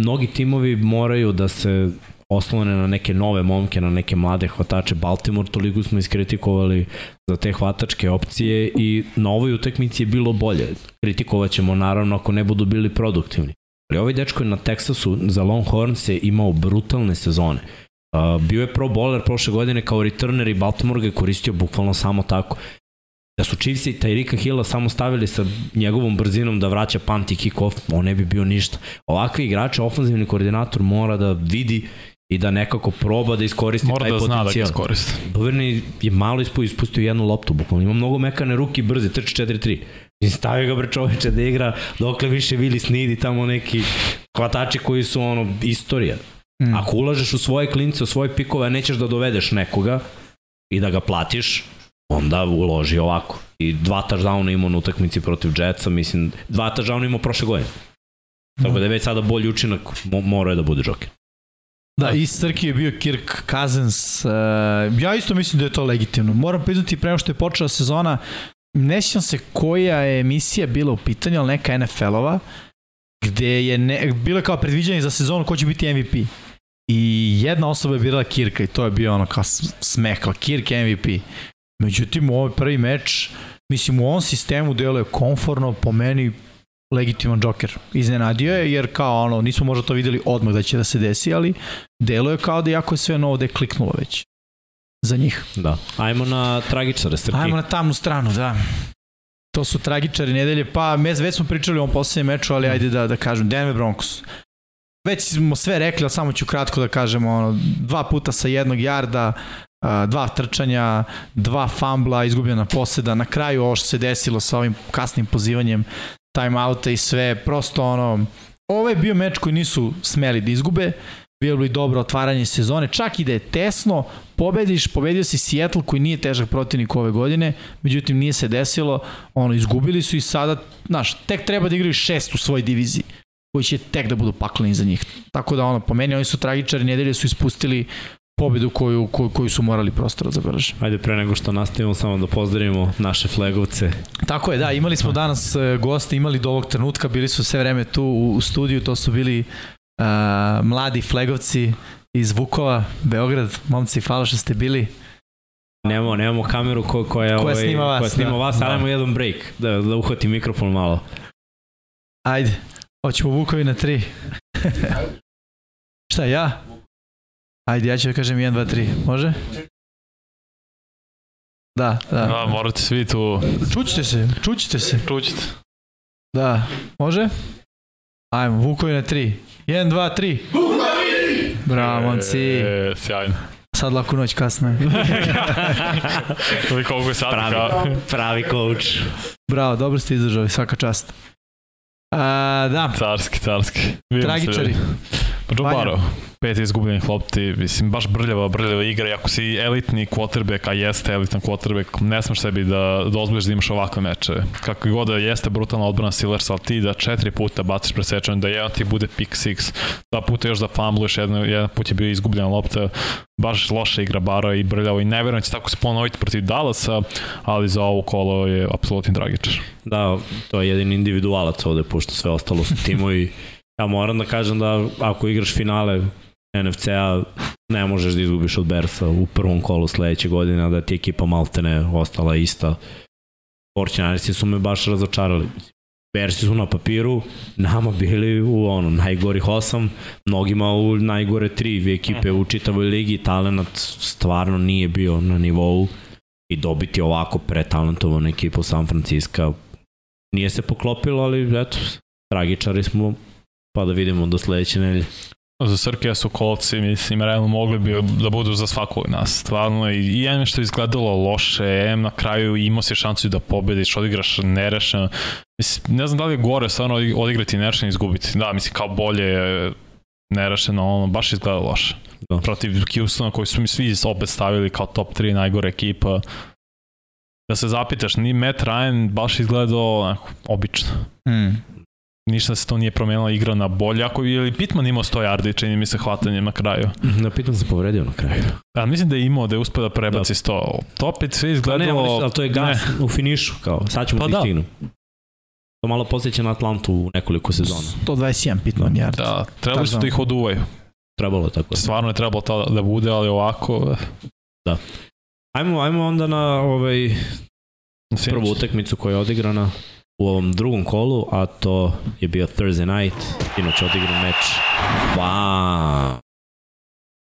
mnogi timovi moraju da se oslone na neke nove momke, na neke mlade hvatače. Baltimore toliko smo iskritikovali za te hvatačke opcije i na ovoj utakmici je bilo bolje. Kritikovat ćemo naravno ako ne budu bili produktivni. Ali ovaj dečko je na Texasu za Longhorns je imao brutalne sezone. Uh, bio je pro bowler prošle godine kao returner i Baltimore ga je koristio bukvalno samo tako. Da su Chiefs i Tyrika Hilla samo stavili sa njegovom brzinom da vraća punt i kick off, on ne bi bio ništa. Ovakvi igrači, ofenzivni koordinator mora da vidi i da nekako proba da iskoristi Mora taj da potencijal. Mora da zna da ga iskoristi. Duverni je malo ispustio jednu loptu, bukvalno. Ima mnogo mekane ruke i brze, trči 4-3. I stavio ga bre čoveče da igra dokle više Vili Snidi tamo neki hvatači koji su ono istorija. Mm. Ako ulažeš u svoje klince, u svoje pikove, a nećeš da dovedeš nekoga i da ga platiš, onda uloži ovako. I dva touchdowna imao na utakmici protiv Jetsa, mislim, dva touchdowna imao prošle godine. Tako da je već sada bolji učinak, mora je da bude Joker. Da, i Srki je bio Kirk Cousins. Uh, ja isto mislim da je to legitimno. Moram priznati, prema što je počela sezona, ne sjećam se koja je emisija bila u pitanju, ali neka NFL-ova, gde je ne, bilo kao predviđanje za sezonu ko će biti MVP. I jedna osoba je birala Kirka i to je bio ono kao smeh, kao Kirk MVP. Međutim, u ovaj prvi meč, mislim, u ovom sistemu deluje konforno, po meni legitiman Joker. Iznenadio je, jer kao ono, nismo možda to videli odmah da će da se desi, ali deluje kao da jako je sve novo da je kliknulo već za njih. Da. Ajmo na tragičare, Srki. Ajmo na tamnu stranu, da. To su tragičari nedelje, pa mes, već smo pričali o ovom poslednjem meču, ali ajde da, da kažem, Denver Broncos. Već smo sve rekli, ali samo ću kratko da kažemo, ono, dva puta sa jednog jarda, dva trčanja, dva fambla, izgubljena poseda, na kraju ovo što se desilo sa ovim kasnim pozivanjem timeouta i sve, prosto ono, ovo je bio meč koji nisu smeli da izgube, bilo bi dobro otvaranje sezone, čak i da je tesno, pobediš, pobedio si Seattle koji nije težak protivnik ove godine, međutim nije se desilo, ono, izgubili su i sada, znaš, tek treba da igraju šest u svojoj diviziji koji će tek da budu pakleni za njih. Tako da ono, po meni oni su tragičari, nedelje su ispustili pobedu koju, koju, koju su morali prosto da zabeleže. Ajde, pre nego što nastavimo, samo da pozdravimo naše flegovce. Tako je, da, imali smo danas e, goste, imali do ovog trenutka, bili su sve vreme tu u, u studiju, to su bili uh, mladi flegovci iz Vukova, Beograd. Momci, hvala što ste bili. Nemamo, nemamo kameru ko, koja, Koja ovaj, snima vas, koja snima da. vas, ali Da. imamo jedan break, da, da uhvati mikrofon malo. Ajde, hoćemo Vukovi na tri. Šta, ja? Ajde, ja ću da kažem 1, 2, 3. Može? Da, da. Da, morate svi tu Čućite se, čućite se. čućite. Da, može? Ajmo, Vukovi na tri. 1, 2, 3. Vukovi! Bravo, momci. E, sjajno. Sad laku noć kasno je. Ili koliko je sad? Pravi. Kao, Pravi coach. Bravo, dobro ste izdržali, svaka čast. A, da, carski, carski. Vidimo tragičari. Pa. Burrow, pet izgubljenih lopti, mislim, baš brljava, brljava igra. I ako si elitni quarterback, a jeste elitan quarterback, ne smeš sebi da dozvoliš da imaš ovakve meče. Kako god da jeste brutalna odbrana Steelers, ali ti da četiri puta baciš presečan, da jedan ti bude pick six, dva puta još da fumbluješ, jedan, jedan put je bio izgubljena lopta, baš loša igra Bara i brljava i ne verujem da će tako se ponoviti protiv Dallasa, ali za ovo kolo je apsolutni tragičar. Da, to je jedin individualac ovde, pošto sve ostalo su timovi. Ja moram da kažem da ako igraš finale NFC-a, ne možeš da izgubiš od Bersa u prvom kolu sledeće godine, da ti ekipa maltene ostala ista. Fortunarisi su me baš razočarali. Bersi su na papiru, nama bili u ono, najgorih osam, mnogima u najgore tri ekipe u čitavoj ligi, talenat stvarno nije bio na nivou i dobiti ovako pretalentovanu ekipu San Francisco nije se poklopilo, ali eto, tragičari smo, pa da vidimo do sledeće nedelje. Za Srkija su kolci, mislim, realno mogli bi da budu za svakog od nas. Stvarno, i, i M što je izgledalo loše, M na kraju imao si šansu da pobediš, odigraš nerešeno. Mislim, ne znam da li je gore stvarno odi- odigrati nerešeno i izgubiti. Da, mislim, kao bolje je nerešeno, ono, baš izgleda loše. Da. Protiv Houstona koji su mi svi opet stavili kao top 3 najgore ekipa. Da se zapitaš, ni Matt Ryan baš izgledao onako, obično Hmm. Ništa se to nije promenilo igra na bolje. Ako je li Pitman imao 100 yardi, čini mi se hvatanjem na kraju. Na pitan se povredio na kraju. Ja, mislim da je imao, da je uspio da prebaci 100. To opet sve Pa izgledalo... ne, ali, ali to je gas ne. u finišu, kao, sad ćemo Pa pa da. da stignu. To malo posjeća na Atlantu u nekoliko sezona. 121 Pitman yard. Da, trebali su da ih oduvaju. Trebalo je tako. Stvarno je trebalo to da bude, ali ovako... Ajmo, ajmo onda na ovaj, sinoć. prvu utakmicu koja je odigrana u ovom drugom kolu, a to je bio Thursday night, sinoć odigran meč. Wow!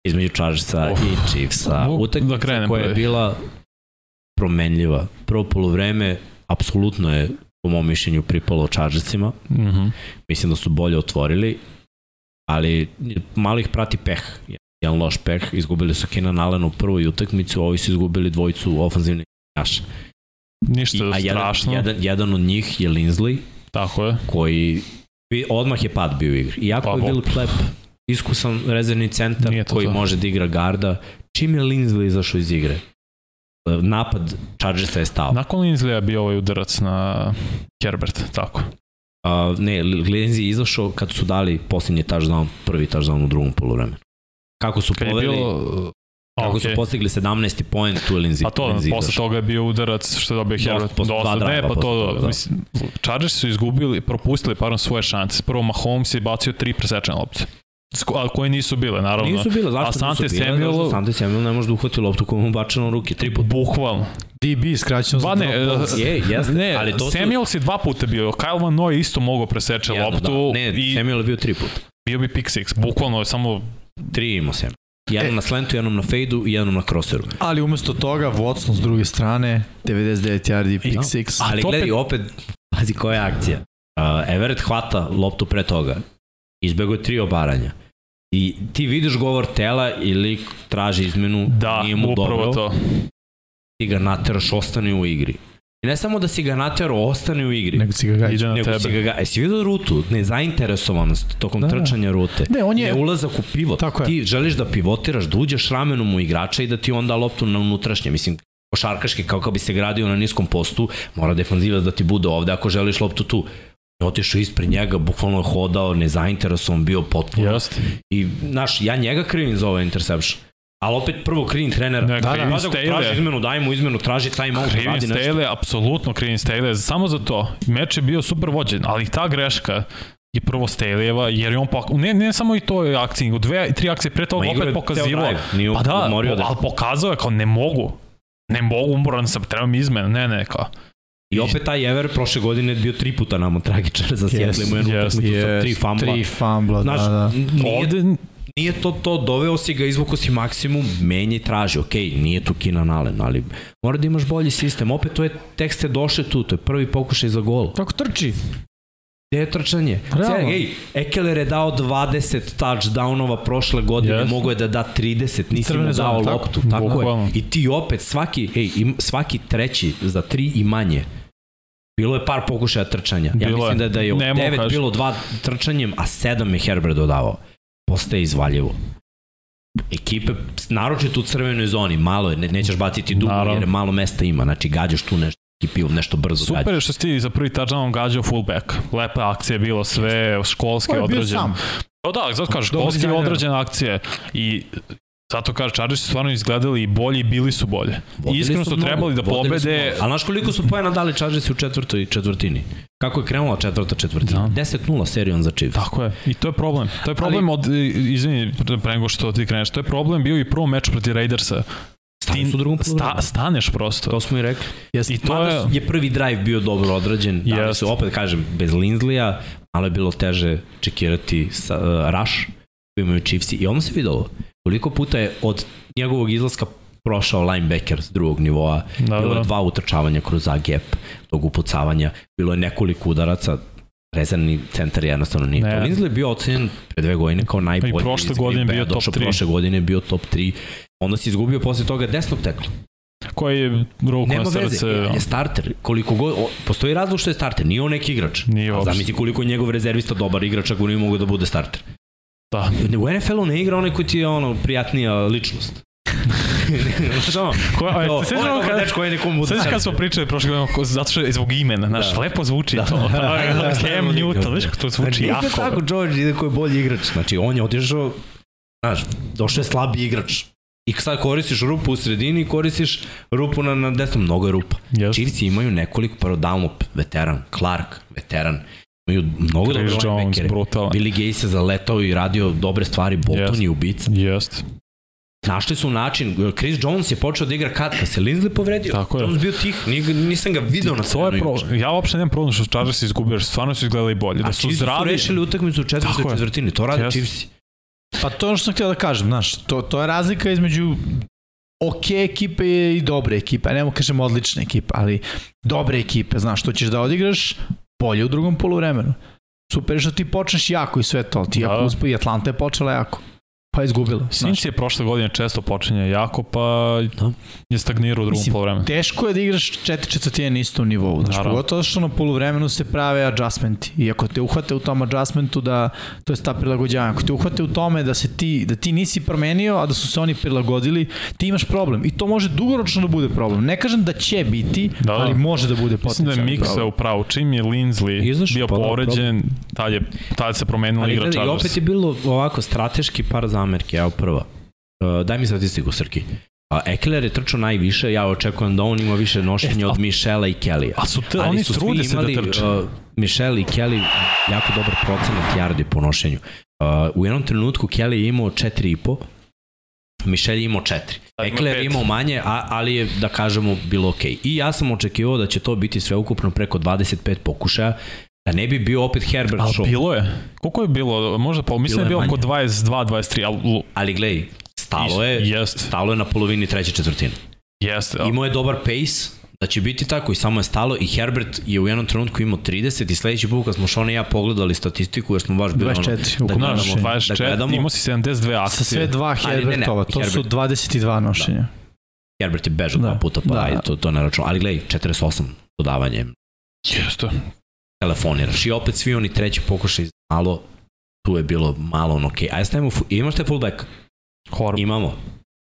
Između Chargersa Uf. i Chiefsa. Uf, da Utakmica krenem koja je prvi. bila promenljiva. Prvo polovreme apsolutno je po mom mišljenju pripalo Chargersima. Mhm. Mislim da su bolje otvorili, ali malo ih prati peh. Jedan loš peh. Izgubili su Keenan Allen u prvoj utakmici, ovi su izgubili dvojicu ofanzivnih naša. Ništa a jedan, strašno. jedan, jedan od njih je Linsley, Tako je. koji odmah je pad bio u igri. Iako Pa, je Will bok. Clapp iskusan rezervni centar to koji to. može da igra garda, čim je Linsley izašao iz igre, e, napad Chargersa je stao. Nakon Linsley je bio ovaj udarac na Herbert, tako. A, ne, Lindsay je izašao kad su dali posljednji touchdown, prvi touchdown u drugom polovremenu. Kako su poveli, bilo... kako okay. su postigli 17. point, tu je Lindsay. Pa to, Lindsay posle toga je bio udarac što je dobio Dosta, Herbert. posle dva Dosta, ne, pa to, toga, da. mislim, Chargers su izgubili, propustili pardon, svoje šanse. Prvo Mahomes je bacio tri presečene lopte. Ali koje nisu bile, naravno. Nisu bile, zašto A nisu bile? Samuel- Zašto Sante Samuel ne može da uhvati loptu koju mu bačeno u ruke, tri puta. Bukvalno. DB skraćeno za Ba ne, drop balls. e, Je, jeste, ne, ali to su... Samuels je dva puta bio. Kyle Van Noy isto mogao preseče Jedno, loptu Da. Ne, i Samuel je bio tri puta. bio bi pick six. Bukvalno je samo Tri imao Samuel. Jednom E. na slentu, jednom na fejdu i jednom na crosseru. Ali umesto toga, Watson s druge strane, 99 yardi, pick Ja. 6. Ali gledaj, opet, pazi koja je akcija. Uh, Everett hvata loptu pre toga. Izbego je tri obaranja. I ti vidiš govor tela i lik traži izmenu, da, nije mu upravo dobro, to. ti ga nateraš, ostane u igri. I ne samo da si ga naterao, ostane u igri. Nego si ga gađa. Na nego si tebe. ga, ga, jesi vidio rutu, nezainteresovanost tokom Da, da, trčanja rute. Ne, on je... Ne ulazak u pivot. Tako je. Ti želiš da pivotiraš, da uđeš ramenom u igrača i da ti onda loptu na unutrašnje. Mislim, košarkaški, kao kao bi se gradio na niskom postu, mora defanzivac da ti bude ovde ako želiš loptu tu. Otišao ispred njega, bukvalno je hodao, nezainteresovan, bio potpuno. Jeste. I, znaš, ja njega krivim za ovaj interception. Ali opet prvo krivim trenera. Ne, da, krivim da, Staley. traži izmenu, daj mu izmenu, traži time out, Krivin radi nešto. Staley, apsolutno Krivin Staley, samo za to. Meč je bio super vođen, ali ta greška je prvo Staleyeva, jer je on pok... ne, ne samo i to je akcije, u dve, tri akcije pre toga opet pokazivo. drive, Pa da, umorio da- ali pokazao je kao ne mogu. Ne mogu, umoran sam, trebam izmena, ne, ne, kao. I opet taj Ever prošle godine je bio tri puta nama tragičar za Seattle, imao jednu jest, utakmicu sa Yes, tri fambla. Tri fambla, Znaš, da, da. nije, Ovde, nije to to, doveo si ga, izvuko si maksimum, menja i traži, ok, nije tu Keenan Allen, ali mora da imaš bolji sistem, opet to je, tek ste došli tu, to je prvi pokušaj za gol. Kako trči? Gde je trčanje? Realno. Cijel, ej, Ekeler je dao 20 touchdownova prošle godine, Yes. mogo je da da 30, nisi Crvene mu dao zone, tako. loptu, tako, Bukvalno. je. I ti opet, svaki, ej, im, svaki treći za tri i manje, Bilo je par pokušaja trčanja. Ja Bilo mislim je. da, da je od devet kažem. bilo dva trčanjem, a sedam je Herbert dodavao. Postaje izvaljivo. Ekipe, naročito u crvenoj zoni, malo je, ne, nećeš baciti dugo Naravno. jer malo mesta ima, znači gađaš tu nešto, ekipi nešto brzo super gađaš. je što si ti za prvi touchdown gađao fullback. Lepa akcija je bilo, sve školski On je bio odrađeno. sam. Pa da, zato kažeš, školski dizajnirano. odrađene akcije i zato kažeš, Chargers su stvarno izgledali i bolji bili su bolje. Vodili Iskreno su mnogo, trebali da su pobede. A znaš koliko su pojena dali Chargersi u četvrtoj četvrtini? Kako je krenula četvrta četvrtina? Da. 10-0 serijom za Chiefs. Tako je. I to je problem. To je problem od, izvini, pre nego što ti kreneš, to je problem bio i prvo meč protiv Raidersa. Su u drugom sta, staneš prosto. To smo i rekli. Jeste. I to je... je prvi drive bio dobro odrađen. Da li Jest. su, opet kažem, bez Linzlija, malo je bilo teže čekirati sa, uh, rush koji imaju Chiefsi. I ono se videlo. Koliko puta je od njegovog izlaska prošao linebacker s drugog nivoa. Da, bilo da. je dva utrčavanja kroz A gap, tog upucavanja. Bilo je nekoliko udaraca rezervni centar jednostavno nije Ne. to. Linzley je bio ocenjen pre dve godine kao najbolji. I prošle godine bio top došao tri. Prošle godine je bio top 3. Onda si izgubio posle toga desnog tekla. Koji je Nema na veze, srce. je, je starter. Koliko god, o, postoji razlog što je starter, nije on neki igrač. Nije uopšte. Zamisli koliko je njegov rezervista dobar igrač ako nije mogu da bude starter. Da. U NFL-u ne igra onaj koji ti je ono prijatnija ličnost. Znaš ono, Ko, a, to, se on je sećamo dobar kad, dečko, ajde kom bude Sveći kad starter. smo pričali prošle godine, zato što je zbog imena, znaš, Da. lepo zvuči Da. to. Da. Cam Newton, znaš kako to zvuči Znači, jako. ide tako George ide koji je bolji igrač. Znači, on je otišao, znaš, došao je slabi igrač. I sad koristiš rupu u sredini i koristiš rupu na, na desnom. Mnogo je rupa. Yes. Chiefs imaju nekoliko, prvo Dalmop, veteran, Clark, veteran. Imaju mnogo Chris dobro Jones, linebackere. brutalan. Billy Gay se zaletao i radio dobre stvari, Bolton Jest. je ubica. Jest. Našli su način, Chris Jones je počeo da igra kad, kad se Linsley povredio. Tako je. Jones bio tih, nisam ga video na To je pro... Ja uopšte nemam problem što su Chargers izgubili, jer stvarno su izgledali bolje. Da A su Chiefs su zdravi. rešili utakmicu u četvrtoj četvrtini, to rade Jeste. Chiefs. Pa to je ono što sam htio da kažem, znaš, to, to je razlika između ok ekipe i dobre ekipe, nemo kažem odlične ekipe, ali dobre ekipe, znaš, što ćeš da odigraš bolje u drugom poluvremenu. Super je što ti počneš jako i sve to, ti Da. jako uspo i Atlanta je počela jako, pa je izgubila. Sinci je prošle godine često počinje jako, pa Da. je stagnirao u drugom Mislim, polovremenu. Teško je da igraš četiri četvrtine na istom nivou, znaš, Naravno. pogotovo što na poluvremenu se prave adjustmenti i ako te uhvate u tom adjustmentu da, to je ta prilagođavanja, ako te uhvate u tome da se ti, da ti nisi promenio, a da su se oni prilagodili, ti imaš problem i to može dugoročno da bude problem. Ne kažem da će biti, Da, da, ali može da bude Mislim da je potencijalni Miksa problem. u pravu. Čim je Linsley Izašao, bio pa povređen, tad, je, tad se promenila Ali igra gledaj, i Chargers. opet je bilo ovako strateški par zamerke, evo prva. Uh, daj mi statistiku, Srki. A Eckler je trčao najviše, ja očekujem da on ima više nošenja E, od Mišela i Kellya. A su te, Ali oni su trude se da trče. Uh, Michel i Kelly jako dobar procenat yardi po nošenju. Uh, u jednom trenutku Kelly je imao 4,5, Michel je imao 4. Sad ima Ekler je imao manje, a, ali je, da kažemo, bilo okej. I ja sam očekivao da će to biti sveukupno preko 25 pokušaja, da ne bi bio opet Herbert Ali show. bilo je. Koliko je bilo? Možda pa, mislim Bilo da je bilo oko manje. 22, 23, ali Ali gledaj, stalo je, Jest. stalo je na polovini treće četvrtine. jeste. Imao je dobar pace, da će biti tako i samo je stalo i Herbert je u jednom trenutku imao 30 i sledeći put kad smo Šone i ja pogledali statistiku jer smo baš bili 24 ono, ukupno da gledamo, da 24, gledamo imao si 72 akcije. Sa sve dva Ali Herbertova, to su Herbert. 22 nošenja. Herbert je bežao Da, dva puta pa da. ajde, to, to ne račun. Ali gledaj, 48 dodavanje, Jeste. Telefoniraš i opet svi oni treći pokušaj malo, tu je bilo malo ono okej. Okay. Ajde stavimo, imaš te fullback? Horrible. Imamo.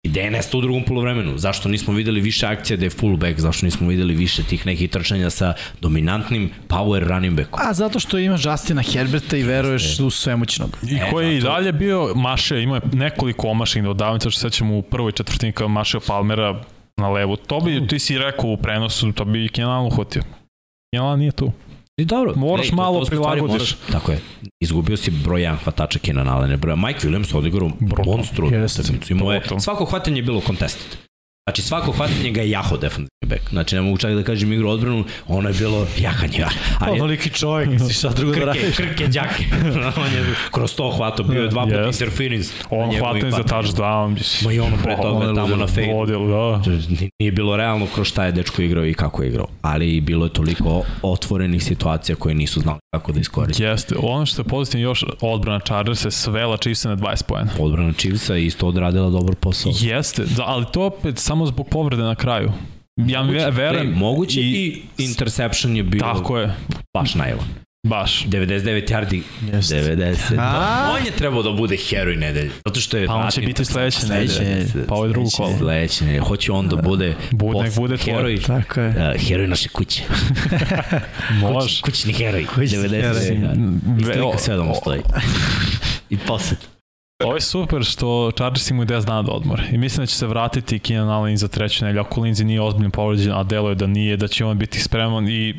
I je nestao u drugom polovremenu? Zašto nismo videli više akcija da je fullback? Zašto nismo videli više tih nekih trčanja sa dominantnim power running backom? A zato što imaš Justina Herberta i veruješ u svemoćnog. I E, koji je i dalje bio mašio, imao je nekoliko omašnih dodavnica, što se sećam u prvoj četvrtini kao mašio Palmera na levu. To bi, ti si rekao u prenosu, to bi Kenan uhvatio. Kenan nije tu. I dobro. Moraš Ej, malo prilagodiš. moraš- Tako je. Izgubio si broj 1 hvatača Kenan Allen. Broj. Mike Williams odigrao monstru utakmicu. Imao je, svako hvatanje je bilo contested. Znači svako hvatanje ga je jaho defensivni back. Znači ne mogu čak da kažem igru odbranu, ono je bilo jahanje. A je, Onoliki čovjek, misliš šta drugo da krke, radiš. krke, džake. on je kroz to hvato, bio je dva puta Yes. interference. On hvatanje za touchdown. mislim. Ma i ono pre toga je tamo na fade. Ludilo, da. Nije bilo realno kroz šta je dečko igrao i kako je igrao. Ali bilo je toliko otvorenih situacija koje nisu znali kako da iskoriste. Jeste, ono što je pozitivno još odbrana Chargers je svela Chiefs na 20 pojena. Odbrana Chiefsa je isto odradila dobar posao. Jeste, da, ali to opet samo zbog povrede na kraju. Ja Moguće, ve- verujem. ej, moguće i, i- interception je bio Tako je, baš naivan. baš. 99 yardi, Jeste. 90. A? On je trebao da bude heroj nedelje. Zato što je... Pa on će biti sledeće Sledeće nedelje. Pa ovo je drugo Sledeće kolo. Sledeće nedelje. Hoće on da bude... Bude, nek post- bude tvoj. heroj. Tako je. Uh, heroj naše kuće. Može. Kuć, kućni heroj. Kućni 90. heroj. I Ve- slika sve da mu stoji. I posle. Ovo je super što Chargers imaju 10 dana do odmora. I mislim da će se vratiti Keenan Allen za treću nedelju. Ako Lindsay nije ozbiljno povređen, a delo je da nije, da će on biti spreman i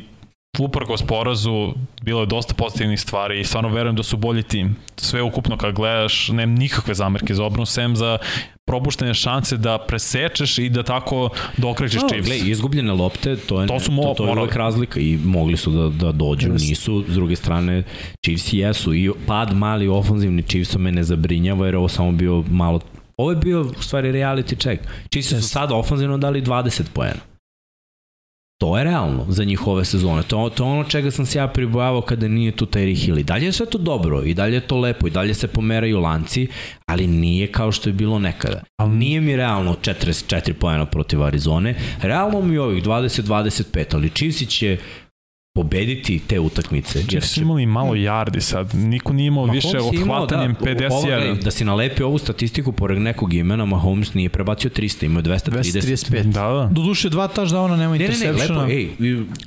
uprkos porazu bilo je dosta pozitivnih stvari i stvarno verujem da su bolji tim. Sve ukupno kad gledaš, nemam nikakve zamerke za obranu, sem za propuštene šanse da presečeš i da tako dokrećeš No, Chiefs. gle, izgubljene lopte, to je, To su to, mo- to je morali. uvek razlika i mogli su da, da dođu, Jeste. nisu, s druge strane Chiefs jesu i pad mali ofanzivni Chiefsa me ne zabrinjava jer je ovo samo bio malo Ovo je bio u stvari reality check. Chiefs su sada ofanzivno dali 20 poena. To je realno za njih ove sezone. To, to je ono čega sam se ja pribojavao kada nije tu Tyreek Hill. I dalje je sve to dobro, i dalje je to lepo, i dalje se pomeraju lanci, ali nije kao što je bilo nekada. Ali Nije mi realno 44 pojena protiv Arizone, realno mi je ovih 20-25, ali Chiefs će pobediti te utakmice. jer su će- imali malo yardi sad. Niko nije imao više Mahomes imao, odhvatanjem da, 51. ovo, gledaj, da si nalepio ovu statistiku pored nekog imena, Mahomes nije prebacio 300, imao je 230. 235. Da, da. Doduše dva touchdowna, nema Ne, ne, ne, interceptiona. lepo, ej.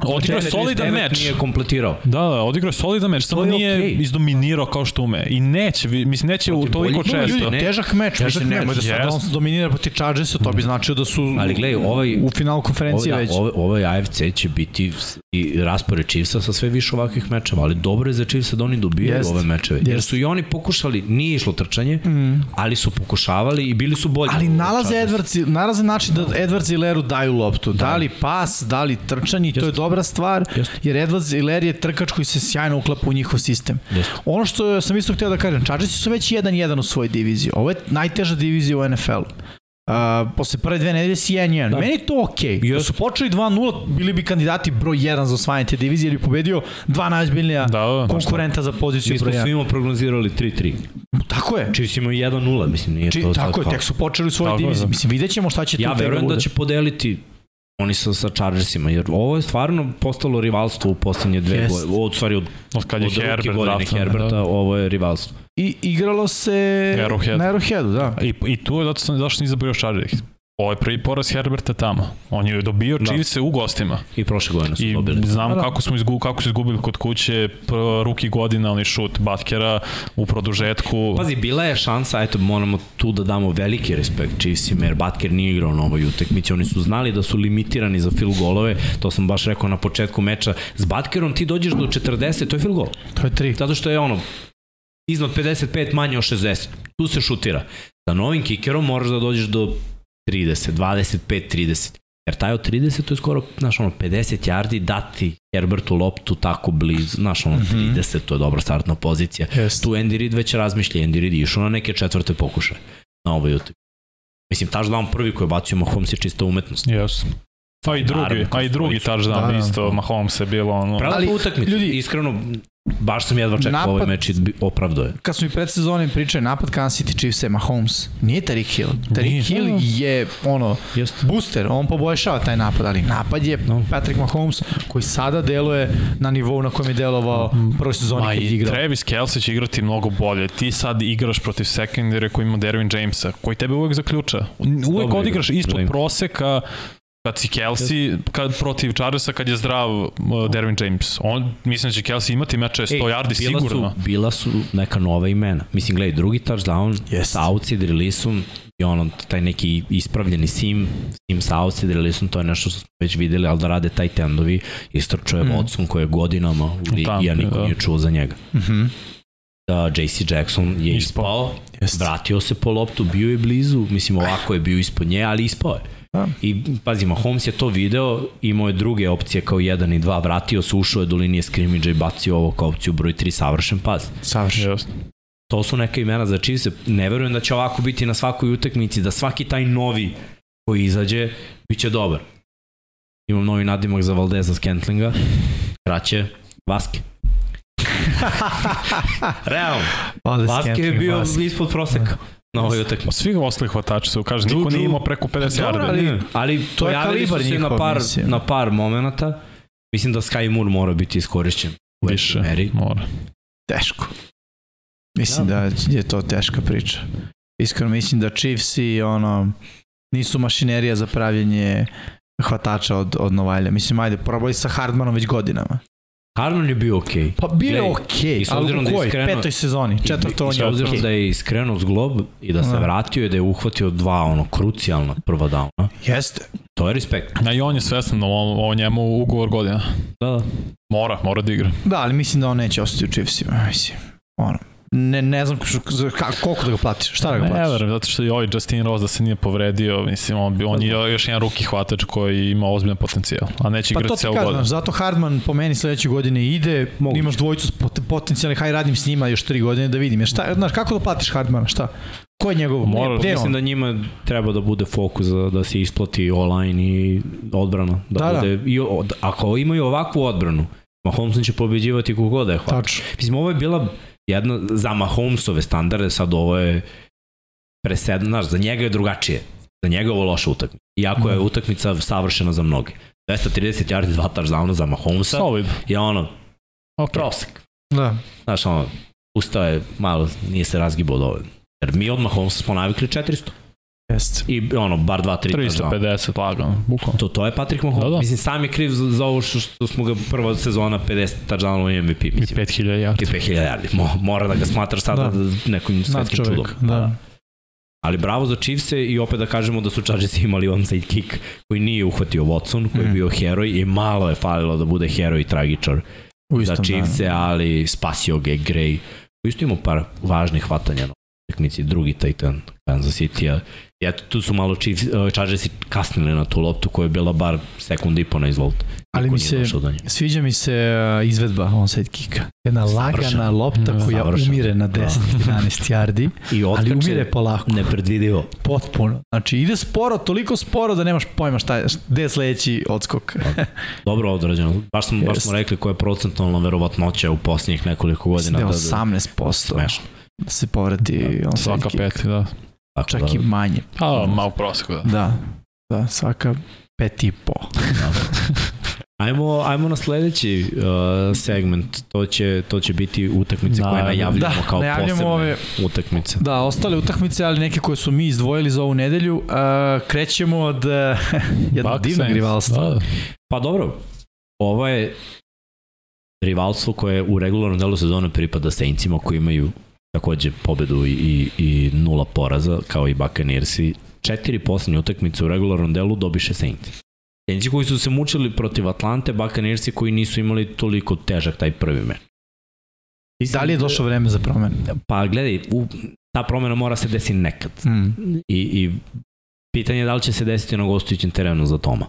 Odigrao je 49 solidan meč. Nije kompletirao. Da, da, odigrao je solidan meč, samo je nije okej. izdominirao kao što ume. I neće, mislim, neće u toliko boljih često. ljudi, ne. Težak meč, Težak mislim, nemoj da sad on dominira proti Chargersa, to bi značilo da su Ali gledaj, ovaj- u finalu konferencije već. da, ovaj, ovaj AFC će biti i raspored Chiefsa sa sve više ovakvih mečeva, ali dobro je za Chiefsa da oni dobijaju Jest. ove mečeve. Jer Jest. su i oni pokušali, nije išlo trčanje, Mm. ali su pokušavali i bili su bolji. Ali nalaze. Edwards, nalaze način da Edwards i Leru daju loptu. Da li pas, da li trčanje, i to je dobra stvar, Jeste. jer Edwards i Ler je trkač koji se sjajno uklapa u njihov sistem. Jeste. Ono što sam isto htio da kažem, Chargersi su već 1-1 u svojoj diviziji. Ovo je najteža divizija u NFL-u. Uh, posle prve dve nedelje si 1-1. Da. Meni je to okej. Okay. Da su počeli 2-0, bili bi kandidati broj 1 za osvajanje te divizije ili bi pobedio dva najozbiljnija Da, da. konkurenta za poziciju Mi smo broj 1. svima prognozirali 3-3. Tako je. Chiefs imaju 1-0, mislim, nije Či, to sad tako je, tek su počeli u svojoj Tako je, diviziji. da. Mislim, vidjet ćemo šta će Ja tu tek verujem bude. da će podeliti oni sa, sa Chargersima, jer ovo je stvarno postalo rivalstvo u poslednje dve Jest. godine, od stvari od, Od kad je od ruke Herbert godine draftan, Herberta, da. ovo je rivalstvo. I igralo se Arrowhead. na Arrowheadu, da. I, I tu je zato sam zašto nisam zabrio Chargers. Ovo je prvi poraz Herberta tamo. On je dobio Da. Chiefs u gostima. I prošle godine su I dobili. znamo Da, da. kako smo izgubili, kako su izgubili kod kuće ruki godina, onaj šut Batkera u produžetku. Pazi, bila je šansa, eto, moramo tu da damo veliki respekt Chiefsima, jer Butker nije igrao na ovoj utekmici, oni su znali da su limitirani za field golove, to sam baš rekao na početku meča, s Butkerom ti dođeš do 40, to je field goal, To je tri. zato što je ono, iznad 55 manje od 60, tu se šutira. Sa novim kikerom moraš da dođeš do 30, 25, 30. Jer taj od 30 to je skoro, znaš, ono, 50 yardi dati Herbertu loptu tako blizu, znaš, ono, Mhm. 30, to je dobra startna pozicija. Jest. Tu Andy Reid već razmišlja, Andy Reid je išao na neke četvrte pokušaje na ovoj utakmici. Mislim, touchdown prvi koji je bacio Mahomes je čista umetnost. Yes. A i drugi, Naravno, a i drugi touchdown Da, da. isto, Mahomes je bilo ono... Prelepa Ali, utakmica, ljudi, iskreno, baš sam jedva čekao Napad- ovaj meč i opravdao je. kad smo i pred sezonom pričali, napad Kansas City Chiefs je Mahomes. Nije Tariq Hill. Tariq Nije. Hill je ono, Jeste. booster, on poboljšava taj napad, ali napad je No. Patrick Mahomes koji sada deluje na nivou na kojem je delovao prvoj sezoni Ma kad je igrao. Travis Kelce će igrati mnogo bolje. Ti sad igraš protiv secondary koji ima Derwin Jamesa, koji tebe uvek zaključa. Uvek Dobro odigraš igra, ispod James. proseka kad si Kelsey, kad protiv Chargersa kad je zdrav uh, Derwin James. On, mislim da će Kelsey imati meče 100 yardi bila sigurno. Su, bila su neka nova imena. Mislim, gledaj, drugi touchdown Jest. sa outside releaseom i ono, taj neki ispravljeni sim, sim sa outside releaseom, to je nešto što smo već videli, ali da rade taj tendovi, istrčuje Mm. mm. Watson koji je godinama u ligi, Tampa, a niko da. nije čuo za njega. Mhm. Da, JC Jackson je Ispao. ispao, Jest. vratio se po loptu, bio je blizu, mislim ovako je bio ispod nje, ali ispao je. Da. I pazi, Mahomes je to video, imao je druge opcije kao 1 i 2, vratio se, ušao je do linije skrimidža i bacio ovo kao opciju broj 3, savršen pas. Savršen. To su neka imena za Chiefs. Ne verujem da će ovako biti na svakoj utakmici, da svaki taj novi koji izađe, bit će dobar. Imam novi nadimak za Valdeza Scantlinga. Kraće, Vaske. Realno, Vaske je bio Vaske. ispod proseka na ovoj utakmici. Svi ostali hvatači su, kaže, niko nije imao preko 50 Dobro, yardi. ali, ali To je pojavili su kalibar se na par, mislim. na par momenta. Mislim da Sky Moore mora biti iskorišćen u Više, meri. mora. Teško. Mislim da. je to teška priča. Iskreno mislim da Chiefs i ono nisu mašinerija za pravljenje hvatača od, od Novalja. Mislim, ajde, probali sa Hardmanom već godinama. Harman je bio okej. Okay. Pa bio je okej, i s ali obzirom u da je kojoj? iskreno- Petoj sezoni, četvrto on I s je obzirom okej. da je iskrenuo zglob i da se Da. vratio i da je uhvatio dva ono krucijalna prva downa. Jeste. To je respekt. A i on je svestan da o, o njemu ugovor godina. Da, da. Mora, mora da igra. Da, ali mislim da on neće ostati u Chiefsima, mislim. Ono, ne, ne znam ka, koliko da ga platiš, šta da ga Ne platiš. verujem, zato što i ovaj Justin Rose da se nije povredio, mislim, on, bi, on je još jedan ruki hvatač koji ima ozbiljan potencijal, a neće Pa to igrati ti ceo godinu. znaš, zato Hardman po meni sledeće godine ide, Moguće. imaš dvojicu potencijalnih, haj radim s njima još tri godine da vidim. Jer šta, znaš, kako da platiš Hardmana, šta? Ko je njegov? Mora- gde je Mislim on? da njima treba da bude fokus da, da se isplati online i odbrana. Da, Da, da. bude, I, od, ako imaju ovakvu odbranu, Mahomes će pobeđivati kogod da je hvata. Tačno. Mislim, ovo je bila jedna za Mahomesove standarde, sad ovo je presedno, znaš, za njega je drugačije. Za njega je ovo loša utakmica. Iako je Da. utakmica savršena za mnoge. 230 yardi, dva touchdowna za Mahomesa Solid. je ono, Ok. prosek. Da. Znaš, ono, ustao je malo, nije se razgibao dovoljno. Jer mi od Mahomesa smo navikli 400. Jeste. I ono, bar 2-3 touchdowna. 350 lagano, bukvalno. To, to je Patrick Mahomes. Da, da. Mislim, sam je kriv za, za ovo što, što smo ga prva sezona 50 touchdownova i MVP. I Mislim, 5000 i yardi. 5000 yardi. Mo, mora da ga smatraš sada Da. da. nekim svetskim čudom. da. Ali bravo za Chiefse i opet da kažemo da su Chargersi imali onside kick koji nije uhvatio Watson, koji je Mhm. bio heroj i malo je falilo da bude heroj i tragičar U za Chiefse, danu. ali spasio ga je Gray. Isto imao par važnih hvatanja na utakmici, drugi Titan Kansas City-a. Eto, tu su malo Chiefs, uh, Chargersi kasnili na tu loptu koja je bila bar sekund i po na izvolt. Ali mi se, sviđa mi se uh, izvedba onside kicka. Jedna lagana Savršeno. lopta Da. koja Savršeno. umire na Da. 10-11 yardi, I ali umire polako. nepredvidivo. Potpuno. Znači ide sporo, toliko sporo da nemaš pojma šta je, gde je sledeći odskok. Dobro odrađeno. Baš smo, baš smo rekli koja je procentualna verovatnoća u posljednjih nekoliko Mislim godina. da je Da, da, 18% smešno. da se povrati onside Svaka kick. peti, da. Tako Čak da, i manje. A, malo prosjeku, da. Da, da, svaka pet i po. Ajmo, ajmo na sledeći uh, segment. To će, to će biti utakmice koje Da, najavljamo da, kao najavljamo posebne ove- utakmice. Da, ostale utakmice, ali neke koje su mi izdvojili za ovu nedelju. Uh, krećemo od uh, jednog divnog rivalstva. Da, da. Pa dobro, ovo je rivalstvo koje u regularnom delu sezone pripada Saintsima koji imaju takođe pobedu i, i, i nula poraza kao i Buccaneersi. Četiri poslednje utakmice u regularnom delu dobiše Saints. Saintsi koji su se mučili protiv Atlante, Buccaneersi koji nisu imali toliko težak taj prvi meč. Da li je došlo vreme za promenu? Pa gledaj, u, ta promena mora se desiti nekad. Mm. I, i pitanje je da li će se desiti na gostujućem terenu za Toma.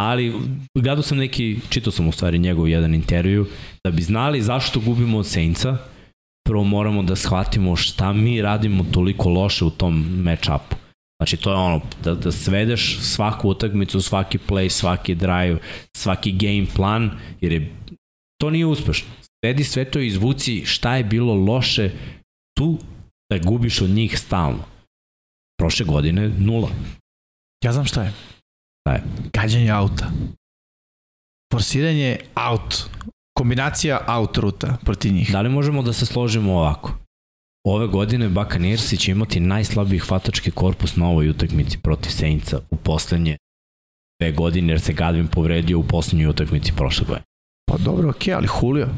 Ali gledao sam neki, čitao sam u stvari njegov jedan intervju, da bi znali zašto gubimo od Saintsa, prvo moramo da shvatimo šta mi radimo toliko loše u tom match-upu. Znači to je ono, da, da svedeš svaku utakmicu, svaki play, svaki drive, svaki game plan, jer je, to nije uspešno. Svedi sve to i izvuci šta je bilo loše tu da gubiš od njih stalno. Prošle godine nula. Ja znam šta je. Šta je? Gađanje auta. Forsiranje out. Kombinacija out ruta protiv njih. Da li možemo da se složimo ovako? Ove godine Buccaneersi će imati najslabiji hvatački korpus na ovoj utakmici protiv Saintsa u poslednje dve godine, jer se Gadvin povredio u poslednjoj utakmici prošle godine. Pa dobro, okej, ali Julio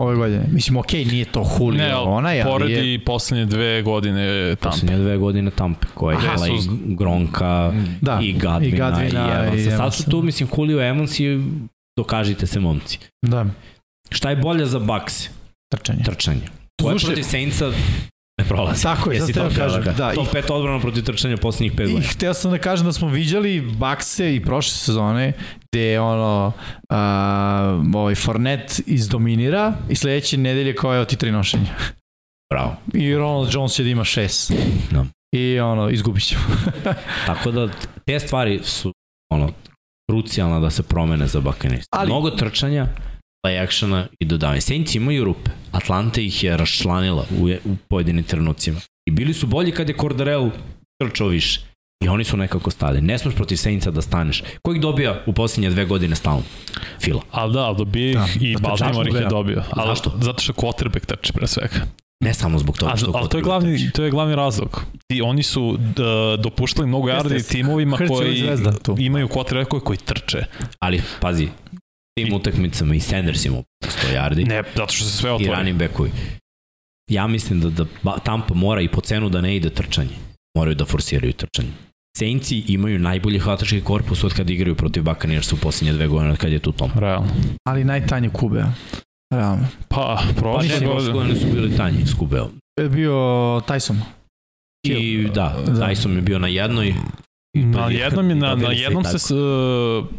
ove godine. Mislim, okej, nije to Julio, Ne, ali onaj, ali poredi je... poslednje dve godine tamo. Poslednje dve godine Tampe, koja je Aha, imala i Gronka, Da, i Gadvina, i, Gadvina, i Evansa. i Sad su tu, mislim, Julio Evans i dokažite se momci. Da, Šta je bolje za Bucks? trčanje. Trčanje. Ko je protiv Saintsa ne prolazi. Tako je, sad Jesi ste to kažem. Da, Top i, 5 odbrana protiv trčanja poslednjih 5 I godina. hteo sam da kažem da smo viđali bakse i prošle sezone gde je ono a, ovaj Fornet izdominira i sledeće nedelje kao je ti tri nošenja. Bravo. I Ronald Jones će da ima šest. Da. I ono, izgubit ćemo. Tako da te stvari su ono krucijalna da se promene za Buccaneers. Ali-. Mnogo trčanja, play actiona i dodavanja. Saints imaju rupe. Atlanta ih je raščlanila u, u pojedinim trenucima. I bili su bolji kad je Cordarel trčao više. I oni su nekako stali. Ne smeš protiv Saintsa da staneš. Ko ih dobija u posljednje dve godine stalno? Fila. Ali da, ali dobije Da, ih i zato Baltimore ih je dobio. Ali, Zašto? Zato što quarterback trči pre svega. Ne samo zbog toga A, što ali to je glavni, to je glavni razlog. Ti, oni su d, dopuštali mnogo yardi timovima koji zvezda tu. imaju quarterback koji, koji trče. Ali, pazi, tim utakmicama i Sanders ima 100 yardi. Ne, zato što se sve i otvori. running backovi. Ja mislim da, da Tampa mora i po cenu da ne ide trčanje. Moraju da forsiraju trčanje. Saintsi imaju najbolji hvatački korpus od kad igraju protiv Buccaneersa u posljednje dve godine od kad je tu Tom. Realno. Ali najtanje kube. Realno. Pa, Pa prošle ne, prošle godine. godine su bili tanji s Kubeo. Je bio Tyson. I da, Da. Tyson je bio na jednoj. Na jednom, je, na, na se jednom se s- uh,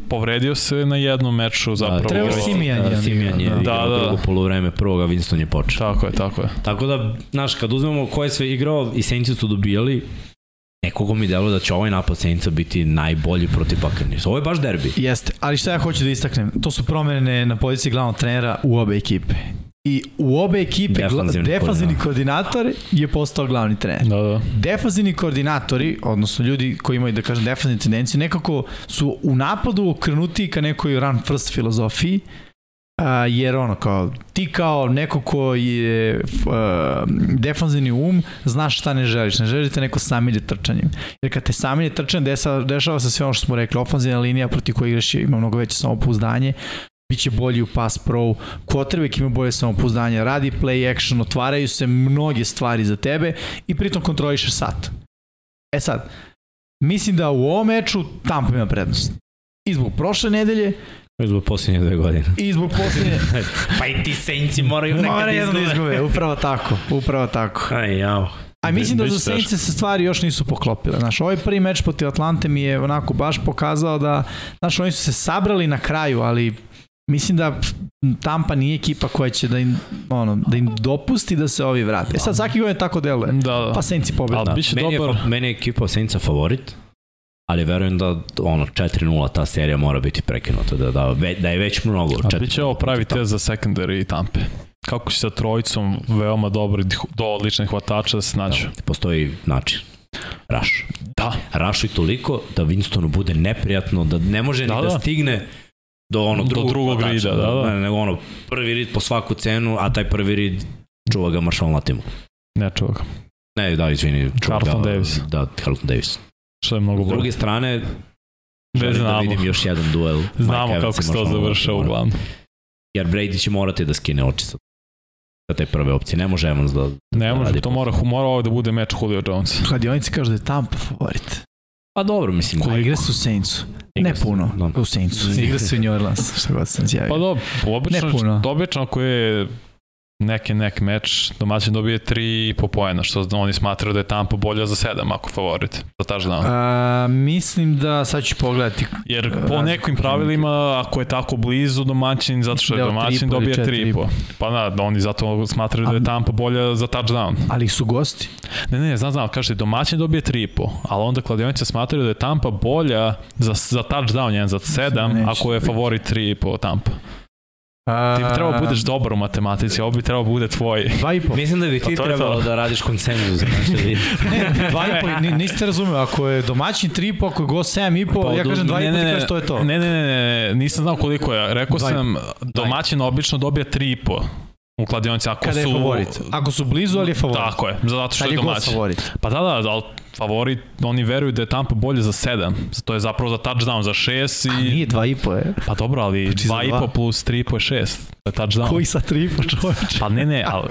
povredio se na jednom meču zapravo. Trevor Trevor Simeon je Simeon je da. Da, da. drugo polovreme prvoga, Winston je počeo. Tako je, tako je. Tako da, znaš, kad uzmemo ko je sve igrao i Saintsi su dobijali, nekogo mi delo da će ovaj napad Saintsa biti najbolji protiv Buccaneers. Ovo je baš derbi. Jeste, ali šta ja hoću da istaknem? To su promene na poziciji glavnog trenera u obe ekipe. I u obe ekipe Defanzivni defanzivni koordinator je postao glavni trener. Da, da. Defanzivni koordinatori, odnosno ljudi koji imaju, da kažem, defanzivne tendencije, nekako su u napadu okrenuti ka nekoj run first filozofiji, a, jer ono kao, ti kao neko ko je a, defanzivni um, znaš šta ne želiš, ne želite neko samilje trčanjem. Jer kad te samilje trčanjem, desa, dešava se sve ono što smo rekli, ofanzivna linija protiv koje igraš ima mnogo veće samopouzdanje, biće bolji u pass pro, quarterback ima bolje samopouzdanje, radi play action, otvaraju se mnoge stvari za tebe i pritom kontrolišeš sat. E sad, mislim da u ovom meču Tampa ima prednost. I zbog prošle nedelje, Zbog posljednje dve godine. i zbog posljednje... pa i ti Saintsi moraju nekad Mora da izgube. izgube, upravo tako, upravo tako. Aj, jao. A mislim da za teško. Saints se stvari još nisu poklopile. Znaš, ovaj prvi meč protiv Atlante mi je onako baš pokazao da, znaš, oni su se sabrali na kraju, ali mislim da Tampa nije ekipa koja će da im, ono, da im dopusti da se ovi vrate. E sad, svaki godin tako deluje. Da, da. Pa pobeda. Ali Da, biće meni, dobar. je, meni je ekipa Saintsa favorit, ali verujem da ono 4-0 ta serija mora biti prekinuta, da, da, da je već mnogo. A 4-0 biće ovo pravi test za secondary i tampe. Kako će sa trojicom veoma dobrih, do odličnih hvatača da se nađu. Tampe. Postoji način. Raš. Da, Rašuj toliko da Winstonu bude neprijatno, da ne može Da, ni da, da. stigne do ono Do drugog, drugog hvatača, rida, da, da. Ne, nego ono prvi rid po svaku cenu, a taj prvi rid čuva ga Marshall Latimu. ne čuva ga. Ne, da, izvini. čuva Carlton ga, Davis. Da, Carlton Davis. Što je mnogo S bolje. druge strane, Ne želim da znamo. vidim još jedan duel. Znamo Mike kako se to Latimora. uglavnom. Jer Brady će morati da skine oči sa, sa te prve opcije. Ne može Evans da... Ne može, radi to mora, mora ovo da bude meč Julio Jones. Kladionici kažu da je Tampa favorit. Pa dobro, mislim. A igre su u Saintsu. Ne puno. da. U Saintsu. Igre su u New Orleans, što god sam zjavio. Pa dobro, obično, Ne puno. obično ako je neki nek meč, domaćin dobije 3,5 poena, što oni smatraju da je Tampa bolja za 7 ako favorit za touchdown. A, mislim da, sad ću pogledati, Jer po nekim pravilima, ako je tako blizu domaćin, zato što je domaćin 3,5 ili dobije 4,5. 3,5. Pa da, da oni zato smatraju da je Tampa bolja za touchdown. ali su gosti. Ne, ne, znam, znam, kažete, domaćin dobije 3,5, ali onda kladionice smatraju da je Tampa bolja za, za touchdown, jedan za 7, neće ako je favorit 3,5 Tampa. A, Ti bi trebao budeš dobar u matematici, ovo bi trebao bude tvoj. Dva i po. Mislim da bi ti Pa to je trebalo to. da radiš konsenzus za naše vidje. Ne, dva i po, ni- niste razumeo, ako je domaćin 3,5, ako je gost 7,5, Pa ja kažem 2,5, ti kažeš to je to. Ne, ne, ne, ne, nisam znao koliko je. Rekao Dva i po. sam, domaćin obično dobija 3,5 u kladionici ako Kada je su... favorit. Ako su blizu, ali je favorit. Tako je, zato što Kad je je domaćin. favorit. Pa da, da, ali favorit, oni veruju da je Tampa bolje za 7. To je zapravo za touchdown za 6 A i... nije 2,5 je. Pa dobro, ali Znači za 2,5 dva. plus 3,5 je 6. To je touchdown. Koji sa 3,5 čoveče? Pa ne, ne, ali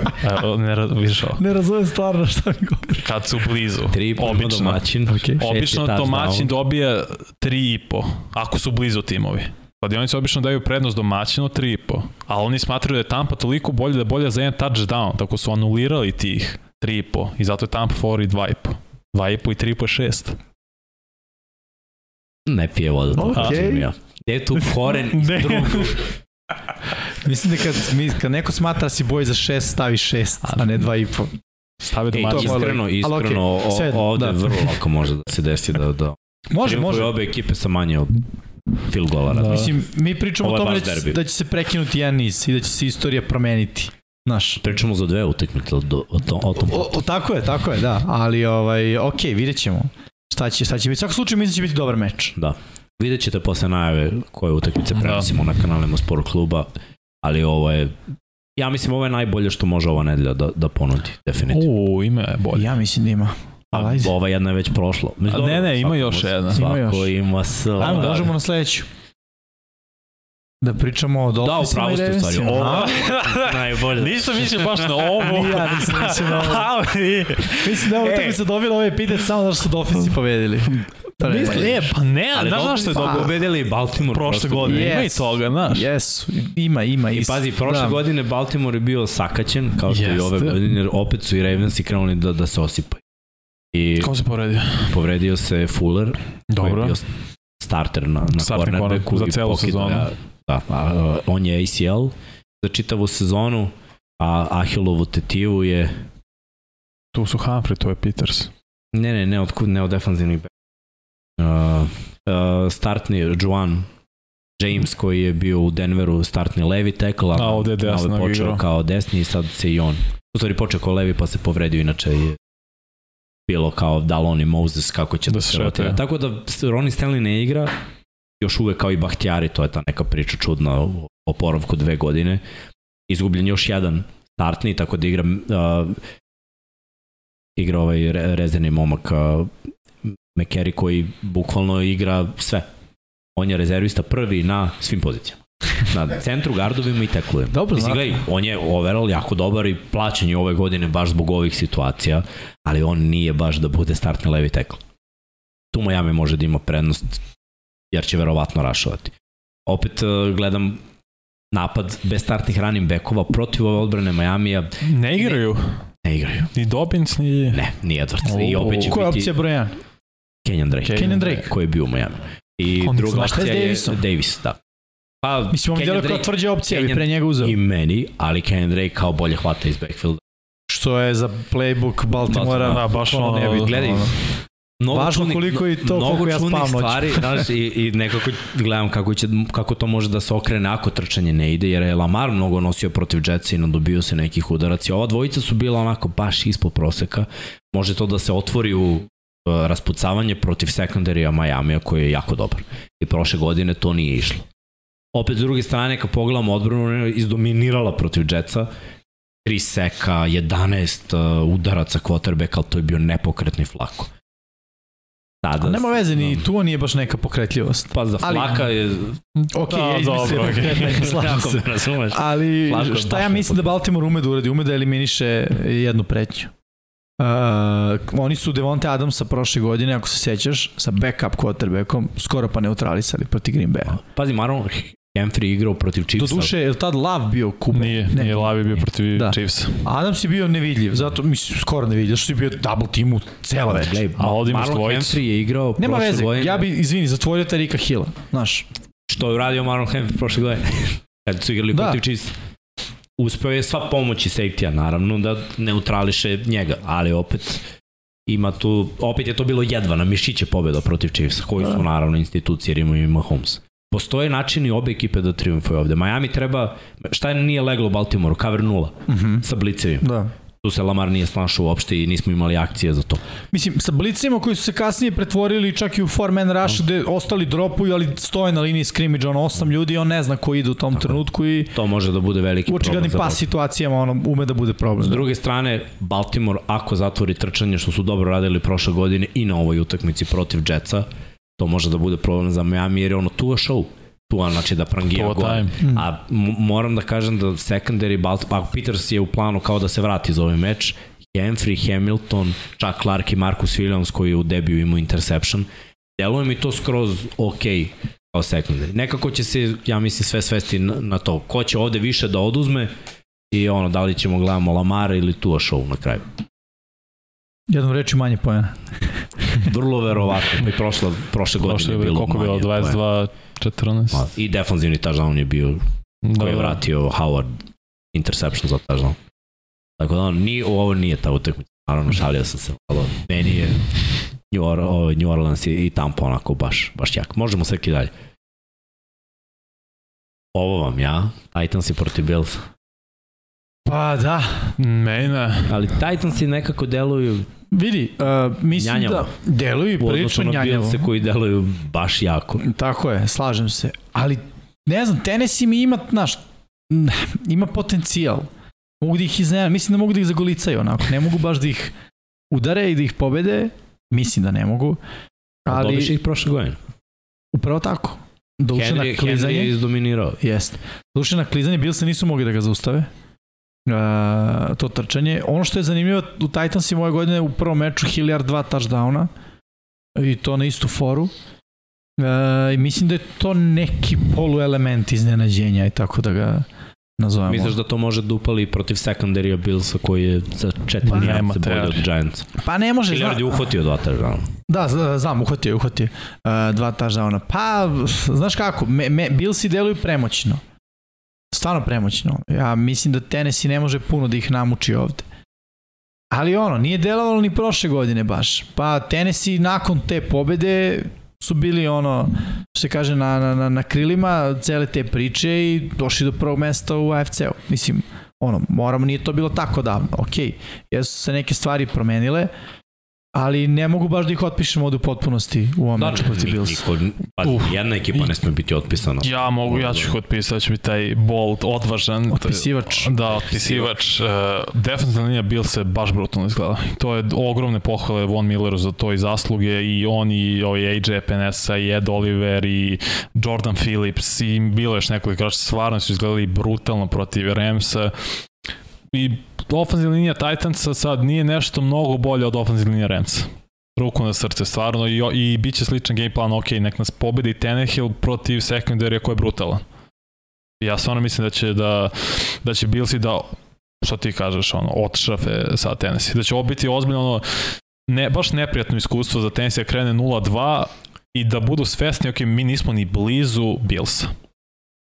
ne ra- vidiš ovo. Ne razumem stvarno šta mi govori. Kad su blizu. Tri puta Obično. domaćin. Okay. Obično domaćin dobije 3,5 ako su blizu timovi. Kladionici obično daju prednost domaćinu 3,5, ali oni smatraju da je Tampa toliko bolje da je bolje za jedan touchdown, tako su anulirali tih 3,5 i zato je Tampa favorit 2,5. 2,5 i 3,5 je 6. Ne pije vodu. to Okej. kažem ja. Gde je tu koren iz Ne. drugog? Mislim da kad, mi, kad neko smatra si boj za 6, stavi 6, a ne 2,5. Stavi Ej, domaćin. malo- iskreno, ali iskreno, okej, sve, o, ovde da. vrlo lako može da se desi da, da Može, može. obe ekipe sa manje od field gola. Da. Da. Mislim, mi pričamo Ovo o tome da će, da će se prekinuti jedan niz i da će se istorija promeniti. Znaš, Pričamo za dve utakmice o, o, tom, o tom. o, o, tako je, tako je, da. Ali, ovaj, ok, vidjet ćemo. Šta će, šta će biti. U svakom slučaju mislim da će biti dobar meč. Da. Vidjet ćete posle najave koje utakmice prenosimo na kanalima Sport kluba, ali ovo je Ja mislim ovo je najbolje što može ova nedelja da, da ponudi, definitivno. U, ime je bolje. Ja mislim da ima. Ali ajde. Ova jedna je već prošla. Mislim, A ne, ne, ima još jedna. Svako Ima još. ima sve. Ajmo, da. možemo na sledeću. Da pričamo o Da, Dolphinsima pravu i ste u stvari. Ovo najbolje. Nisam mislio baš na ovo. Ni ja nisam mislio na ovo. Ali, Mislim da je ovo E. utakmica dobila ovaj epitet samo zato što su Dolphinsi pobedili. Ne Misli, valja. e, pa ne, Ali znaš zašto je dobro dobro? pobedili Baltimore Prošle godine, ima i Yes. toga, znaš. Jesu, ima, ima. I pazi, prošle da. godine Baltimore je bio sakaćen, kao što i ove godine, jer opet su i Ravensi krenuli da, da se osipaju. I Ko se povredio? povredio se Fuller, koji je Dobro. bio starter na, na cornerbacku. corner za i celu sezonu. ga. Da, a, on je ACL za čitavu sezonu, a Ahilovu tetivu je Tu su Humphrey, tu je Peters. Ne, ne, ne od, ne od defanzivnih back. Uh, uh, startni Juan James koji je bio u Denveru startni levi tackle, A, ovde je malo desnog počeo igrao. kao desni i sad se i on. U stvari počeo kao levi pa se povredio, inače je bilo kao Dalon i Moses kako će da, Da se rotira. Tako da Ronnie Stanley ne igra, još uvek kao i Bahtjari, to je ta neka priča čudna o oporavku dve godine. Izgubljen još jedan startni, tako da igra uh, igra ovaj re- rezervni momak uh, McCary koji bukvalno igra sve. On je rezervista prvi na svim pozicijama. Na centru, gardovima i teklujima. Dobro, Mislim, gledaj, on je overall jako dobar i plaćen je ove godine baš zbog ovih situacija, ali on nije baš da bude startni levi tekl. Tu Miami može da ima prednost, jer će verovatno rašovati. Opet uh, gledam napad bez startnih running backova protiv ove odbrane Majamija Ne igraju. ne igraju. Ni Dobbins, ni... Ne, ni Edwards. I O, opet će Koja je biti opcija broj 1? Kenyon Drake. Kenyon Drake. Koji je bio u Miami. I On druga opcija je Davisom? Davis, da. Pa, Mislim, on djeluje kao opcija, bi Kenyon- pre njega uzeo. I meni, ali Kenyon Drake kao bolje hvata iz backfielda. Što je za playbook Baltimora. Da, baš ono... nebitno. Gledaj. Mnogo Važno čudnih- koliko i to, mnogo koliko ja spavam stvari, znaš, i, i nekako gledam kako, će, kako to može da se okrene ako trčanje ne ide, jer je Lamar mnogo nosio protiv Jetsa i nadobio se nekih udaraca. Ova dvojica su bila onako baš ispod proseka. Može to da se otvori u uh, raspucavanje protiv sekundarija Majamija koji je jako dobar. I prošle godine to nije išlo. Opet s druge strane, kad pogledamo odbranu, ona je izdominirala protiv Jetsa, 3 seka, 11 uh, udaraca quarterbacka, ali to je bio nepokretni flako. Tada, A nema veze, ni tu nije baš neka pokretljivost. Pa za Ali- flaka je... Ok, Da, ja izmislio dobro, pokretanje, slažem se. me razumeš. Ali Flako je šta ja mislim da Baltimore ume da uradi? Ume da eliminiše jednu pretnju. Uh, oni su Devonte Adamsa prošle godine, ako se sećaš, sa backup quarterbackom, skoro pa neutralisali protiv Green Bay. Pazi, Maron Humphrey igrao protiv Do Chiefsa. duše, je li tad Lav bio kuba? Nije, Ne. nije Lavi bio protiv Da. Chiefs. Adams je bio nevidljiv, zato mislim skoro nevidljiv, što je bio double teamu cela večer. Gledaj, A ovdje imaš Marlon dvojicu. Humphrey je igrao Nema prošle veze, godine. ja bi, izvini, zatvorio Tarika Hilla, znaš. Što je uradio Marlon Humphrey prošle godine? Kad su igrali Da. protiv Chiefsa. Uspeo je sva pomoći safety-a, naravno, da neutrališe njega, ali opet ima tu, opet je to bilo jedva na mišiće pobeda protiv Chiefsa, koji su Da. naravno institucije jer imaju Mahomes. Postoje načini obe ekipe da triumfuju ovde. Miami treba, šta nije leglo u Baltimoru? Cover nula Uh -huh. sa blicevima. Da. Tu se Lamar nije snašao uopšte i nismo imali akcije za to. Mislim, sa blicima koji su se kasnije pretvorili čak i u four man rush gde ostali dropuju, ali stoje na liniji scrimmage, ono osam ljudi, on ne zna ko ide u tom Tako. trenutku i To može da bude veliki u očiglednim problem za pas situacijama ono, ume da bude problem. S druge strane, Baltimore, ako zatvori trčanje, što su dobro radili prošle godine i na ovoj utakmici protiv Jetsa, to može da bude problem za Miami, jer je ono tu show tu, znači da prangija To gol. Mm. A moram da kažem da secondary Baltimore, pa Peters je u planu kao da se vrati za ovaj meč, Henry, Hamilton, čak Clark i Marcus Williams koji u debiju imao interception. Deluje mi to skroz ok kao secondary. Nekako će se, ja mislim, sve svesti na, na to. Ko će ovde više da oduzme i ono, da li ćemo gledamo Lamara ili Tua show na kraju. Jednom reči manje pojena. Vrlo verovatno. Pa i prošle, prošle godine Prošle je bilo koliko je bilo, manje poena. 22, 14. Ma, I defanzivni touchdown je bio Da, koji je da. vratio Howard interception za touchdown. Tako da on, nije, ovo nije ta utakmica. Naravno, šalio sam se. Ali meni je New, Or, New Orleans i, i Tampa onako baš, baš jak. Možemo sve dalje. Ovo vam ja, Titans i protiv Bills. Pa da, Meni ne. Ali Titansi nekako deluju vidi, uh, mislim Njanjavo. da deluju u prilično njanjavo. Billse koji deluju baš jako. Tako je, slažem se. Ali, ne znam, Tennessee mi ima, znaš, ima potencijal. Mogu da ih iznenam, mislim da mogu da ih zagolicaju onako. Ne mogu baš da ih udare i da ih pobede. Mislim da ne mogu. Ali... Dobiš ih prošle godine. upravo tako. Doduše na Henry, Henry klizanje. je izdominirao. Jeste. Doduše na klizanje bil se nisu mogli da ga zaustave. Uh, to trčanje. Ono što je zanimljivo u Titansima ove godine u prvom meču Hilliard dva touchdowna i to na istu foru. Uh, I mislim da je to neki poluelement iznenađenja i tako da ga nazovemo. Misliš da to može da upali protiv secondarya Billsa koji je za četiri Pa, nema nijanse bolje od. Giants? Pa ne može, Hilliard je uhvatio dva touchdowna. da, zna- znam, uhvatio je, uhvatio je. Uh, dva touchdowna. Pa, znaš kako, me, me, Billsi deluju premoćno. Stvarno premoćno. Ja mislim da Tennessee ne može puno da ih namuči ovde. Ali ono, nije delovalo ni prošle godine baš. Pa Tennessee nakon te pobede su bili ono, što se kaže, na, na, na, krilima cele te priče i došli do prvog mesta u AFC-u. Mislim, ono, moramo, nije to bilo tako davno. Ok, jesu se neke stvari promenile, ali ne mogu baš da ih otpišem ovde u potpunosti u ovom meču protiv ni- Bills. niko, pa Uf. jedna ekipa ne sme biti otpisana. Ja mogu, ja ću ih otpisati, da će biti taj bold, odvažan. Otpisivač. Da, otpisivač. Uh, defensivna linija Bill se baš brutalno izgleda. To je ogromne pohvale Von Milleru za to i zasluge i on i ovaj AJ Penesa i Ed Oliver i Jordan Phillips i bilo je još nekoliko igrača stvarno su izgledali brutalno protiv Ramsa i ofenzivna linija Titansa sad nije nešto mnogo bolje od ofenzivne linije Ramsa ruku na srce stvarno i, i bit će sličan game plan, ok, nek nas pobedi Tannehill protiv sekundarija koji je brutalan. Ja stvarno mislim da će da, da će Billsi da što ti kažeš, ono, otšrafe sa Tennessee. Da će ovo biti ozbiljno, ono, ne, baš neprijatno iskustvo za Tennessee da krene 0-2 i da budu svesni, ok, mi nismo ni blizu Billsa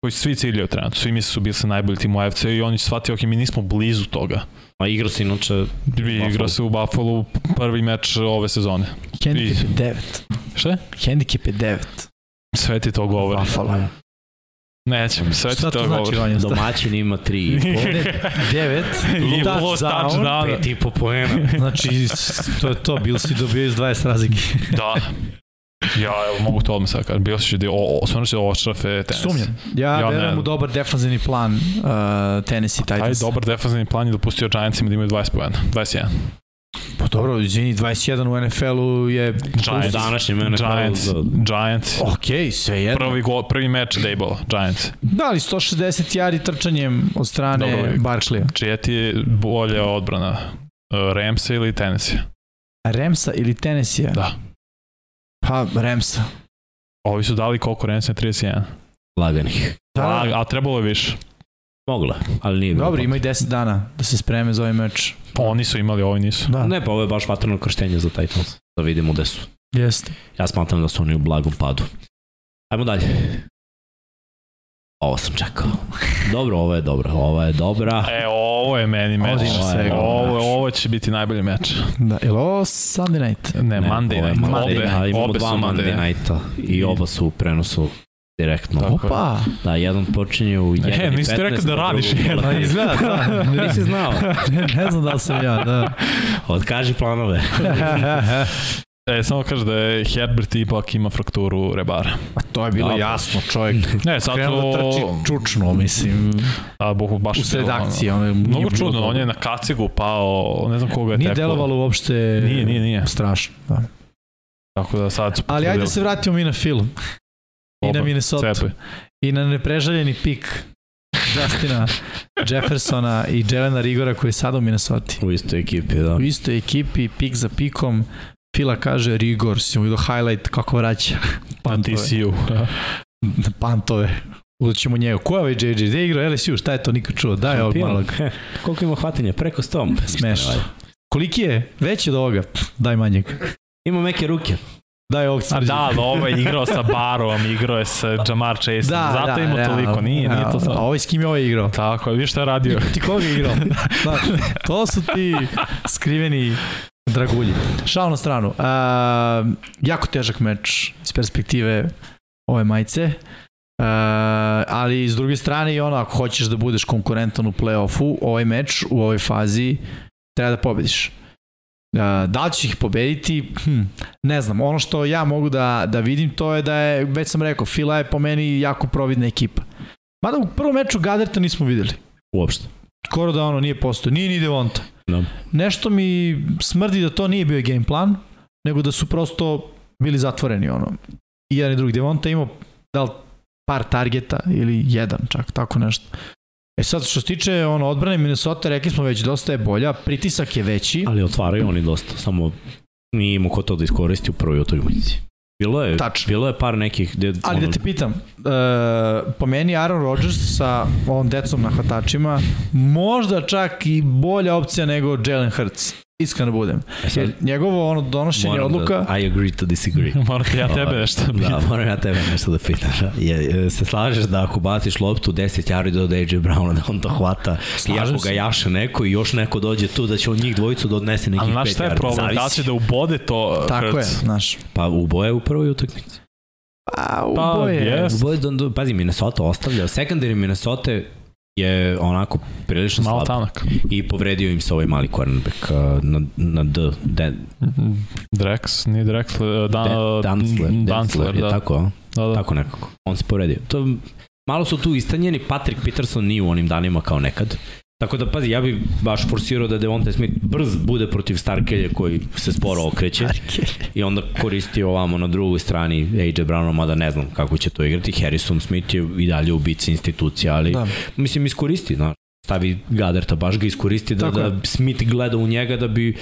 koji svi ciljaju trenutno, svi misle su Billsa najbolji tim u AFC i oni shvatio, ok, mi nismo blizu toga. A igra se inače I igra Buffalo. se u Buffalo prvi meč ove sezone. Handicap je 9. Šta? Handicap je 9. Sve ti to govori. Buffalo. Nećem, sve ti Šta to to znači, govori. Vanja? domaćin ima 3,5. 9. I plus touchdown. 5,5 poena. Znači, to je to, Bills i dobijaju iz 20 razlike. Da. Ja, evo, mogu to odmah sad kažem. Bio si da o, o, stvarno će oštrafe tenis. Sumnjam. Ja, Ja verujem u dobar defanzivni plan uh, Tennessee Taj Titans. dobar defensivni plan je dopustio Giantsima da imaju 20 pojena. 21. Pa dobro, izvini, 21 u NFL-u je... U današnjem NFL Giants. za- Giants. Ok, sve jedno. Prvi, go, prvi meč Dayball, Giants. Da, ali 160 yardi trčanjem od strane Dobro, Barkleya. Čija ti je bolja odbrana? Uh, Ramsa ili Tennessee? Remsa ili Tennessee? Da. Pa, Remsa. Ovi su dali koliko Ramsa 31. laganih. Da, A, a trebalo je više. Mogla, ali nije bilo. Dobro, potrebe. ima i 10 dana da se spreme za ovaj meč. Oni su imali, ovi nisu. Da, Ne, pa ovo je baš vatreno krštenje za Titans. Da vidimo gde su. jeste. Ja smatram da su oni u blagom padu. Ajmo dalje. Ovo sam čekao. Dobro, ovo je dobro. Ovo je dobra. E, ovo je meni meč. Ovo je. Ovo, ovo će biti najbolji meč. Da, je li ovo Sunday night? Ne, Monday ovo je night. Monday Obe, night. Imamo obe dva su Monday Monday nighta i oba su u prenosu direktno. Tako je. Opa, Da, jedan počinje u 1 E, nisi ti rekao da radiš jedan. pa izgleda, da. Nisi znao. ne, ne znam da li sam ja, da. Otkaži planove. E, samo kaže da je Herbert ipak ima frakturu rebara. A to je bilo Da, jasno, čovjek. Ne, sad Krenuo da trči to... čučno, mislim, A, bohu, baš u akcije. Ono, Mnogo čudno, on je na kacigu pao, ne znam koga je Nije teklo. delovalo uopšte Nije, nije, nije. strašno. Da. Tako da sad su Ali ajde se vratimo mi na film. I na Minnesota. cepuj. I na neprežaljeni pik Justina Jeffersona i Jelena Rigora koji je sada u Minnesota. U istoj ekipi, da. U istoj ekipi, pik za pikom, Fila kaže Rigor, si mu vidio highlight kako vraća Na pantove. TCU. pantove. Uzet ćemo njega. Ko je ovaj JJ? Gde je igrao LSU? Šta je to nikad čuo? Daj ovog malog. Koliko ima hvatanja? Preko 100. Smešno. Koliki je? Veći od ovoga? Daj manjeg. Ima meke ruke. Daj ovog A srđa. da, ali ovo je igrao sa Barom, igrao je sa Jamar Chase. Zato ima realno. toliko, nije, nije to A sad. ovaj s kim je ovaj igrao? Tako je, vidiš šta je radio. Ti koga je igrao? Znaš, to su ti skriveni dragulji. Šal na stranu. A, jako težak meč iz perspektive ove majice. Uh, ali s druge strane i ono, ako hoćeš da budeš konkurentan u play-offu, ovaj meč u ovoj fazi treba da pobediš. Uh, da li ćeš ih pobediti? Hm, ne znam. Ono što ja mogu da, da vidim to je da je, već sam rekao, Fila je po meni jako providna ekipa. Mada u prvom meču Gaderta nismo videli Uopšte. skoro da ono nije postoje, nije ni Devonta. Da. Nešto mi smrdi da to nije bio game plan, nego da su prosto bili zatvoreni ono. I jedan i drugi. Devonta imao da li par targeta ili jedan čak, tako nešto. E sad što se tiče ono, odbrane Minnesota, rekli smo već dosta je bolja, pritisak je veći. Ali otvaraju oni dosta, samo nije imao ko to da iskoristi u prvoj utakmici. Bilo je, Tačno. bilo je par nekih gde, Ali da te pitam, uh, po meni Aaron Rodgers sa ovom decom na hvatačima možda čak i bolja opcija nego Jalen Hurts. Iskreno budem. E Jer njegovo ono donošenje moram odluka... Da, I agree to disagree. Morate ja tebe nešto Da, pitam. moram ja tebe nešto da pitam. Da. Je, je, se slažeš da ako baciš loptu 10 yardi do AJ Browna da on to hvata i Slažem ako ga jaše neko i još neko dođe tu da će on njih dvojicu da odnese nekih Ali 5 znaš šta je problem? Da Zavisi. će da ubode to Tako je, Hurts? znaš. Pa uboje u prvoj utakmici. Pa, Pa, uboje. jes. Uboje, do, do, pazi, Minnesota ostavlja. Secondary Minnesota je onako prilično Malo slab. tanak. I povredio im se ovaj mali cornerback uh, na, na D. De, Drex, nije Drex, uh, Dan, de, je da. tako, da, da. Tako nekako. On se povredio. To, malo su tu istanjeni, Patrick Peterson nije u onim danima kao nekad. Tako da, pazi, ja bih baš forsirao da Devonta Smith brz bude protiv Starkelje koji se sporo okreće i onda koristi ovamo na drugoj strani AJ Brown, mada ne znam kako će to igrati. Harrison Smith je i dalje ubica institucija, ali Da. mislim iskoristi, znaš, stavi Gaderta, baš ga iskoristi da, Tako da Smith gleda u njega da bi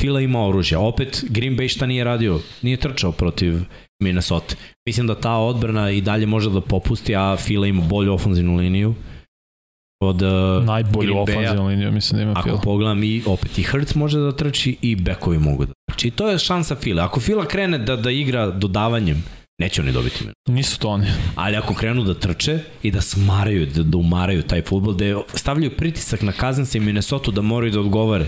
Fila ima oružje. Opet, Green Bay šta nije radio? Nije trčao protiv Minnesota. Mislim da ta odbrana i dalje može da popusti, a Fila ima bolju ofenzivnu liniju od uh, Najbolju ofenzivnu liniju, mislim da ima Ako Phil. pogledam i opet i Hertz može da trči i bekovi mogu da trči. I to je šansa Fila. Ako Fila krene da, da igra dodavanjem, neće oni dobiti minut. Nisu to oni. Ali ako krenu da trče i da smaraju, da, da umaraju taj futbol, da je- stavljaju pritisak na Kazansa i Minnesota da moraju da odgovore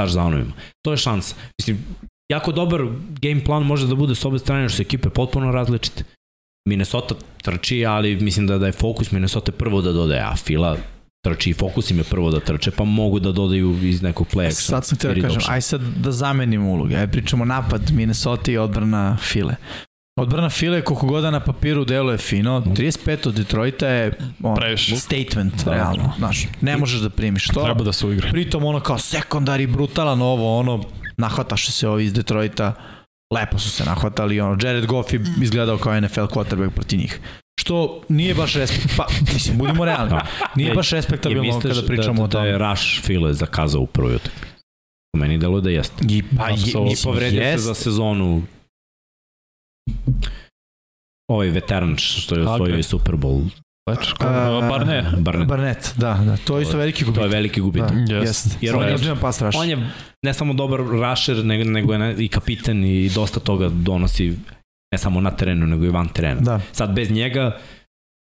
touchdownovima. To je šansa. Mislim, jako dobar game plan može da bude s obe strane, što su ekipe potpuno različite. Minnesota trči, ali mislim da, da je fokus Minnesota prvo da dodaje, a Fila trči i fokus im je prvo da trče, pa mogu da dodaju iz nekog play action. Sad sam htio da kažem, aj sad da zamenimo uloge. Aj pričamo napad Minnesota i odbrana File. Odbrana File, koliko god da na papiru deluje fino, 35 od Detroita je on, Previše. statement, Da. realno. Znaš, ne možeš da primiš to. Treba da se uigra. Pritom ono kao sekundari, brutalan ovo, ono, nahvataše se ovi iz Detroita, lepo su se nahvatali, ono, Jared Goff je izgledao kao NFL quarterback protiv njih. Što nije baš respekt, pa, mislim, budimo realni, Da. nije Je- baš respektabilno kada pričamo da, o da, da tome. je Rush File zakazao u prvoj utakmici? U meni delo da jeste. I, pa, je, Apsolutno. I povredio se jest. za sezonu ovaj veteran što je osvojio i Super Bowl. Leč, A, bar ne. Barnett. Barnett, da, da, to je isto veliki To je gubitak. veliki gubitak. Da, Jest. jest. Jer on on je- je pas. On je ne samo dobar rusher, nego, nego je i kapiten i dosta toga donosi ne samo na terenu, nego i van terena. Da. Sad bez njega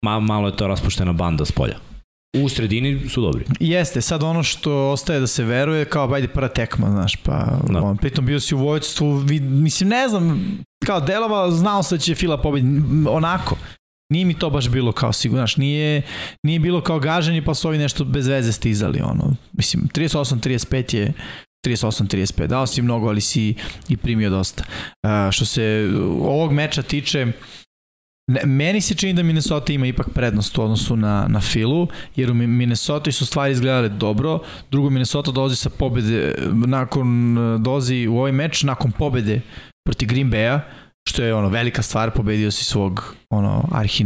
ma, malo je to raspuštena banda s polja. U sredini su dobri. Jeste, sad ono što ostaje da se veruje, kao bajde prva tekma, znaš, pa Da. on, pritom bio si u vojstvu, vid, mislim, ne znam, kao delova, znao se da će Fila pobedi, m, onako, nije mi to baš bilo kao sigurno, znaš, nije, nije bilo kao gaženje pa su ovi nešto bez veze stizali, ono, mislim, 38-35 je 38-35, dao si mnogo, ali si i primio dosta. Uh, što se ovog meča tiče, Ne, meni se čini da Minnesota ima ipak prednost u odnosu na, na Filu, jer u Minnesota su stvari izgledale dobro, drugo Minnesota dolazi sa pobede, nakon dozi u ovaj meč, nakon pobede proti Green Bay-a, što je ono velika stvar, pobedio si svog ono arhi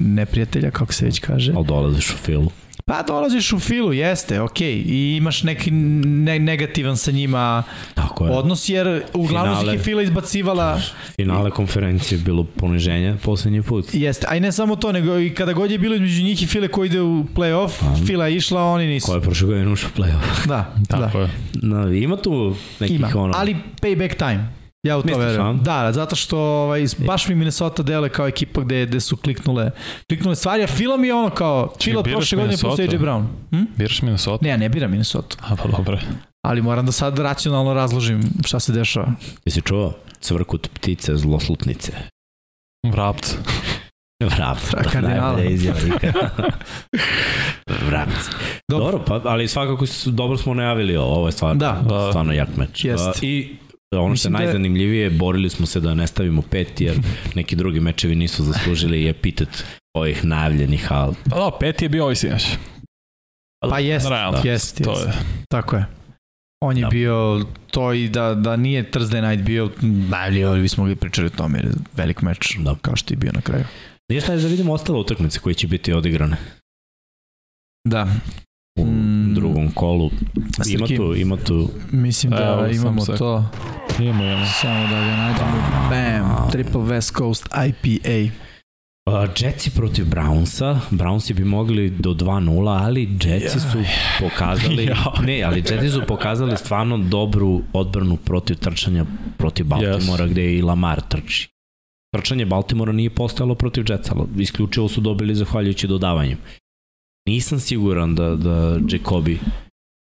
neprijatelja, kako se već kaže. Ali dolaziš u Filu. Pa dolaziš u filu, jeste, ok, i imaš neki ne, negativan sa njima Tako je. odnos, jer uglavnom Finale. ih fila izbacivala, Finale konferencije je bilo poniženje poslednji put. jeste, a i ne samo to, nego i kada god je bilo između njih i file koji ide u playoff, Pa. fila je išla, oni nisu. Ko je prošle godine ušao u play-off? Da, Tako da. je. No, ima tu nekih Ima, ono... ali payback time. Ja u to Misliš, verujem. a? Da, zato što ovaj, baš mi Minnesota dele kao ekipa gde, gde su kliknule, kliknule stvari, a Fila mi je ono kao, Fila od prošle godine posle AJ? Brown. Hm? Biraš Minnesota? Ne, ja ne biram Minnesota, A pa dobro. ali moram da sad racionalno razložim šta se dešava. Ti si čuo? Cvrkut ptice, zloslutnice. Vrapc. Vrapc. Kardinala. Najbolja izjava ikada. Dobro. Dobro, pa, ali svakako dobro smo najavili ovo, ovo je stvarno, Da. Da. stvarno jak meč. Jest. I ono što je Mislim da je- najzanimljivije, borili smo se da ne stavimo pet, jer neki drugi mečevi nisu zaslužili epitet ovih najavljenih, ali Pa da, peti je bio ovaj sinoć. Pa jest, Realno. jest, To jest. je. Tako je. On je Da. bio to i da, da nije Thursday night bio najbolji, vi smo mogli pričali o tome, jer je velik meč, Da. kao što je bio na kraju. nije šta je da vidimo ostale utakmice koje će biti odigrane Da, u Mm. drugom kolu. Ima tu, ima tu mislim da Evo, imamo to. Imamo, imamo. Samo da ga nađemo. Bam, Triple West Coast IPA. Uh, Jetsi protiv Brownsa. Brownsi bi mogli do 2-0, ali Jetsi su pokazali... Ne, ali Jetsi su pokazali stvarno dobru odbranu protiv trčanja protiv Baltimora, Yes. gde i Lamar trči. Trčanje Baltimora nije postojalo protiv Jetsa, ali isključivo su dobili zahvaljujući dodavanjem. Nisam siguran da, da Jacobi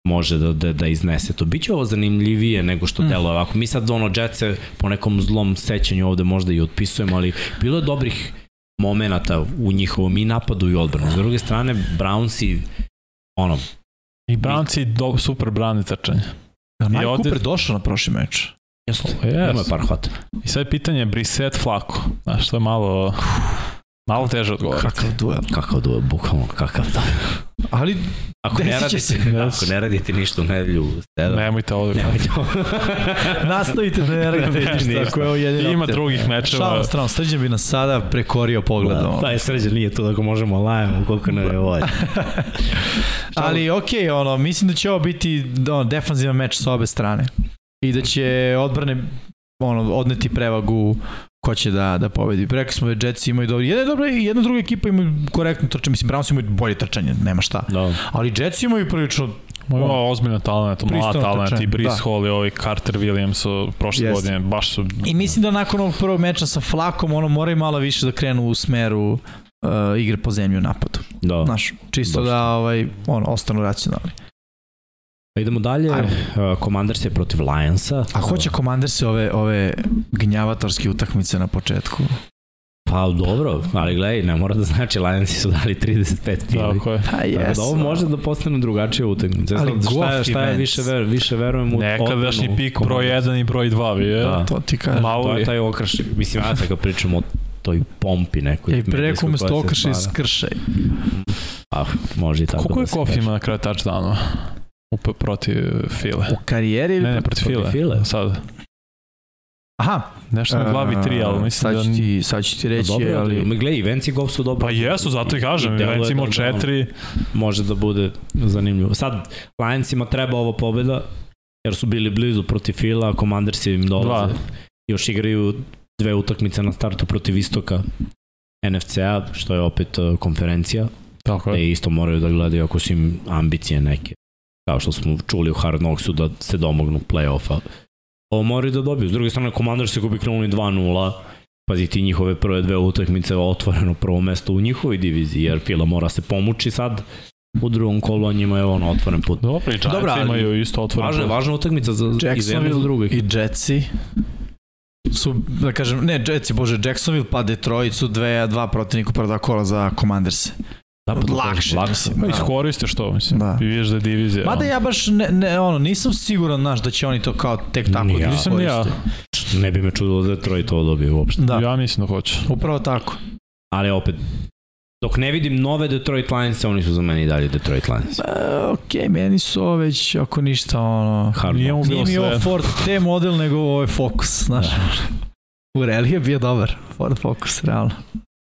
može da, da, da iznese to. Biće ovo zanimljivije nego što Mm. delo ovako. Mi sad ono Jetse po nekom zlom sećanju ovde možda i otpisujemo, ali bilo je dobrih momenata u njihovom i napadu i odbranu. S druge strane, Brownsi ono, I Brownci do, super brane trčanje. Da, Mike ovde- Cooper došao na prošli meč. Pa Yes. ima je par hvata. I sad je pitanje Brissett Flako. Znaš, to je malo... Malo teže odgovoriti. Kakav duel. Kakav duel, bukvalno, kakav da. Ali Ako ne, radite, se. ako ne radite ništa u nedelju, sedam, Nemojte ovo nemojte nastavite da ne radite Ne, ništa. ništa. Ako je ovo jedina Ima opcija. drugih mečeva. Šalno strano, Srđan bi nas sada prekorio pogledom. Da, je sređen nije tu da ga možemo lajemo koliko nam je volje. Ali okej, okay, ono, mislim da će ovo biti ono, defanzivan meč sa obe strane. I da će odbrane ono, odneti prevagu ko će da, da pobedi. Rekli smo da Jetsi imaju dobro. Jedna, dobra, jedna druga ekipa imaju korektno trčanje. Mislim, Browns imaju bolje trčanje, nema šta. Da. Ali Jetsi imaju prilično Ima ozbiljno talent, Pristojno talent i Brice da. Hall i ovaj Carter Williams prošle Jeste. godine baš su I mislim da nakon ovog prvog meča sa Flakom ono moraju malo više da krenu u smeru uh, igre po zemlju napadu. da. Znaš, čisto Baš da ovaj, ono, ostanu racionalni. Pa idemo dalje. Ajmo. Uh, Commanders je protiv Lionsa. A hoće komandar se ove, ove gnjavatorske utakmice na početku? Pa dobro, ali gledaj, ne mora da znači Lionsi su dali 35 pili. tako je. Pa Tako jesu. da ovo može da postane drugačija utakmica. Ali Ali šta, je, šta je više, ver, više verujem u Nekadašnji odbranu pik broj Commandersa. 1 i broj 2 bio je. Da. To ti kažem. Malo To je taj okrš, mislim, ja sad kad pričam o toj pompi nekoj. Ja i pre rekao umesto medijskoj koja okrši se iz kršaj. Ah, može i tako Koliko da je se Kofi kaže. ima na kraju touchdownova? Up protiv File. U karijeri ili... Ne, ne, protiv protiv File. File? Sad. Aha. Nešto na glavi 3, ali mislim sad da... ti, sad ću ti reći, Dobro, ali... ali... Gledaj, Venci Golf su dobro. Pa jesu, zato i kažem. I deluje Već imao da- da- 4. Može da bude zanimljivo. Sad, Lionsima treba ovo pobeda, jer su bili blizu protiv Fila, a Commandersi im dolaze. Dva. Još igraju dve utakmice na startu protiv Istoka NFC-a, što je opet uh, konferencija. Tako Da je. isto moraju da gledaju ako su im ambicije neke. Kao što smo čuli u Hard Knocksu da se domognu play-offa. Ovo moraju da dobiju. S druge strane, Commanders se bi krenuli 2-0. Pazi ti njihove prve dve utakmice otvoreno prvo mesto u njihovoj diviziji, jer Fila mora se pomuči sad u drugom kolu, a njima je ono otvoren put. Dobro, i Giants Dobro, ali imaju isto otvoren. Važna put. važna utakmica za, i za jednu i za Jacksonville i Jetsi su, da kažem, ne, Jetsi, bože, Jacksonville pa Detroit su dve, dva protivnika prva kola za Commanders. Da, pa to Lakše, lakše. Da. iskoristiš to, mislim. Da. Da. I vidiš da je divizija. Mada ono. ja baš ne, ne, ono, nisam siguran, znaš, da će oni to kao tek tako Ni ja. da Nisam ni ja. iskoriste. Ne bi me čudilo da Detroit ovo dobije uopšte. Da, Ja mislim da hoće. upravo tako. Ali opet, dok ne vidim nove Detroit Lions, oni su za mene i dalje Detroit Lions. E, ok, meni su ovo već, ako ništa, ono... Hard Nije mu knocks. bilo Nije mi. Ford T model, nego ovo je Focus, znaš. U Rally je bio dobar, Ford Focus, realno.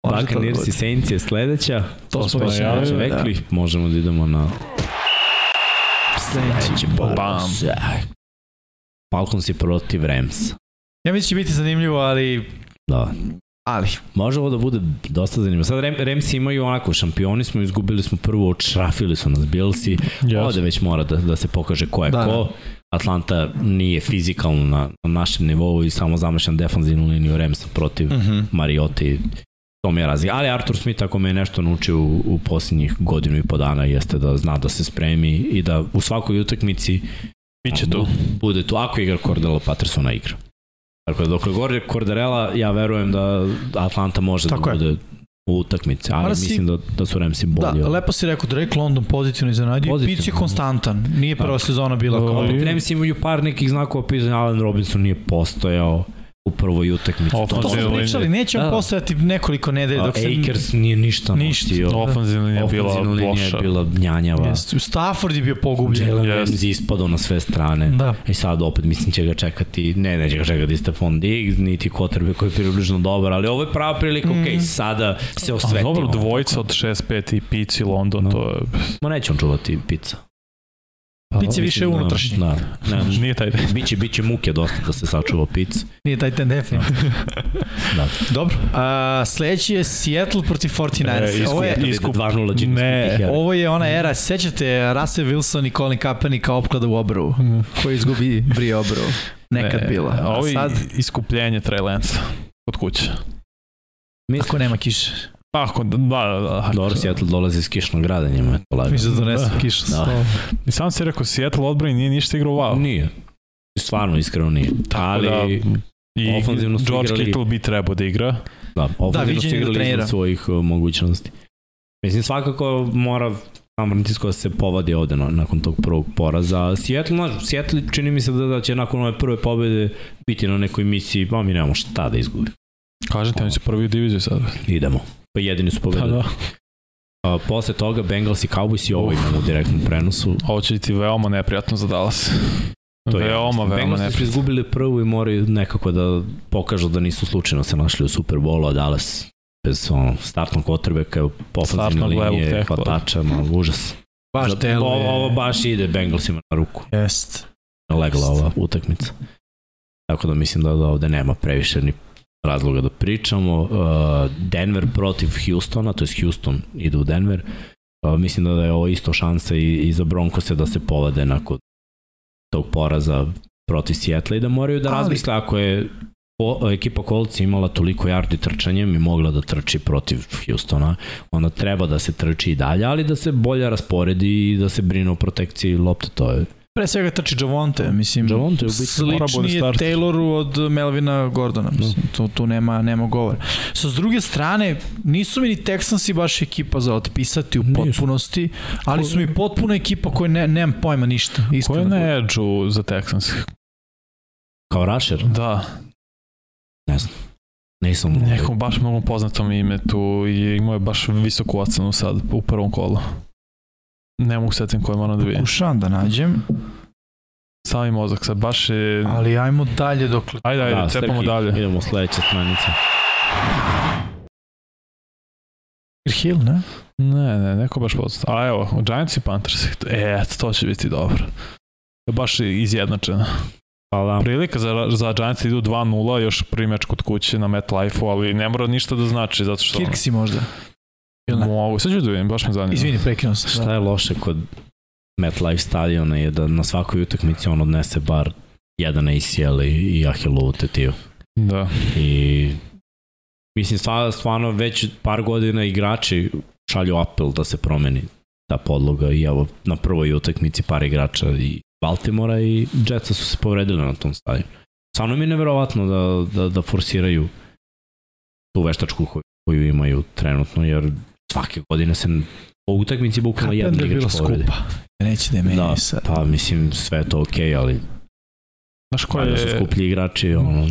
To da Buccaneers i bude. Saints je sledeća. To smo smo već najavili, da. Rekli, možemo da idemo na Sledeći Bam. Falcons i protiv Rams. Ja mislim da će biti zanimljivo, ali... Da. Ali, Može ovo da bude dosta zanimljivo. Sad Ram, Rams imaju onako, šampioni smo, izgubili smo prvo, odšrafili su nas Billsi. Yes. Ovde već mora da, da se pokaže ko je Da, da, ko. Atlanta nije fizikalno na, na našem nivou i samo zamašan defanzivnu liniju Ramsa protiv mm -hmm. Mariota i to mi je razlika. Ali Artur Smith ako me je nešto naučio u, u posljednjih godinu i po dana jeste da zna da se spremi i da u svakoj utakmici Biće tu. bude tu. Ako igra Cordero Pattersona igra. Tako da dok je gore Corderella, ja verujem da Atlanta može Tako da je. bude u utakmici, ali Mada si- mislim da, da su Ramsi bolji. Da, lepo si rekao, Drake London pozitivno iznenadio. Pozitivno. Pić je konstantan. Nije prva Da. sezona bila kao... Ali- Ramsi imaju par nekih znakova pitanja, Allen Robinson nije postojao u prvoj utakmici. To- To smo pričali, neće on Da. postojati nekoliko nedelja dok se... Akers nije ništa Ništa. nosio. Ofenzivna linija je bila Ofenzivna linija loša. je bila gnjanjava. Jeste. Stafford je bio pogubljen. Jalen Jest. Ramsey ispadao na sve strane. Da. I sad opet mislim će ga čekati, ne, neće ga čekati Stefan Diggs, niti Kotrbe koji je približno dobar, ali ovo je prava prilika, Mhm. ok, sada se A osvetimo. dobro, dvojica od 6-5 i Pici London, No. to je... Ma neće on čuvati pizza. Je Mislim više da- unutrašnji. Da, ne, Nije taj biće, biće muke dosta da se sačuva pizza. Nije taj ten definitivno. Da. Dobro. A, sledeći je Seattle protiv 49ers. E, ovo, je, iskup- Iskup 2-0 Jimmy Ne, ovo je ona era, sećate Russell Wilson i Colin Kaepernick kao opklada u obrovu, koji izgubi Bri obrovu. Nekad Ne, bila. A Ovo je sad, iskupljenje Trey Lance kod kuće. Mislim, ako nema kiše. Tako, da, da, da. Dobro, Seattle dolazi iz kišnog grada, njima je to lagano. Mislim da donese Da. kišu. Da. Da. I sam si rekao, Seattle odbrani nije ništa igrao wow. Nije. Stvarno, iskreno nije. Tako Ali, da, I ofanzivno su George igrali- Kittle bi trebao da igra. da, ofenzivno viđenje su da igrali iznad svojih uh, mogućnosti. Mislim, svakako mora San Francisco da se povadi ovde na, nakon tog prvog poraza. Seattle, znaš, Seattle čini mi se da, da će nakon ove prve pobede biti na nekoj misiji, pa mi nemamo šta da izgubimo. Kažem ti, oni su prvi u diviziji sad. Idemo. Pa jedini su Da, pobedili. da. A, posle toga Bengals i Cowboys i ovo imamo u direktnom prenosu. Ovo će biti veoma neprijatno za Dallas. To je veoma, jasno. veoma Bengalsi su neprijatno. izgubili prvu i moraju nekako da pokažu da nisu slučajno se našli u Superbolu, a Dallas bez ono, startnog kvotrbeka, ofenzivne linije, hvatača, ma, užas. Baš Za- deluje. Ovo, ovo baš ide Bengalsima na ruku. Jest. Legla ova utakmica. Tako da mislim da, da ovde nema previše ni razloga da pričamo. Uh, Denver protiv Houstona, to je Houston ide u Denver. Uh, mislim da je ovo isto šansa i, i za Broncose da se povade nakon tog poraza protiv Seattle i da moraju da Ali- razmisle ako je o, ekipa Colts imala toliko yardi trčanjem i mogla da trči protiv Houstona, onda treba da se trči i dalje, ali da se bolje rasporedi i da se brine o protekciji lopte, to je Pre svega trči Javonte, mislim. Javonte u biti Slični je start. Tayloru od Melvina Gordona, mislim, tu, tu nema, nema govora. Sa s druge strane, nisu mi ni Texansi baš ekipa za otpisati u potpunosti, ali su mi potpuno ekipa koja ne, nemam pojma ništa. Ko je na edge-u za Texans? kao Rusher, Da, ne znam. Nisam. nekom baš mnogo poznatom ime tu i imao je baš visoku ocenu sad u prvom kolu. Ne mogu setim koje moram da vidim. Pokušavam da nađem, Sami mozak sad, baš je... ali ajmo dalje dok... Ajde, ajde, Da, cepamo Srki, dalje. Idemo sledeća stranica. Hill, ne? Ne, ne, neko baš poznat. A evo, Giants i Panthers. E, to će biti dobro. Baš izjednačeno. Da, Prilika za, za Giants idu 2-0, još prvi meč kod kuće na MetLife-u, ali ne mora ništa da znači, zato što... Kirk si možda. Ili ne? Mogu, sad ću da vidim, baš me zanima. Izvini, prekinuo sam. šta je loše kod MetLife stadiona je da na svakoj utakmici on odnese bar jedan ACL i, i Ahilovu tetiju. Da. I mislim stvarno, stvarno već par godina igrači šalju apel da se promeni ta podloga i evo na prvoj utakmici par igrača i Baltimora i Jetsa su se povredili na tom stadionu. Stvarno mi je neverovatno da, da, da forsiraju tu veštačku koju, koju imaju trenutno, jer svake godine se po utakmici bukvalno jedan da je igrač povredi. skupa. Neće da je meni Da, sad. pa mislim sve je to okej, okay, ali Znaš ko valjda su je, skuplji igrači, ono,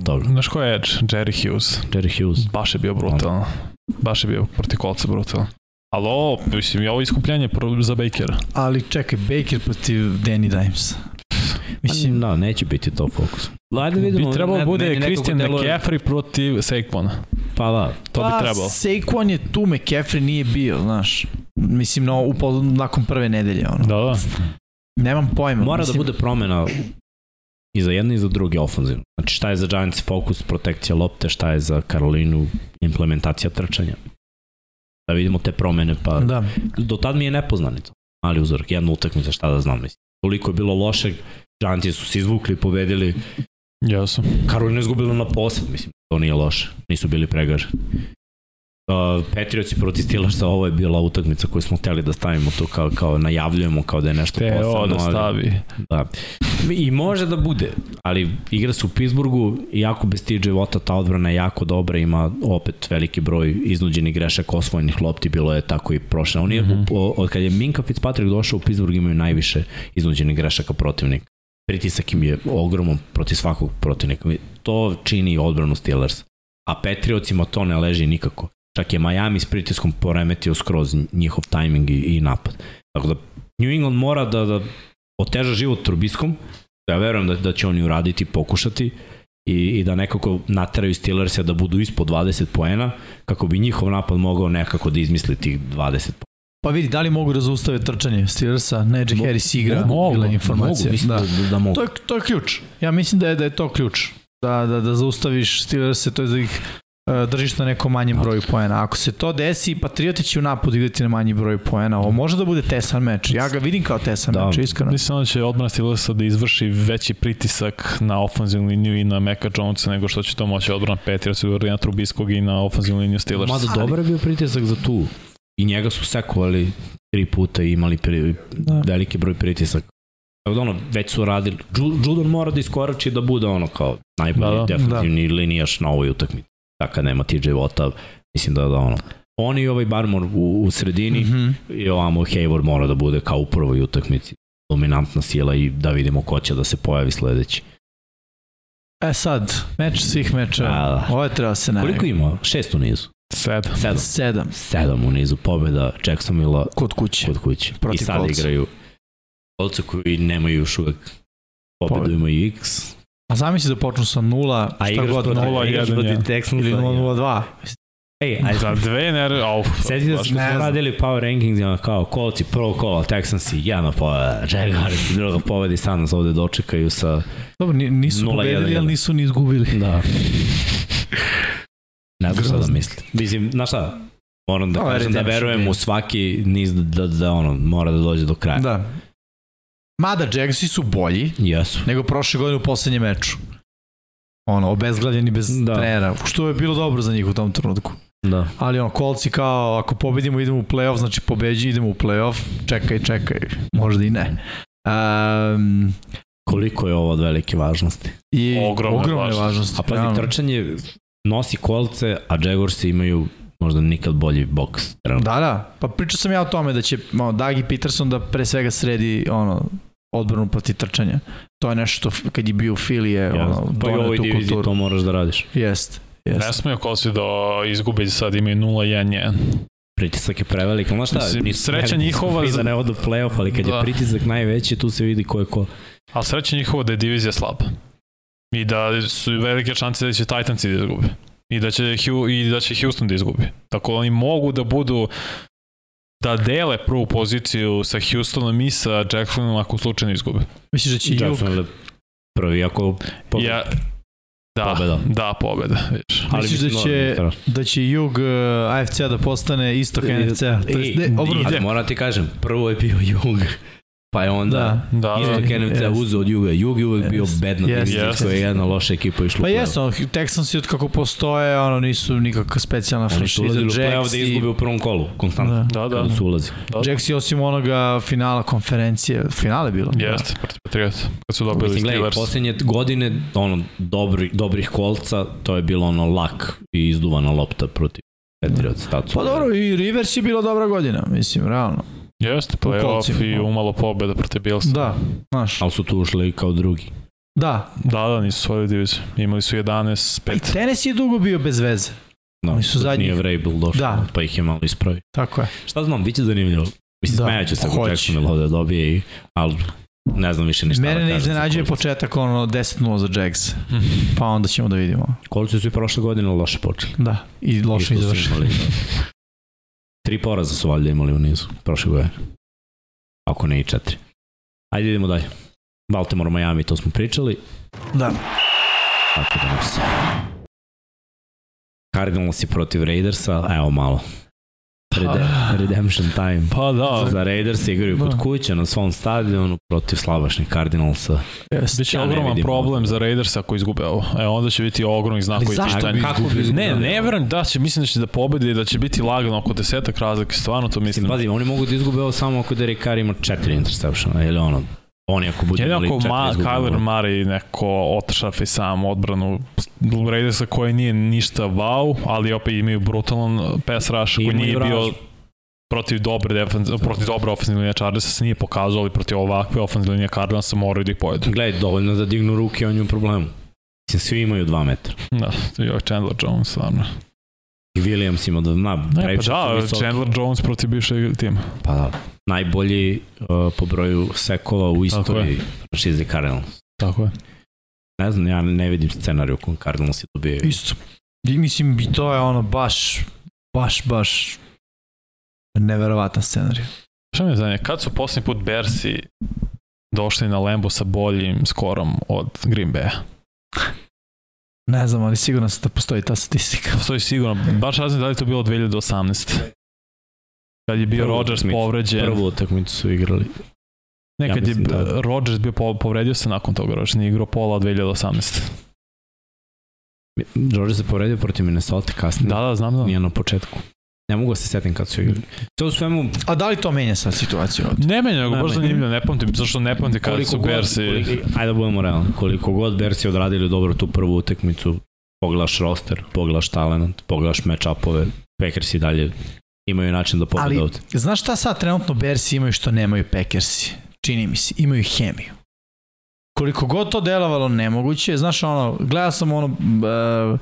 dobro. znaš ko je Edge? Jerry Hughes. Jerry Hughes. Baš je bio brutalan. Baš je bio protiv kolca brutalan. Ali ovo, mislim, je ovo iskupljenje za Bakera. Ali čekaj, Baker protiv Danny Dimes. Mislim, da, neće biti to fokus. Ajde vidimo. Bi trebalo ne- bude Christian McCaffrey protiv Saquona. Pa da, To bi pa, trebalo. Saquon je tu, McCaffrey nije bio, znaš. Mislim, no, upal, nakon prve nedelje, ono. Da, da. Nemam pojma. Mora da mislim, bude promena i za jedne i za druge ofenzivno. Znači šta je za Giants fokus, protekcija lopte, šta je za Karolinu implementacija trčanja. Da vidimo te promene, pa Da. do tad mi je nepoznanica. Mali uzorak, jedna utakmica, šta da znam, mislim. Toliko je bilo lošeg, Giantsi su se izvukli, pobedili, Jesu. Karolina izgubila na posad, mislim, to nije loše, nisu bili pregaženi. Uh, Patriotsi protiv Steelersa, ovo je bila utakmica koju smo hteli da stavimo to kao, kao najavljujemo kao da je nešto Te, posebno. o, da ali- stavi. Da. I može da bude, ali igra se u Pittsburghu, iako bez TJ Vota ta odbrana je jako dobra, ima opet veliki broj iznuđenih grešaka, osvojenih lopti, bilo je tako i prošle. Oni, mm. -hmm. od kad je Minka Fitzpatrick došao u Pittsburgh imaju najviše iznuđenih grešaka protivnika. Pritisak im je ogroman protiv svakog protivnika. To čini odbranu Steelers. A Patriotsima to ne leži nikako. Čak je Miami s pritiskom poremetio skroz njihov tajming i, i napad. Tako da New England mora da, da oteža život Trubiskom, ja verujem da, da će oni uraditi, pokušati i, i da nekako nateraju Steelersa da budu ispod 20 poena, kako bi njihov napad mogao nekako da izmisli tih 20 poena. Pa vidi, da li mogu da zaustave trčanje Steelersa? Najee Mo- Harris igra, mogu, bila informacija. Mogu, da, da. da, mogu. To je, to je ključ. Ja mislim da je, da je to ključ. Da, da, da zaustaviš Steelers, to je da ih uh, držiš na nekom manjem broju poena. Ako se to desi, Patrioti će u napadu igrati na manji broj poena. Ovo može da bude tesan meč. Ja ga vidim kao tesan Da. meč, iskreno. Mislim da će odbrana Steelersa da izvrši veći pritisak na ofenzivnu liniju i na Meka Jonesa nego što će to moći odbrana Patriots i na Trubiskog i na ofenzivnu liniju Steelers. Mada dobar je bio pritisak za tu. I njega su sekovali tri puta i imali pri, Da. veliki broj pritisaka. Tako da ono, već su radili. Ju- Judon mora da iskorači da bude ono kao najbolji Da, da. definitivni linijaš na ovoj utakmici. Kad nema TJ Vota, mislim da da ono. Oni i ovaj Barmor u, u sredini Mm -hmm. i ovamo Hayward mora da bude kao u prvoj utakmici dominantna sila i da vidimo ko će da se pojavi sledeći. E sad, meč svih mečeva. Da, da. Ovo je treba se najavi. Koliko ima? Šest u nizu. Sedam. Sedam. Sedam. Sedam u nizu pobjeda Jacksonville Kod kuće. kod kuće. I Protiv sad Coltsa. igraju Kolce koji nemaju još uvek pobedu Pobedu. imaju X. A zamisli da počnu sa nula, A šta god, protiv, nula, igraš jedan, protiv ja. Texansa. ili 0-0-2. Ej, ajde, Za dve ner... Au, Sjeti da smo ne radili power rankings, kao kolci, prvo kola, Texansi, jedna pobeda, Jaguars, druga pobeda i sad nas ovde dočekaju sa... Dobro, ni- nisu 0-1-1. pobedili, ali nisu ni izgubili. Da. Ne znam šta da mislim. Mislim, znaš šta, moram da kažem da verujem game. u svaki niz da, da, da ono, mora da dođe do kraja. Da. Mada Jagsi su bolji Jesu. nego prošle godine u poslednjem meču. Ono, obezglavljeni bez Da. trenera, što je bilo dobro za njih u tom trenutku. Da. Ali ono, kolci kao, ako pobedimo idemo u playoff, znači pobeđi idemo u playoff, čekaj, čekaj, možda i ne. Um, Koliko je ovo od velike važnosti? I Ogromne ogromne važnosti. važnosti. A pazi, trčanje nosi kolce, a Jaguarsi imaju možda nikad bolji boks. Da, da. Pa pričao sam ja o tome da će ono, Dagi Peterson da pre svega sredi ono, odbranu protiv trčanja. To je nešto što kad je bio u Fili je ono. Pa i u ovoj tu diviziji kulturu. to moraš da radiš. Jest. Ne Jest. smeju kolci da izgube sad imaju 0-1-1. Pritisak je prevelik, ali znaš šta, Mislim, nisu sreća veliki njihova da za- ne odu playoff, ali kad Da. je pritisak najveći, tu se vidi ko je ko. Ali sreća njihova da je divizija slaba. I da su velike šanse da će Titansi da izgube. I da će, i da će Houston da izgubi. Tako da oni mogu da budu da dele prvu poziciju sa Houstonom i sa Jacksonom ako slučajno izgube. Misliš da će Juk Jacksonville prvi, ako po... Ja, da, Pobeda. da, pobeda. Vidiš. ali Misliš da će- da će Jug uh, AFC da postane istok E, NFC-a? To jest, ne, obrnuto. ali moram ti kažem, prvo je bio Jug, pa je onda Da. Da, Isto da. NFC jest. uzeo od Juga. Jug je uvek bio Jest. bedna Jest. divizija Jest. koja je jedna loša ekipa išla Pa u play-off. jesu, Texansi od kako postoje, ono, nisu nikakva specijalna Oni su franšiza. ulazili u play-off da i- izgube u prvom kolu, konstantno. Da. Da, da. Kada su ulazi. da. Jacks i osim onoga finala konferencije, finale bilo? Jeste, protiv Patriot, kad su dobili Mislim, gledaj, Steelers. posljednje godine, ono, dobri, dobrih kolca, to je bilo ono lak i izduvana lopta protiv Patriots. Pa dobro, i Rivers je bila dobra godina, mislim, realno. Jeste, playoff i da. umalo pobjeda protiv Billsa. Da, znaš. Ali su tu ušli kao drugi. Da, Da, da, nisu svoju diviziju. Imali su 11, pa i 5. Tennessee je dugo bio bez veze. Da, Oni su dok zadnji. Nije Vrabel došao, Da. pa ih je malo ispravi. Tako je. Šta znam, bit će zanimljivo. Mislim, Da, da, smejaću se ako hoće. Jacksonville ovde dobije, i, ali ne znam više ništa Mene da ne kažem. za iznenađuje početak ono 10-0 za Jags. Pa onda ćemo da vidimo. Coltsi su i prošle godine loše počeli. Da, i loše izvršili. Tri poraza su valjda imali u nizu prošle godine. Ako ne i četiri. Ajde idemo dalje. Baltimore, Miami, to smo pričali. Da. Tako da nas. Cardinals je protiv Raidersa, evo malo. Rede, redemption time. Pa da, Za Raiders igraju kod Da. kuće na svom stadionu protiv slabašnih Cardinalsa. Jeste. Biće Ja ogroman vidim problem za Raiders ako izgube ovo. E, onda će biti ogromnih znakova Ali i zašto pitanja. bi Kako bi izgubili? Ne, ne verujem da će, mislim da će da pobedi i da će biti lagano oko desetak razlike, stvarno to Mislim, pazi, oni mogu da izgube ovo samo ako Derek Carr ima četiri interseptiona ili ono, oni ako budu imali Jednako četiri Ma. Kyler Murray neko otršafi sam odbranu Raidersa koji nije ništa wow, ali opet imaju brutalan pass rush koji nije bio rush. protiv dobre defense, protiv dobre ofenzivne linije Chargersa se nije pokazao, ali protiv ovakve ofenzivne linije Cardinalsa moraju da ih pojedu. Gledaj, dovoljno da dignu ruke, on je u problemu. Mislim, svi imaju dva metra. Da, to je Chandler Jones, stvarno. Williams ima da, na, Ne, pa da, visoki. Chandler Jones protiv bivšeg tima. Pa da, najbolji uh, po broju sekova u istoriji franšize Cardinals. Tako je. Ne znam, ja ne vidim scenariju u kojem Cardinals je dobio. Isto. I mislim, i to je ono baš, baš, baš neverovatan scenarij. Šta me zanima, kad su posljednji put Bersi došli na Lambo sa boljim skorom od Green Bay? Ne znam, ali sigurno se da postoji ta statistika. Postoji sigurno, baš razmišljam da li to bilo 2018. Kad je bio Prvu Rodgers utakmicu. povređen. Prvu utakmicu su igrali. Ne, ja kad je da- Rodgers bio po- povredio se nakon toga, Rodgers nije igrao pola od 2018. George se povredio protiv Minnesota kasnije. Da, da, znam da. Nije na početku. Ne mogu da se setim kad su igrali. To u svemu, A da li to menja sad situaciju ovdje? Ne menja, nego Ne baš zanimljivo, ne pamtim, zašto ne pamtim kada su Bersi... koliko, ajde da budemo realni, koliko god Bersi odradili dobro tu prvu utakmicu, pogledaš roster, pogledaš talent, pogledaš match-upove, Packers i dalje imaju način da pobede Ali, ovde. znaš šta sad trenutno Bersi imaju što nemaju Packersi? Čini mi se, imaju hemiju. Koliko god to delovalo nemoguće, znaš ono, gledao sam ono, uh,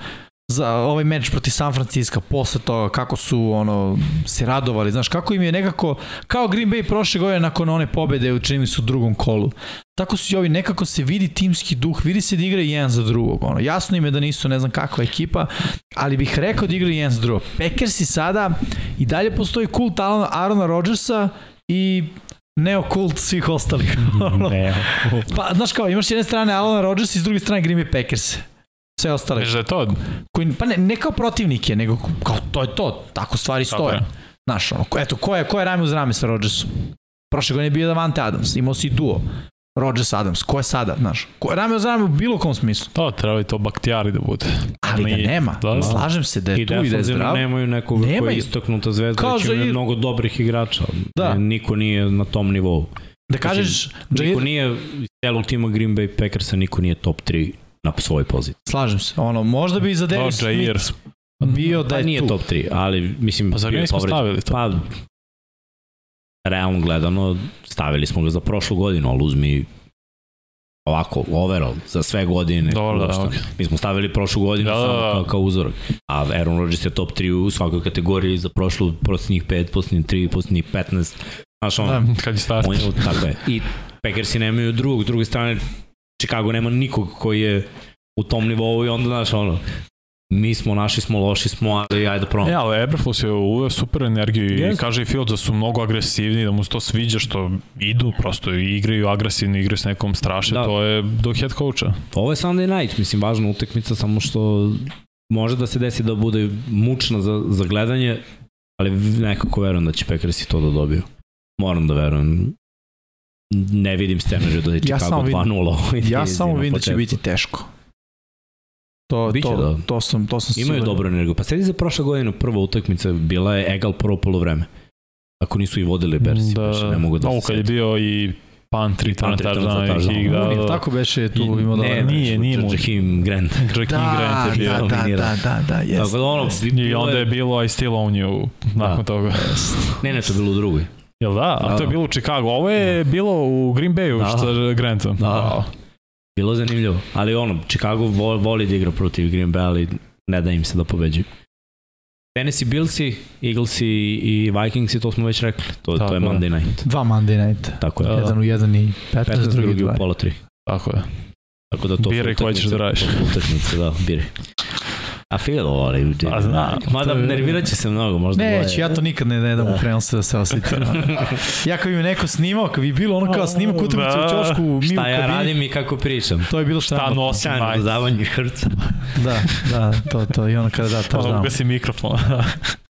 za ovaj meč protiv San Francisco, posle toga kako su ono se radovali, znaš kako im je nekako kao Green Bay prošle godine nakon one pobede u čini mi se u drugom kolu. Tako su i ovi nekako se vidi timski duh, vidi se da igraju jedan za drugog. Ono. Jasno im je da nisu ne znam kakva ekipa, ali bih rekao da igraju jedan za drugog. Packersi sada i dalje postoji kult Alana, Arona Rodgersa i neokult svih ostalih. Ono, Ne. pa, znaš kao, imaš s jedne strane Alana Rodgersa i s druge strane Green Bay Packers. Sve ostale. Misliš da je to? Koji, pa ne, ne kao protivnike, nego kao to je to, tako stvari stoje. je. Znaš, ono, ko- eto, ko je, ko je rame uz rame sa Rodgersom? Prošle godine je bio Davante Adams, imao si duo. Rodgers Adams, ko je sada, znaš? Ko je rame uz rame u bilo kom smislu? To treba i to baktijari da bude. Ali ga nema. Da, da. Slažem se da je I tu i da je defensivno zdrav. nemaju nekog ko Nemaju. je istaknuta zvezda, Kao već imaju Jair. mnogo dobrih igrača. Da. Niko nije na tom nivou. Da kažeš, Niko Jair, nije iz celog tima Green Bay Packersa, niko nije top 3 na svojoj poziciji. slažem se, ono, možda bi za Darius Kao Jair. Smith bio da Pa je nije tu. top 3, ali mislim... Pa zar nismo povređen. stavili to? Pa, realno gledano, stavili smo ga za prošlu godinu, ali uzmi ovako, overall, za sve godine. Dobro, da, okej. Mi smo stavili prošlu godinu Da, da, samo da. kao, kao uzorak. A Aaron Rodgers je top 3 u svakoj kategoriji za prošlu, posljednjih 5, posljednjih 3, posljednjih 15. Znaš, ono, Da. Kad je start. on tako je. I Packersi nemaju drugog, s druge strane, Chicago nema nikog koji je u tom nivou i onda, znaš, ono, mi smo, naši smo, loši smo, ali ajde da E, probamo. ali Eberflus je uveo super energiju i Jeste. kaže i Fields da su mnogo agresivni, da mu se to sviđa što idu, prosto igraju agresivno, igraju s nekom straše, Da. to je do head coacha. Ovo je Sunday night, mislim, važna utakmica, samo što može da se desi da bude mučna za, za gledanje, ali nekako verujem da će Packersi to da dobiju. Moram da verujem. Ne vidim scenariju da je Ja samo Chicago vidim- 2-0 u ovoj Ja samo vidim da će biti teško. To, Biće, to, da. to sam, to sam Imaju siguran. dobru energiju. Pa sedi za prošle godine prva utakmica bila je egal prvo polovreme. Ako nisu i vodili Bersi, da, baš ne mogu da Ovo se kad je bio i za touchdown, touchdown. kick, da, da. tako beše tu I- imao ne, dobar. nije, nije mu. Jaheim Grant. Jakeem Grant je bio. da, da, da, da, da, jest. Tako da ono. I onda je bilo I still own you nakon Da. toga. Ne, ne, to je bilo u drugoj. Jel da? A Da, to je da. bilo u Chicago. Ovo je bilo u Green Bayu Da. sa Grantom. Da. Wow. Bilo je zanimljivo. Ali ono, Chicago vo- voli da igra protiv Green Bay, ali ne da im se da pobeđuju. Tennessee Billsi, Eaglesi i Vikingsi, to smo već rekli. To, Tako to je je. Monday night. Dva Monday night. Tako je. Da. Jedan u jedan i 15, 15 drugi drugi u pola 3. Tako je. Tako da to Biraj su koje ćeš utakmice- da radiš. Utakmice, da, biraj. A feel ovaj uđe. A znam. Mada To je- nervirat će se mnogo, možda Neću, ja to nikad ne, ne dam u prenosu da se osjetim. ja kad bi me neko snimao, kad bi bilo ono kao snimak utakmicu u Da. ćošku, mi u Šta ja kabini, radim i kako pričam. to je bilo Šta sramotno. nosim majicu. dodavanje hrca. Da, da, to, to. I ono kada da, Pa touchdown. ugasi mikrofon.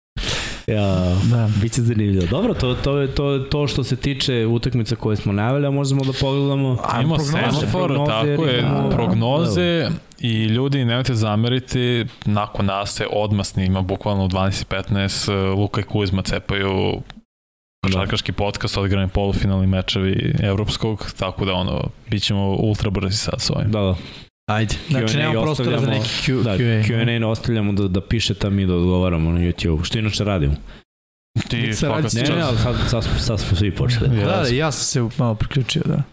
Ja, Da. Biće zanimljivo. Dobro, to, to je to, to što se tiče utakmica koje smo najavili, a možemo da pogledamo. A, Imamo prognoze, semafor, prognoze, tako je, imamo- prognoze i ljudi nemojte zameriti, nakon nas se odmah snima, bukvalno u 12.15 eh, Luka i Kuzma cepaju košarkaški podcast, odigrani polufinalni mečevi evropskog, tako da ono, bit ćemo ultra brzi sad s ovim. Da, da. Ajde. Znači, Q&A nema prostora za ostavljamo- neki Q, Da, Q&A. Q&A ne ostavljamo da, da pišete, mi da odgovaramo na YouTube, što inače radimo. Ti radi Ne, ne, ali sad, sad, smo- sad smo svi počeli. Ja. Da, da, ja sam se malo priključio, da.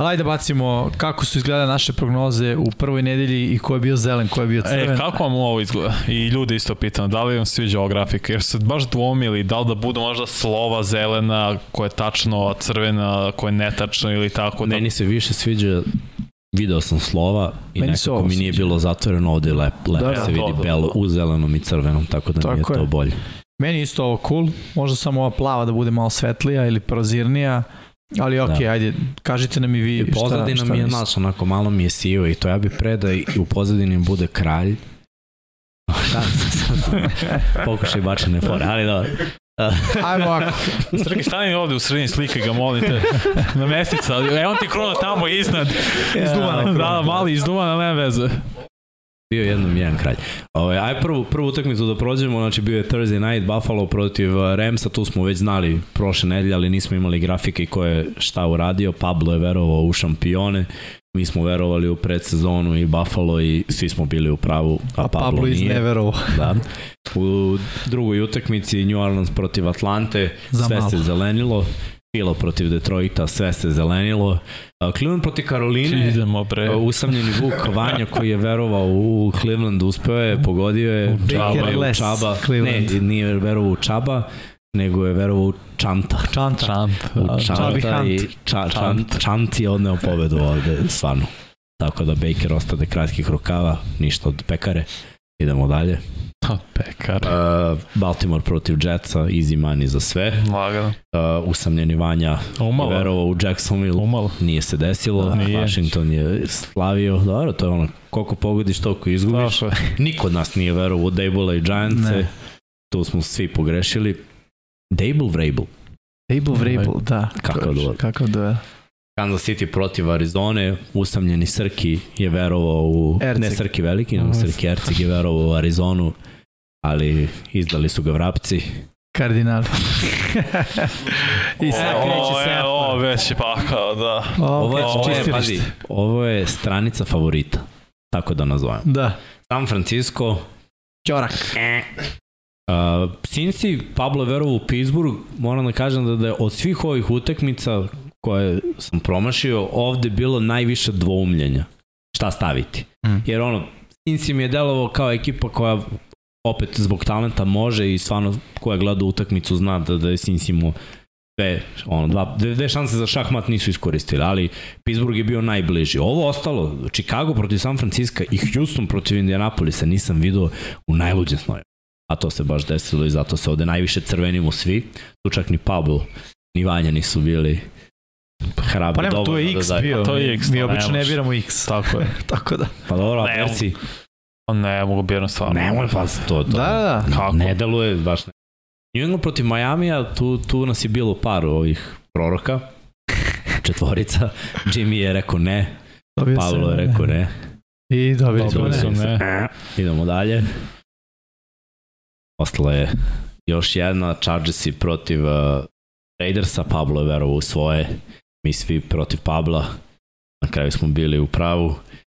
Ali ajde bacimo kako su izgledale naše prognoze u prvoj nedelji i ko je bio zelen, ko je bio crven. E, kako vam ovo izgleda? I ljudi isto pitaju, da li vam sviđa ova grafika? Jer su baš dvomili, da li da budu možda slova zelena, koja je tačno, a crvena, koja je netačno ili tako. Da... Meni se više sviđa video sam slova i Meni nekako mi nije bilo zatvoreno, ovde je lep, lepo Da, se da, vidi to, da, belo da. u zelenom i crvenom, tako da Tako nije to je. bolje. Meni je isto ovo cool, možda samo ova plava da bude malo svetlija ili prozirnija, ali ok, Da. ajde, kažite nam i vi I šta, pozadina šta mi je, znaš, onako malo mi je sivo i to ja bih pre da i u pozadini bude kralj. Šta Pokušaj bačene fore, ali dobro. Ajmo ovako, Srki, stani ovde u sredini slike ga, molim te. Na mestica, evo ti krona tamo iznad. Izduvana Da, krona. Da, mali izduvana, nema veze. Bio jednom jedan kralj. Ovaj aj prvu prvu utakmicu da prođemo, znači bio je Thursday night Buffalo protiv uh, Ramsa, tu smo već znali prošle nedelje, ali nismo imali grafike i ko je šta uradio. Pablo je verovao u šampione. Mi smo verovali u predsezonu i Buffalo i svi smo bili u pravu, a a Pablo, Pablo iz nije. Neverovo. Da. U drugoj utakmici New Orleans protiv Atlante, Za sve malo. se zelenilo. Filo protiv Detroita, sve se zelenilo. Cleveland protiv Karoline, Idemo. Uh, usamljeni Vuk Vanja koji je verovao u Cleveland, uspeo je, pogodio je U Čaba. Bakerless Čaba. Cleveland. Ne, nije verovao u Čaba, nego je verovao u Čanta. Čanta. Čant. U da. Čanta Hunt. i Ča, Čant, Čant. Je odneo pobedu ovde, stvarno. Tako da Baker ostade kratkih rukava, ništa od pekare. Idemo dalje. Pekar. Uh, Baltimore protiv Jetsa, easy money za sve. Lagano. Uh, usamljeni Vanja Umalo. je verovao u Jacksonville, Umalo. nije se desilo, Nije. Washington je slavio, dobro, to je ono, koliko pogodiš, toliko izgubiš. Niko od nas nije verovao u Dable i Giantse, Ne. tu smo svi pogrešili. Dable Vrabel, Able Vrabel, da. Kakav duel. Kakav duel. Kansas City protiv Arizone, usamljeni Srki je verovao u, Erceg. ne Srki veliki, nego Srki Erceg je verovao u Arizonu, ali izdali su ga vrapci. Kardinal. I sad kreće Ovo je, se. ovo već je pakao, da. Ovo je, ovo je, pazi, ovo je stranica favorita, tako da nazovem. Da. San Francisco, Ćorak. Uh, Cincy, Pablo je verovao u Pittsburgh, moram da kažem da, da je od svih ovih utakmica koje sam promašio, ovde bilo najviše dvoumljenja. Šta staviti? Mm. Jer ono, Cincy mi je delovao kao ekipa koja opet zbog talenta može i stvarno koja gleda utakmicu zna da, da je Cincy imao dve, ono, dva, dve, dve šanse za šahmat nisu iskoristili, ali Pittsburgh je bio najbliži. Ovo ostalo, Chicago protiv San Francisco i Houston protiv Indianapolisa nisam video u najluđem snoju a to se baš desilo i zato se ovde najviše crvenimo svi. Tu čak ni Pablo, ni Vanja nisu bili hrabri Pa nema, tu je X da bio. to je X, Mi to obično ne ne biramo X. Tako je. Tako da. Pa dobro, a Ne, Perci, Pa Ne, mogu biram stvarno. nemoj pa to, to. Da, da, da. Kako? Ne deluje baš ne. New England protiv Majamija, tu, tu nas je bilo par ovih proroka, četvorica. Jimmy je rekao ne, Dobio Pavlo je rekao ne. I dobili smo ne. ne. Idemo dalje. Ostala je još jedna, Chargersi protiv uh, Raidersa, Pablo je verovao u svoje mi svi protiv Pabla, na kraju smo bili u pravu,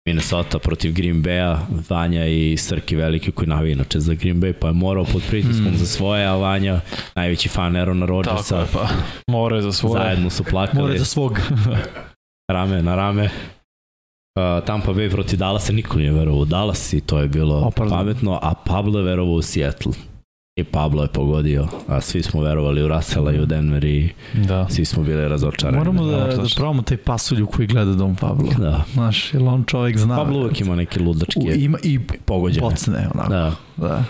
Minnesota protiv Green Bay-a, Vanja i Srki veliki koji navija inače za Green Bay, pa je morao pod pritiskom Mm. za svoje, a Vanja, najveći fan Aarona Tako Rodgersa, je, pa. More za svoje. zajedno su plakali More za svog. rame na rame. Uh, Tampa Bay protiv Dallasa niko nije verovao u Dallas i to je bilo O, pardon. pametno, a Pablo je verovao u Seattle. I Pablo je pogodio, a svi smo verovali u Russella i u Denver i Da. svi smo bili razočarani. Moramo da, da tačno. probamo taj pasulju koji gleda Dom Pablo. Da. Znaš, jer on čovjek zna. Pablo uvek ima neke U, ludačke ima i pogođene. bocne, onako. Da. Da. da.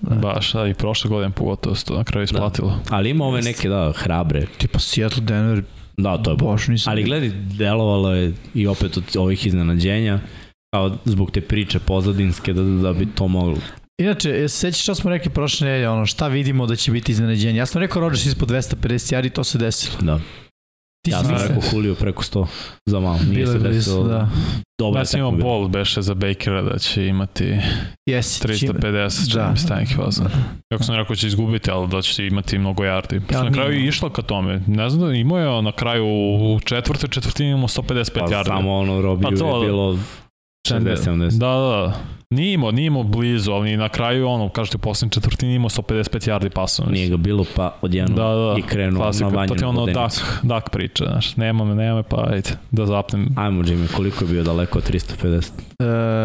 Da. Baš, da, i prošle godine pogotovo se to na kraju isplatilo. Ali ima ove neke, da, hrabre. Tipa Seattle, Denver, Da, to je boš nisam. Ali gledaj, delovalo je i opet od ovih iznenađenja, kao zbog te priče pozadinske da, da bi to moglo. Inače, se sećaš šta smo rekli prošle nedelje, ono, šta vidimo da će biti iznenađenje? Ja sam rekao Rodgers ispod 250 yardi, to se desilo. Da. Ti Ja sam rekao Julio preko 100 za malo. Nije se desilo. da. Dobro, Ja sam imao bol beše za Bakera da će imati čim- 350 čini Da. mi stanjih vaza. Kako sam rekao će izgubiti, ali da će imati mnogo yardi. Ja, na kraju je išlo ka tome. Ne znam da imao je na kraju u četvrtoj četvrtini imao 155 Pa yardi. samo ono Robiju Pa to- je bilo 60-70. Da, da, da. Nije imao, nije imao blizu, ali na kraju, ono, kažete, u poslednjoj četvrtini imao 155 yardi pasova. Nije ga bilo pa odjednom Da, da, i krenuo Klasika, na pa ti vanjenu ono vodenicu. dak, dak priča, znaš, nema me, nema me, pa ajde, da zapnem. Ajmo Jimmy, koliko je bio daleko od 350? E,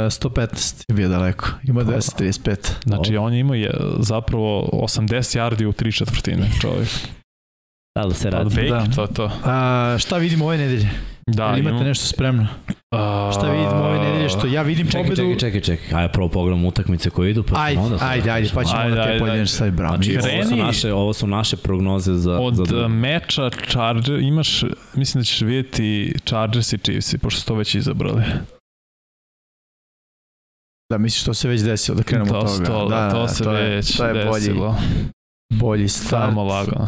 115 je bio daleko. Ima 235. Znači, on je imao je zapravo 80 yardi u tri četvrtine, čovjek. Da li se Od radi? Baker, Da. to je to. A, šta vidimo ove nedelje? Da, Jel imate imam- nešto spremno? A, Šta vidimo ove nedelje? Što ja vidim Čekaj, pobedu... čekaj, čekaj, čekaj. Ajde, prvo pogledamo utakmice koje idu. Pa Ajde, onda sad ajde, ajde, pa ćemo Ajde, onda te ajde, pojedinačne ajde. stavi bravo. Znači, Nije- ovo su, Kreni. naše, ovo su naše prognoze za... Od za meča Charger, imaš, mislim da ćeš vidjeti Chargers i Chiefs, pošto su to već izabrali. Da, misliš to se već desilo, da krenemo to, od toga. to, da, to da, se to je, već to je bolji, desilo. bolji start. Samo lagano.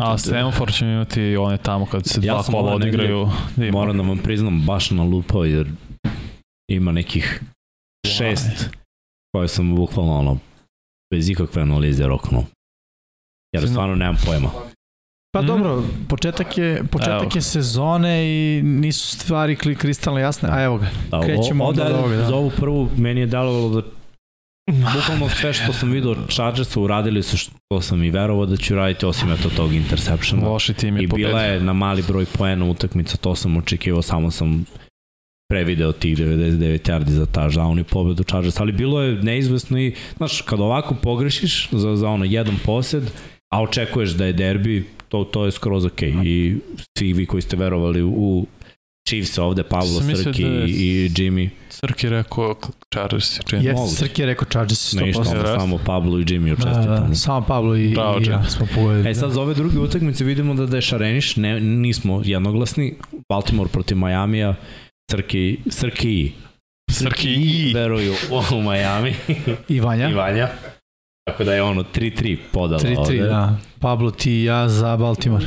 A. Stanford ćemo imati one tamo kad se dva kola odigraju. Da. Moram da vam priznam, baš na lupao, jer ima nekih šest koje sam bukvalno ono, bez ikakve analize roknuo. Jer stvarno nemam pojma. Pa Mhm. dobro, početak je, početak Evo. je sezone i nisu stvari kli- kristalno jasne, a evo ga. Da, Krećemo onda od ovoga, da. Za ovu prvu meni je delovalo da bukvalno sve što sam vidio Chargersa uradili su što sam i verovao da će uraditi osim eto tog interseptiona. Loši tim je I bila pobedio. je na mali broj poena utakmica, to sam očekivao, samo sam prevideo tih 99 yardi za touchdown i pobedu Chargers, ali bilo je neizvesno i, znaš, kad ovako pogrešiš za, za ono jedan posed, a očekuješ da je derbi, to, to je skroz ok. I svi vi koji ste verovali u Chiefs ovde, Pavlo, Srki da je- i, i Jimmy, Srki rekao Chargers. Jeste, moguće. Srki je rekao Chargers ne ništa, 100%. onda samo Pablo i Jimmy Da, učestitamo. da, samo Pablo i, Bravo, i ja smo pogodili. E sad za ove druge utakmice vidimo da da je Šareniš, ne, nismo jednoglasni, Baltimore protiv Majamija, Srki, Srki, Srki i... veruju u Miami I Vanja. i Vanja. Tako da je ono 3-3 podala 3-3, ovde. da. Pablo, ti i ja za Baltimore.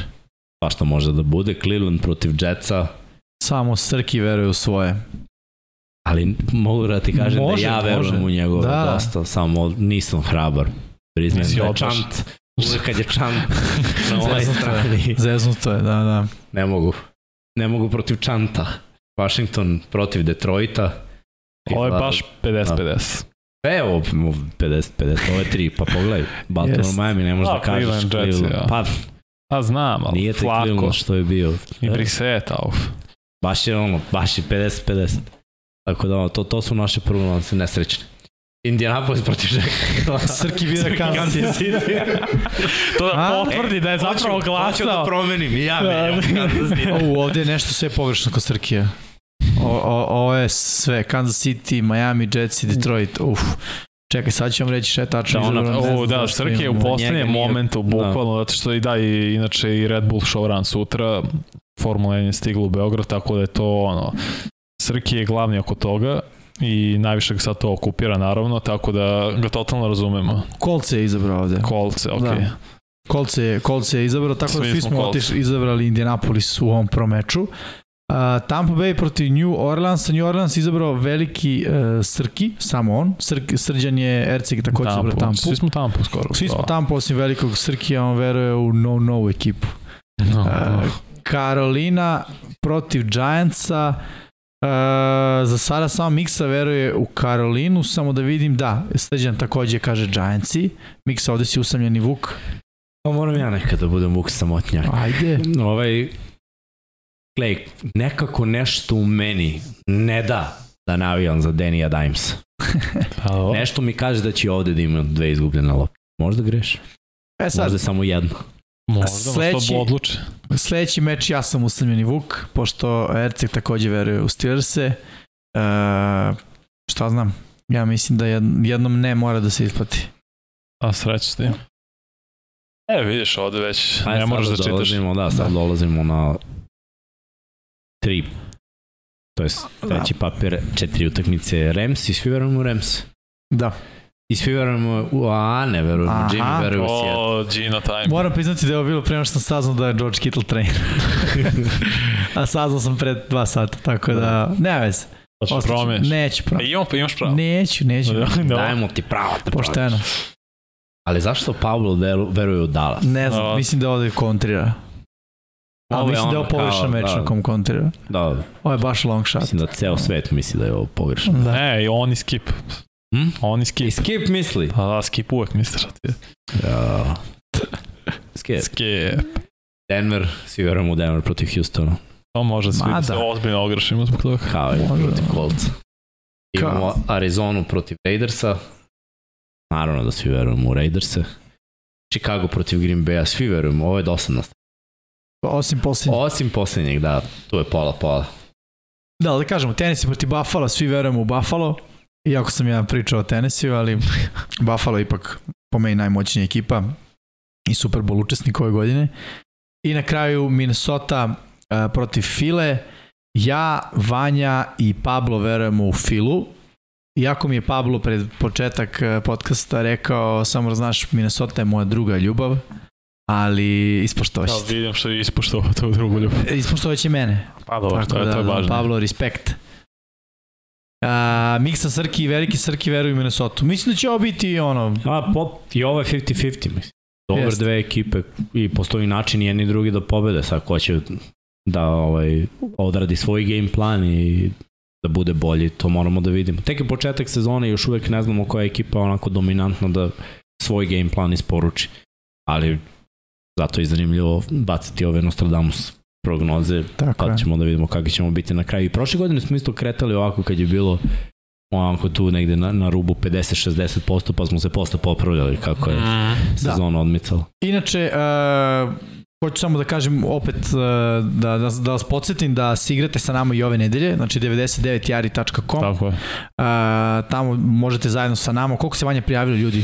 Pa što može da bude, Cleveland protiv Jetsa, Samo Srki veruje u svoje. ali mogu da ti kažem Može, da ja verujem može. u njegove Da. dosta, samo nisam hrabar. Priznajem Nisi da je čant, uvek kad je čant na ovoj strani, Zeznuto je, da, da. ne mogu. Ne mogu protiv čanta. Washington protiv Detroita. Ovo je baš 50-50. Evo, 50-50, ovo je tri, pa pogledaj. Baltimore, Jest. Miami, ne možeš Da, da kažeš Cleveland, Cleveland. ja. Pa, A znam, ali nije te. Cleveland što je bio. I Brissett, auf. Baš je ono, baš je 50-50. Tako da, ono, to, to su naše prognose nesrećne. Indianapolis protiv Jacksonville. Srki bira Kansas City. To da potvrdi da je zapravo Hoću da glasao. promenim, i ja menjam Kansas City. O, ovde je nešto sve pogrešno kod Srkija. O, o, ovo je sve, Kansas City, Miami, Jets i Detroit, uf. Čekaj, sad ću vam reći šta je tačno Da, ona- O, da, Srki je u poslednjem momentu, bukvalno, zato što i da, i, inače i Red Bull showrun sutra, Formula 1 je stigla u Beograd, tako da je to ono, Srki je glavni oko toga i najviše ga sad to okupira naravno, tako da ga totalno razumemo. Colts je izabrao ovde. Kolce, ok. Da. Colts je, Colts je izabrao, tako da Svi svi smo smo otišli, izabrali Indianapolis u ovom promeču. Uh, Tampa Bay protiv New Orleansa. New Orleans izabrao veliki uh, Srki, samo on. Srk, Srđan je Erceg takođe izabrao Tampu. Svi smo Tampu skoro. Svi smo Da. Tampu osim velikog Srkija, on veruje u no-no ekipu. No, Uh, Karolina protiv Giantsa. Uh, za sada samo Miksa veruje u Karolinu, samo da vidim, da, Srđan takođe kaže Giantsi. Miksa, ovde si usamljeni Vuk. Pa moram ja nekad da budem Vuk samotnjak. Ajde. Ovaj, gledaj, nekako nešto u meni ne da da navijam za Denija Dimesa. Alo? Nešto mi kaže da će ovde da ima dve izgubljene lopte. Možda greš. E sad, Možda samo jedno. Možda, Sledeći- odluče. Sledeći meč ja sam usamljeni Vuk, pošto Erceg takođe veruje u Steelers-e. E, šta znam, ja mislim da jed- jednom ne mora da se isplati. A sreće s tim. E, vidiš ovde već, Ajde, ne moraš da sada čitaš. dolazimo, Da, sad Da. dolazimo na tri to je treći papir, četiri utakmice Rams i svi verujemo u Rams. Da. I svi verujemo u, a ne verujemo, Aha. Jimmy veruje u Seattle. O, Gino time. Moram priznati da je ovo bilo pre nego što sam saznao da je George Kittle trainer. A saznao sam pre dva sata, tako da, nema veze. Hoćeš Ostaću- promeniš? Neću E, pravo. imam, imaš pravo. Neću, neću. Da. Dajemo ti pravo. da Pošteno. Ali zašto Pablo veru- veruje u Dallas? Ne znam, Da. mislim da ovde kontrira. A Ovo mislim da je ovo pogrešan kao, meč da. na kom kontrira. Da, Ovo je baš long shot. mislim da ceo svet misli da je ovo pogrešno. Da. Ne, i oni skip. Hm? Oni skip. I Skip misli. Pa da, skip uvek misliš. a ti- Ja. Skip. Skip. Denver, svi verujemo u Denver protiv Houstona. To može da se vidi da se Mada. ozbiljno ogrešimo zbog toga. Kao i Može. protiv Colts. Imamo Arizonu protiv Raidersa. Naravno da svi verujemo u Raiderse. Chicago protiv Green Bay-a, svi verujemo, ovo je dosadno. Osim posljednjeg. Osim poslednjeg, da, tu je pola pola. Da, ali da kažemo, tenis je protiv Buffalo, svi verujemo u Buffalo. Iako sam ja pričao o tenisiju, ali Buffalo je ipak po meni najmoćnija ekipa i Super Bowl učesnik ove godine. I na kraju Minnesota uh, protiv File. Ja, Vanja i Pablo verujemo u Filu. Iako mi je Pablo pred početak eh, podcasta rekao, samo da znaš, Minnesota je moja druga ljubav, ali Ja ispoštovaćete. vidim što je ispuštao to drugu ljubav. Ispoštovaće mene. Pa dobro, to je, to je važno. Pablo, respekt. A, Miksa Srki i Veliki Srki veruju Minnesota. Mislim da će ovo biti ono... A, po, i ovo je 50-50, mislim. Dobar Jeste. dve ekipe i postoji način jedni i drugi da pobede. Sad ko će da ovaj, odradi svoj game plan i da bude bolji, to moramo da vidimo. Tek je početak sezone i još uvek ne znamo koja je ekipa onako dominantna da svoj game plan isporuči. Ali zato je zanimljivo baciti ove Nostradamus prognoze, Tako pa ćemo da vidimo kakvi ćemo biti na kraju. I prošle godine smo isto kretali ovako kad je bilo onako tu negde na, na rubu 50-60%, pa smo se posle popravljali kako je Mm. sezona odmicala. Inače, uh, hoću samo da kažem opet uh, da, da, da vas podsjetim da se igrate sa nama i ove nedelje, znači 99jari.com. Tako je. Uh, tamo možete zajedno sa nama. Koliko se vanje prijavilo ljudi?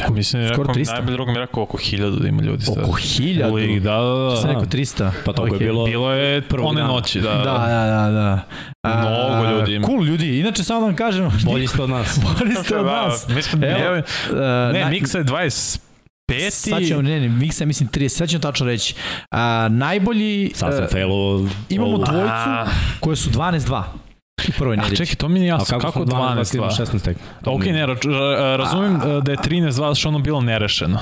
Ja mislim, Skoro rekao, 300. najbolji drug mi je rekao oko hiljadu da ima ljudi. sad. Oko hiljadu. U ligi, da, da, Sam da. rekao 300. Pa tako Ok. je bilo. Bilo je one dana. noći, da. Da, da, da, da. A, Mnogo ljudi ima. Cool ljudi. Inače, samo da vam kažem, Bolji ste od nas. bolji ste od Da, nas. Mi smo, Evo, Uh, ne, na- Miksa je 25. Sad ćemo, ne, ne, Miksa je mislim 30, sad ćemo tačno reći. A, najbolji, Sad sam uh, failovo. imamo dvojicu koje su 12-2 u prvoj a nedelji. čekaj, to mi nije A jasno. kako, Kako, smo 12 12 2? 16 tek? Ok, ne, ra, ra, razumem uh, da je 13 2 što ono bilo nerešeno.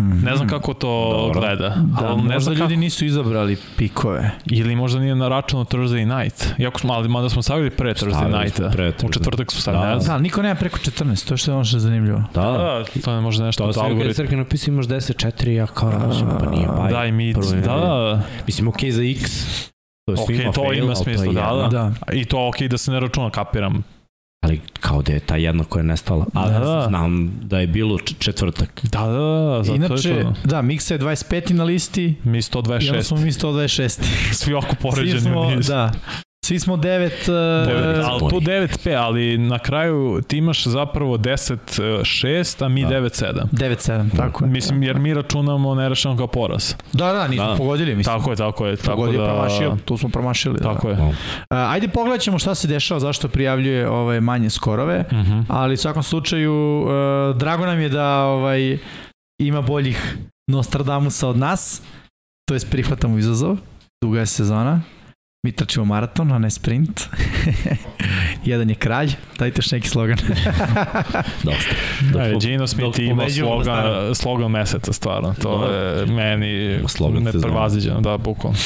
Mhm. Ne znam kako to Dobro. gleda. Da, ali ne možda ljudi kako. nisu izabrali pikove. Ili možda nije na računu Thursday night. Iako smo, ali mada smo stavili pre Thursday smo pre U Thursday. četvrtak su stavili, Da. Da, ali niko nema preko 14, to je što je ono što je zanimljivo. Da, da. Da, to je možda nešto To je algoritma. Srke napisao imaš 10-4, ja kao razum, pa nije baj. Da, i mi, da, da, da. Mislim, okej za X. To je Ok, svima to fail, ima ali to je smisla, da, da. Da. I to ok da se ne računa, kapiram. Ali kao da je ta jedna koja je nestala. A Da, da. znam da je bilo četvrtak. Da, da, da, zato Inače, je to. da, Miksa je 25. na listi Mi i onda 126. smo mi 126. Svi oko Svi poređeni smo, u niz. da, svi smo 9... Devet, Uh, ali tu 9-5, ali na kraju ti imaš zapravo 10-6, a mi Da. 9-7. 9-7, tako je. Mislim, jer mi računamo nerešeno kao poraz. Da, da, nismo Da. pogodili, mislim. Tako je, tako je. Tako Pogodio, da, promašio, tu smo promašili. Tako da. je. Uh, ajde pogledat ćemo šta se dešava, zašto prijavljuje ove manje skorove, Mhm. ali u svakom slučaju uh, drago nam je da ovaj ima boljih Nostradamusa od nas, to jest prihvatamo izazov, duga je sezona. Mi trčimo maraton, a ne sprint. Jedan je kralj, dajte još neki slogan. Dosta. Da, Dok- Gino dok Smith ima slogan, starom. slogan meseca, stvarno. To Dobro. je meni neprevaziđeno, da, bukvalno.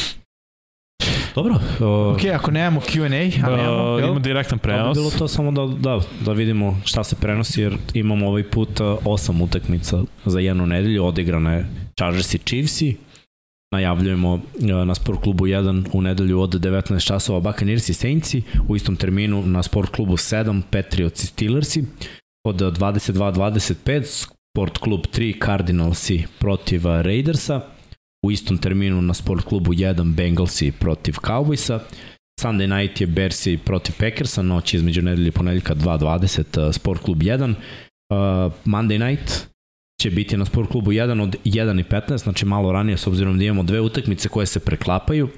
Dobro. Uh, ok, ako nemamo Q&A, a nemamo, Uh, jel? ima direktan Pa bi prenos. bilo to samo da, da, da vidimo šta se prenosi, jer imamo ovaj put uh, osam utakmica za jednu nedelju, odigrane Chargers i Chiefsi, najavljujemo uh, na Sport klubu 1 u nedelju od 19 časova Buccaneers i Saintsi, u istom terminu na Sport klubu 7 Patriots i Steelersi, od 22-25 Sport klub 3 Cardinalsi protiv Raidersa, u istom terminu na Sport klubu 1 Bengalsi protiv Cowboysa, Sunday night je Bersi protiv Packersa, noć između nedelje i ponedeljka 2.20 uh, Sport klub 1. Uh, Monday night će biti na Sport klubu 1 od 1.15, znači malo ranije s obzirom da imamo dve utakmice koje se preklapaju.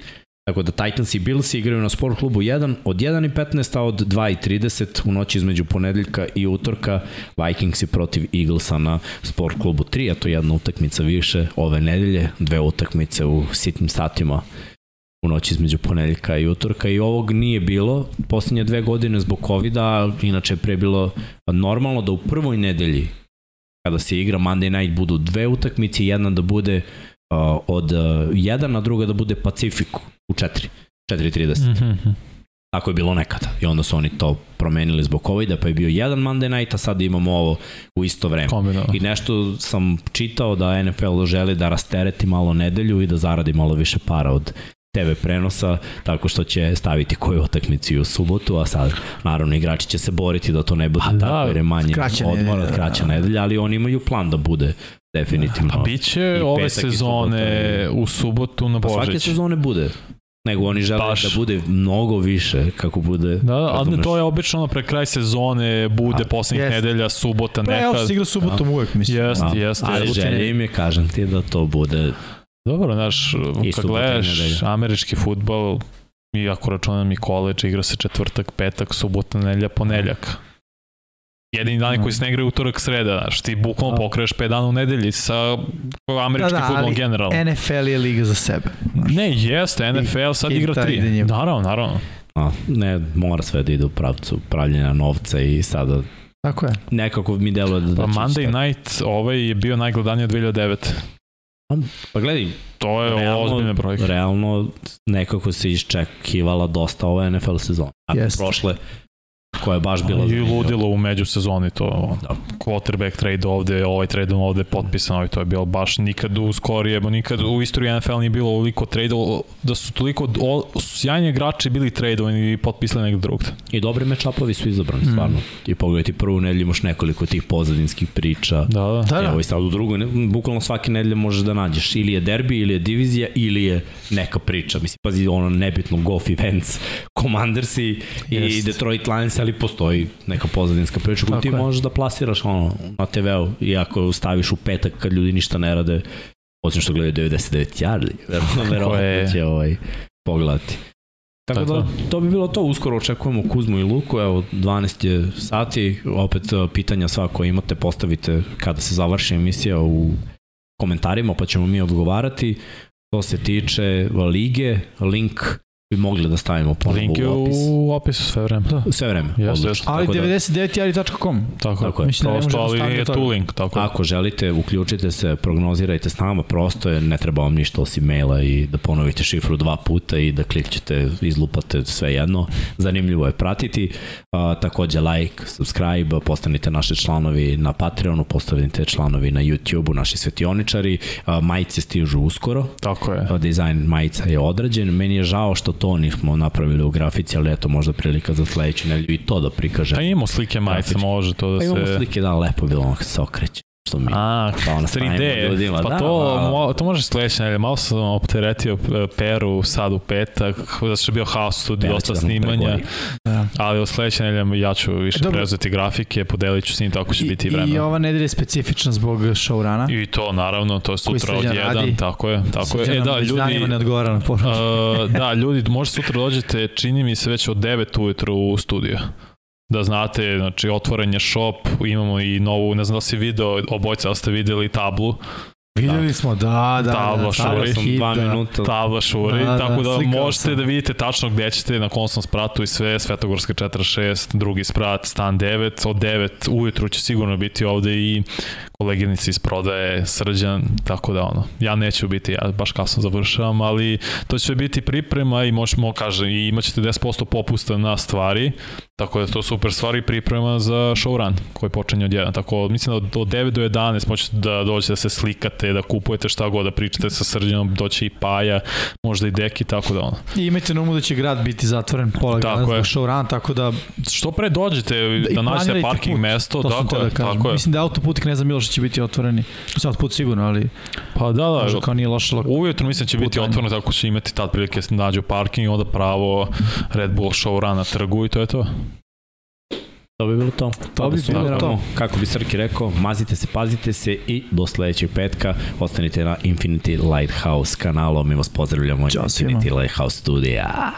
Tako da Titans i Bills igraju na Sport klubu 1 od 1.15, a od 2.30 u noći između ponedeljka i utorka Vikingsi protiv Eaglesa na Sport klubu 3, a to je jedna utakmica više ove nedelje, dve utakmice u sitnim satima u noći između ponedeljka i utorka i ovog nije bilo poslednje dve godine zbog covid inače je pre bilo normalno da u prvoj nedelji kada se igra Monday night budu dve utakmice, jedna da bude uh, od uh, 1, a druga da bude Pacifiku u 4, 4.30. Mm. Mhm. Tako je bilo nekada i onda su oni to promenili zbog covid pa je bio jedan Monday night, a sad imamo ovo u isto vreme. Kombinovano. I nešto sam čitao da NFL želi da rastereti malo nedelju i da zaradi malo više para od TV prenosa, tako što će staviti koju utakmicu u subotu, a sad naravno igrači će se boriti da to ne bude Pa da, tako jer je manje odmora, nedelja, kraća da. nedelja, ali oni imaju plan da bude definitivno. Pa biće ove sezone subota. u subotu na Pa svake Božić. sezone bude nego oni žele Baš. da bude mnogo više kako bude Da, ali razumeš? to je obično ono pre kraj sezone, bude A, poslednjih jest. nedelja, subota, Playoff nekad. se igra subotom uvek, mislim. Jeste, Da. jeste. ali želje im je kažem ti da to bude Dobro, znaš, kad gledaš američki futbol, i ako računam i koleđ, igra se četvrtak, petak, subota, nedelja, ponedeljak. Jedini dani koji se ne igraju utorak, sreda, znaš, ti bukvalno Da. pokraješ 5 dana u nedelji sa američki Da, da, futbol ali generalno. NFL je liga za sebe. znaš. Ne, jeste, NFL sad i igra taj tri. ide njemu. Naravno, naravno. a, ne, mora sve da ide u pravcu pravljenja novca i sada Tako je. nekako mi deluje da, Pa će Monday. Night ovaj je bio najgledaniji od 2009. Pa gledaj, To je realno, ozbiljne brojke. realno nekako se iščekivala dosta ova NFL sezona. Nakon Jeste. prošle, koja je baš bila I ludilo u međusezoni to. Da. Quarterback trade ovde, ovaj trade ovde potpisan, i to je bilo baš nikad u skorije, nikad u istoriji NFL nije bilo ovoliko trade da su toliko o, sjajni igrači bili tradeovani i potpisali negde drugde. I dobri mečapovi su izabrani, Mm. stvarno. I pogledaj ti prvu nedelju imaš nekoliko tih pozadinskih priča. Da, da. Da, da. Evo i sad u drugoj, ne- bukvalno svake nedelje možeš da nađeš ili je derbi, ili je divizija, ili je neka priča. Mislim, pazi, ono nebitno, golf events, Commanders i, i Jest. Detroit Lions, ali postoji neka pozadinska priča koju ti je. možeš da plasiraš ono, na TV-u i ako staviš u petak kad ljudi ništa ne rade, osim što gledaju 99 yardi, verovatno, će ovaj, pogledati. Tako da, da. to bi bilo to, uskoro očekujemo Kuzmu i Luku, evo 12 je sati, opet e, pitanja sva koje imate postavite kada se završi emisija u komentarima, pa ćemo mi odgovarati. To se tiče lige, link bi mogli da stavimo ponovo Link je u opis. u opisu sve vreme. Da. Sve vreme, odlično. jeste. Ali Tako da- 99jari.com. Tako, Tako je. Mislim da Prosto, ali je to. tu link, tako je. Ako želite, uključite se, prognozirajte s nama, prosto je, ne treba vam ništa osim maila i da ponovite šifru dva puta i da klikćete, izlupate sve jedno. Zanimljivo je pratiti. A, takođe like, subscribe, postanite naši članovi na Patreonu, postanite članovi na YouTubeu, naši svetioničari. A, majice stižu uskoro. Tako je. A, Dizajn majica je odrađen. Meni je žao što to nismo napravili u grafici, ali eto možda prilika za sledeću nedelju i to da prikažem. Pa imamo slike majice, može to da Pa se... imamo slike, da, lepo bilo ono kad se okreće. Što mi A, pa stavimo 3D, ljudima, pa da, to, da. mo, to može sledeće nedelje. Malo sam opteretio e, Peru sad u petak, da što je bio haos studij, dosta da snimanja. Da. ali od sledeće nedelje ja ću više Dobro. preuzeti grafike, podelit ću s njim, tako će I, biti i I vremena. ova nedelja je specifična zbog showrana. I to naravno, to je sutra od jedan, radi. tako je, tako je. E da, ljudi, ne odgovara na poruku. Uh, da, ljudi, možda sutra dođete, čini mi se već od 9 ujutru u studio. Da znate, znači otvoren je shop, imamo i novu, ne znam da si video, obojca ste videli tablu, Vidjeli smo, da, da, Tabla da, šuri. Sam hit, dva da. minuta. tabla šuri, Da, da, tako da slikao možete sam. da vidite tačno gde ćete na kom sam spratu i sve, Svetogorska 46, drugi sprat, stan 9, od 9 ujutru će sigurno biti ovde i koleginici iz prodaje Srđan, tako da ono, ja neću biti, ja baš kasno završavam, ali to će biti priprema i možemo, kaže, i imaćete 10% popusta na stvari, tako da to super stvari priprema za showrun koji počinje od 1, tako mislim da od, od 9 do 11 možete da dođete da se slikate, da kupujete šta god, da pričate sa Srđanom, doće i Paja, možda i Deki, tako da ono. I imajte na umu da će grad biti zatvoren pola Tako grada zbog showrun, tako da Što pre dođete i da, nađete parking put. mesto, to tako da kažem. tako je. Mislim da autoput i Kneza Miloša će biti otvoreni. Mislim autoput sigurno, ali Pa da, da, možda kao nije loša lok... Ujutro mislim da će biti otvoreno tako će imati tad prilike da nađu parking, onda pravo Red Bull show run na trgu i to je to. To bi bilo to. To bi Da bilo to. Kako bi Srki rekao, mazite se, pazite se i do sledećeg petka ostanite na Infinity Lighthouse kanalu. Mi vas pozdravljamo Ćao. Infinity Lighthouse studija.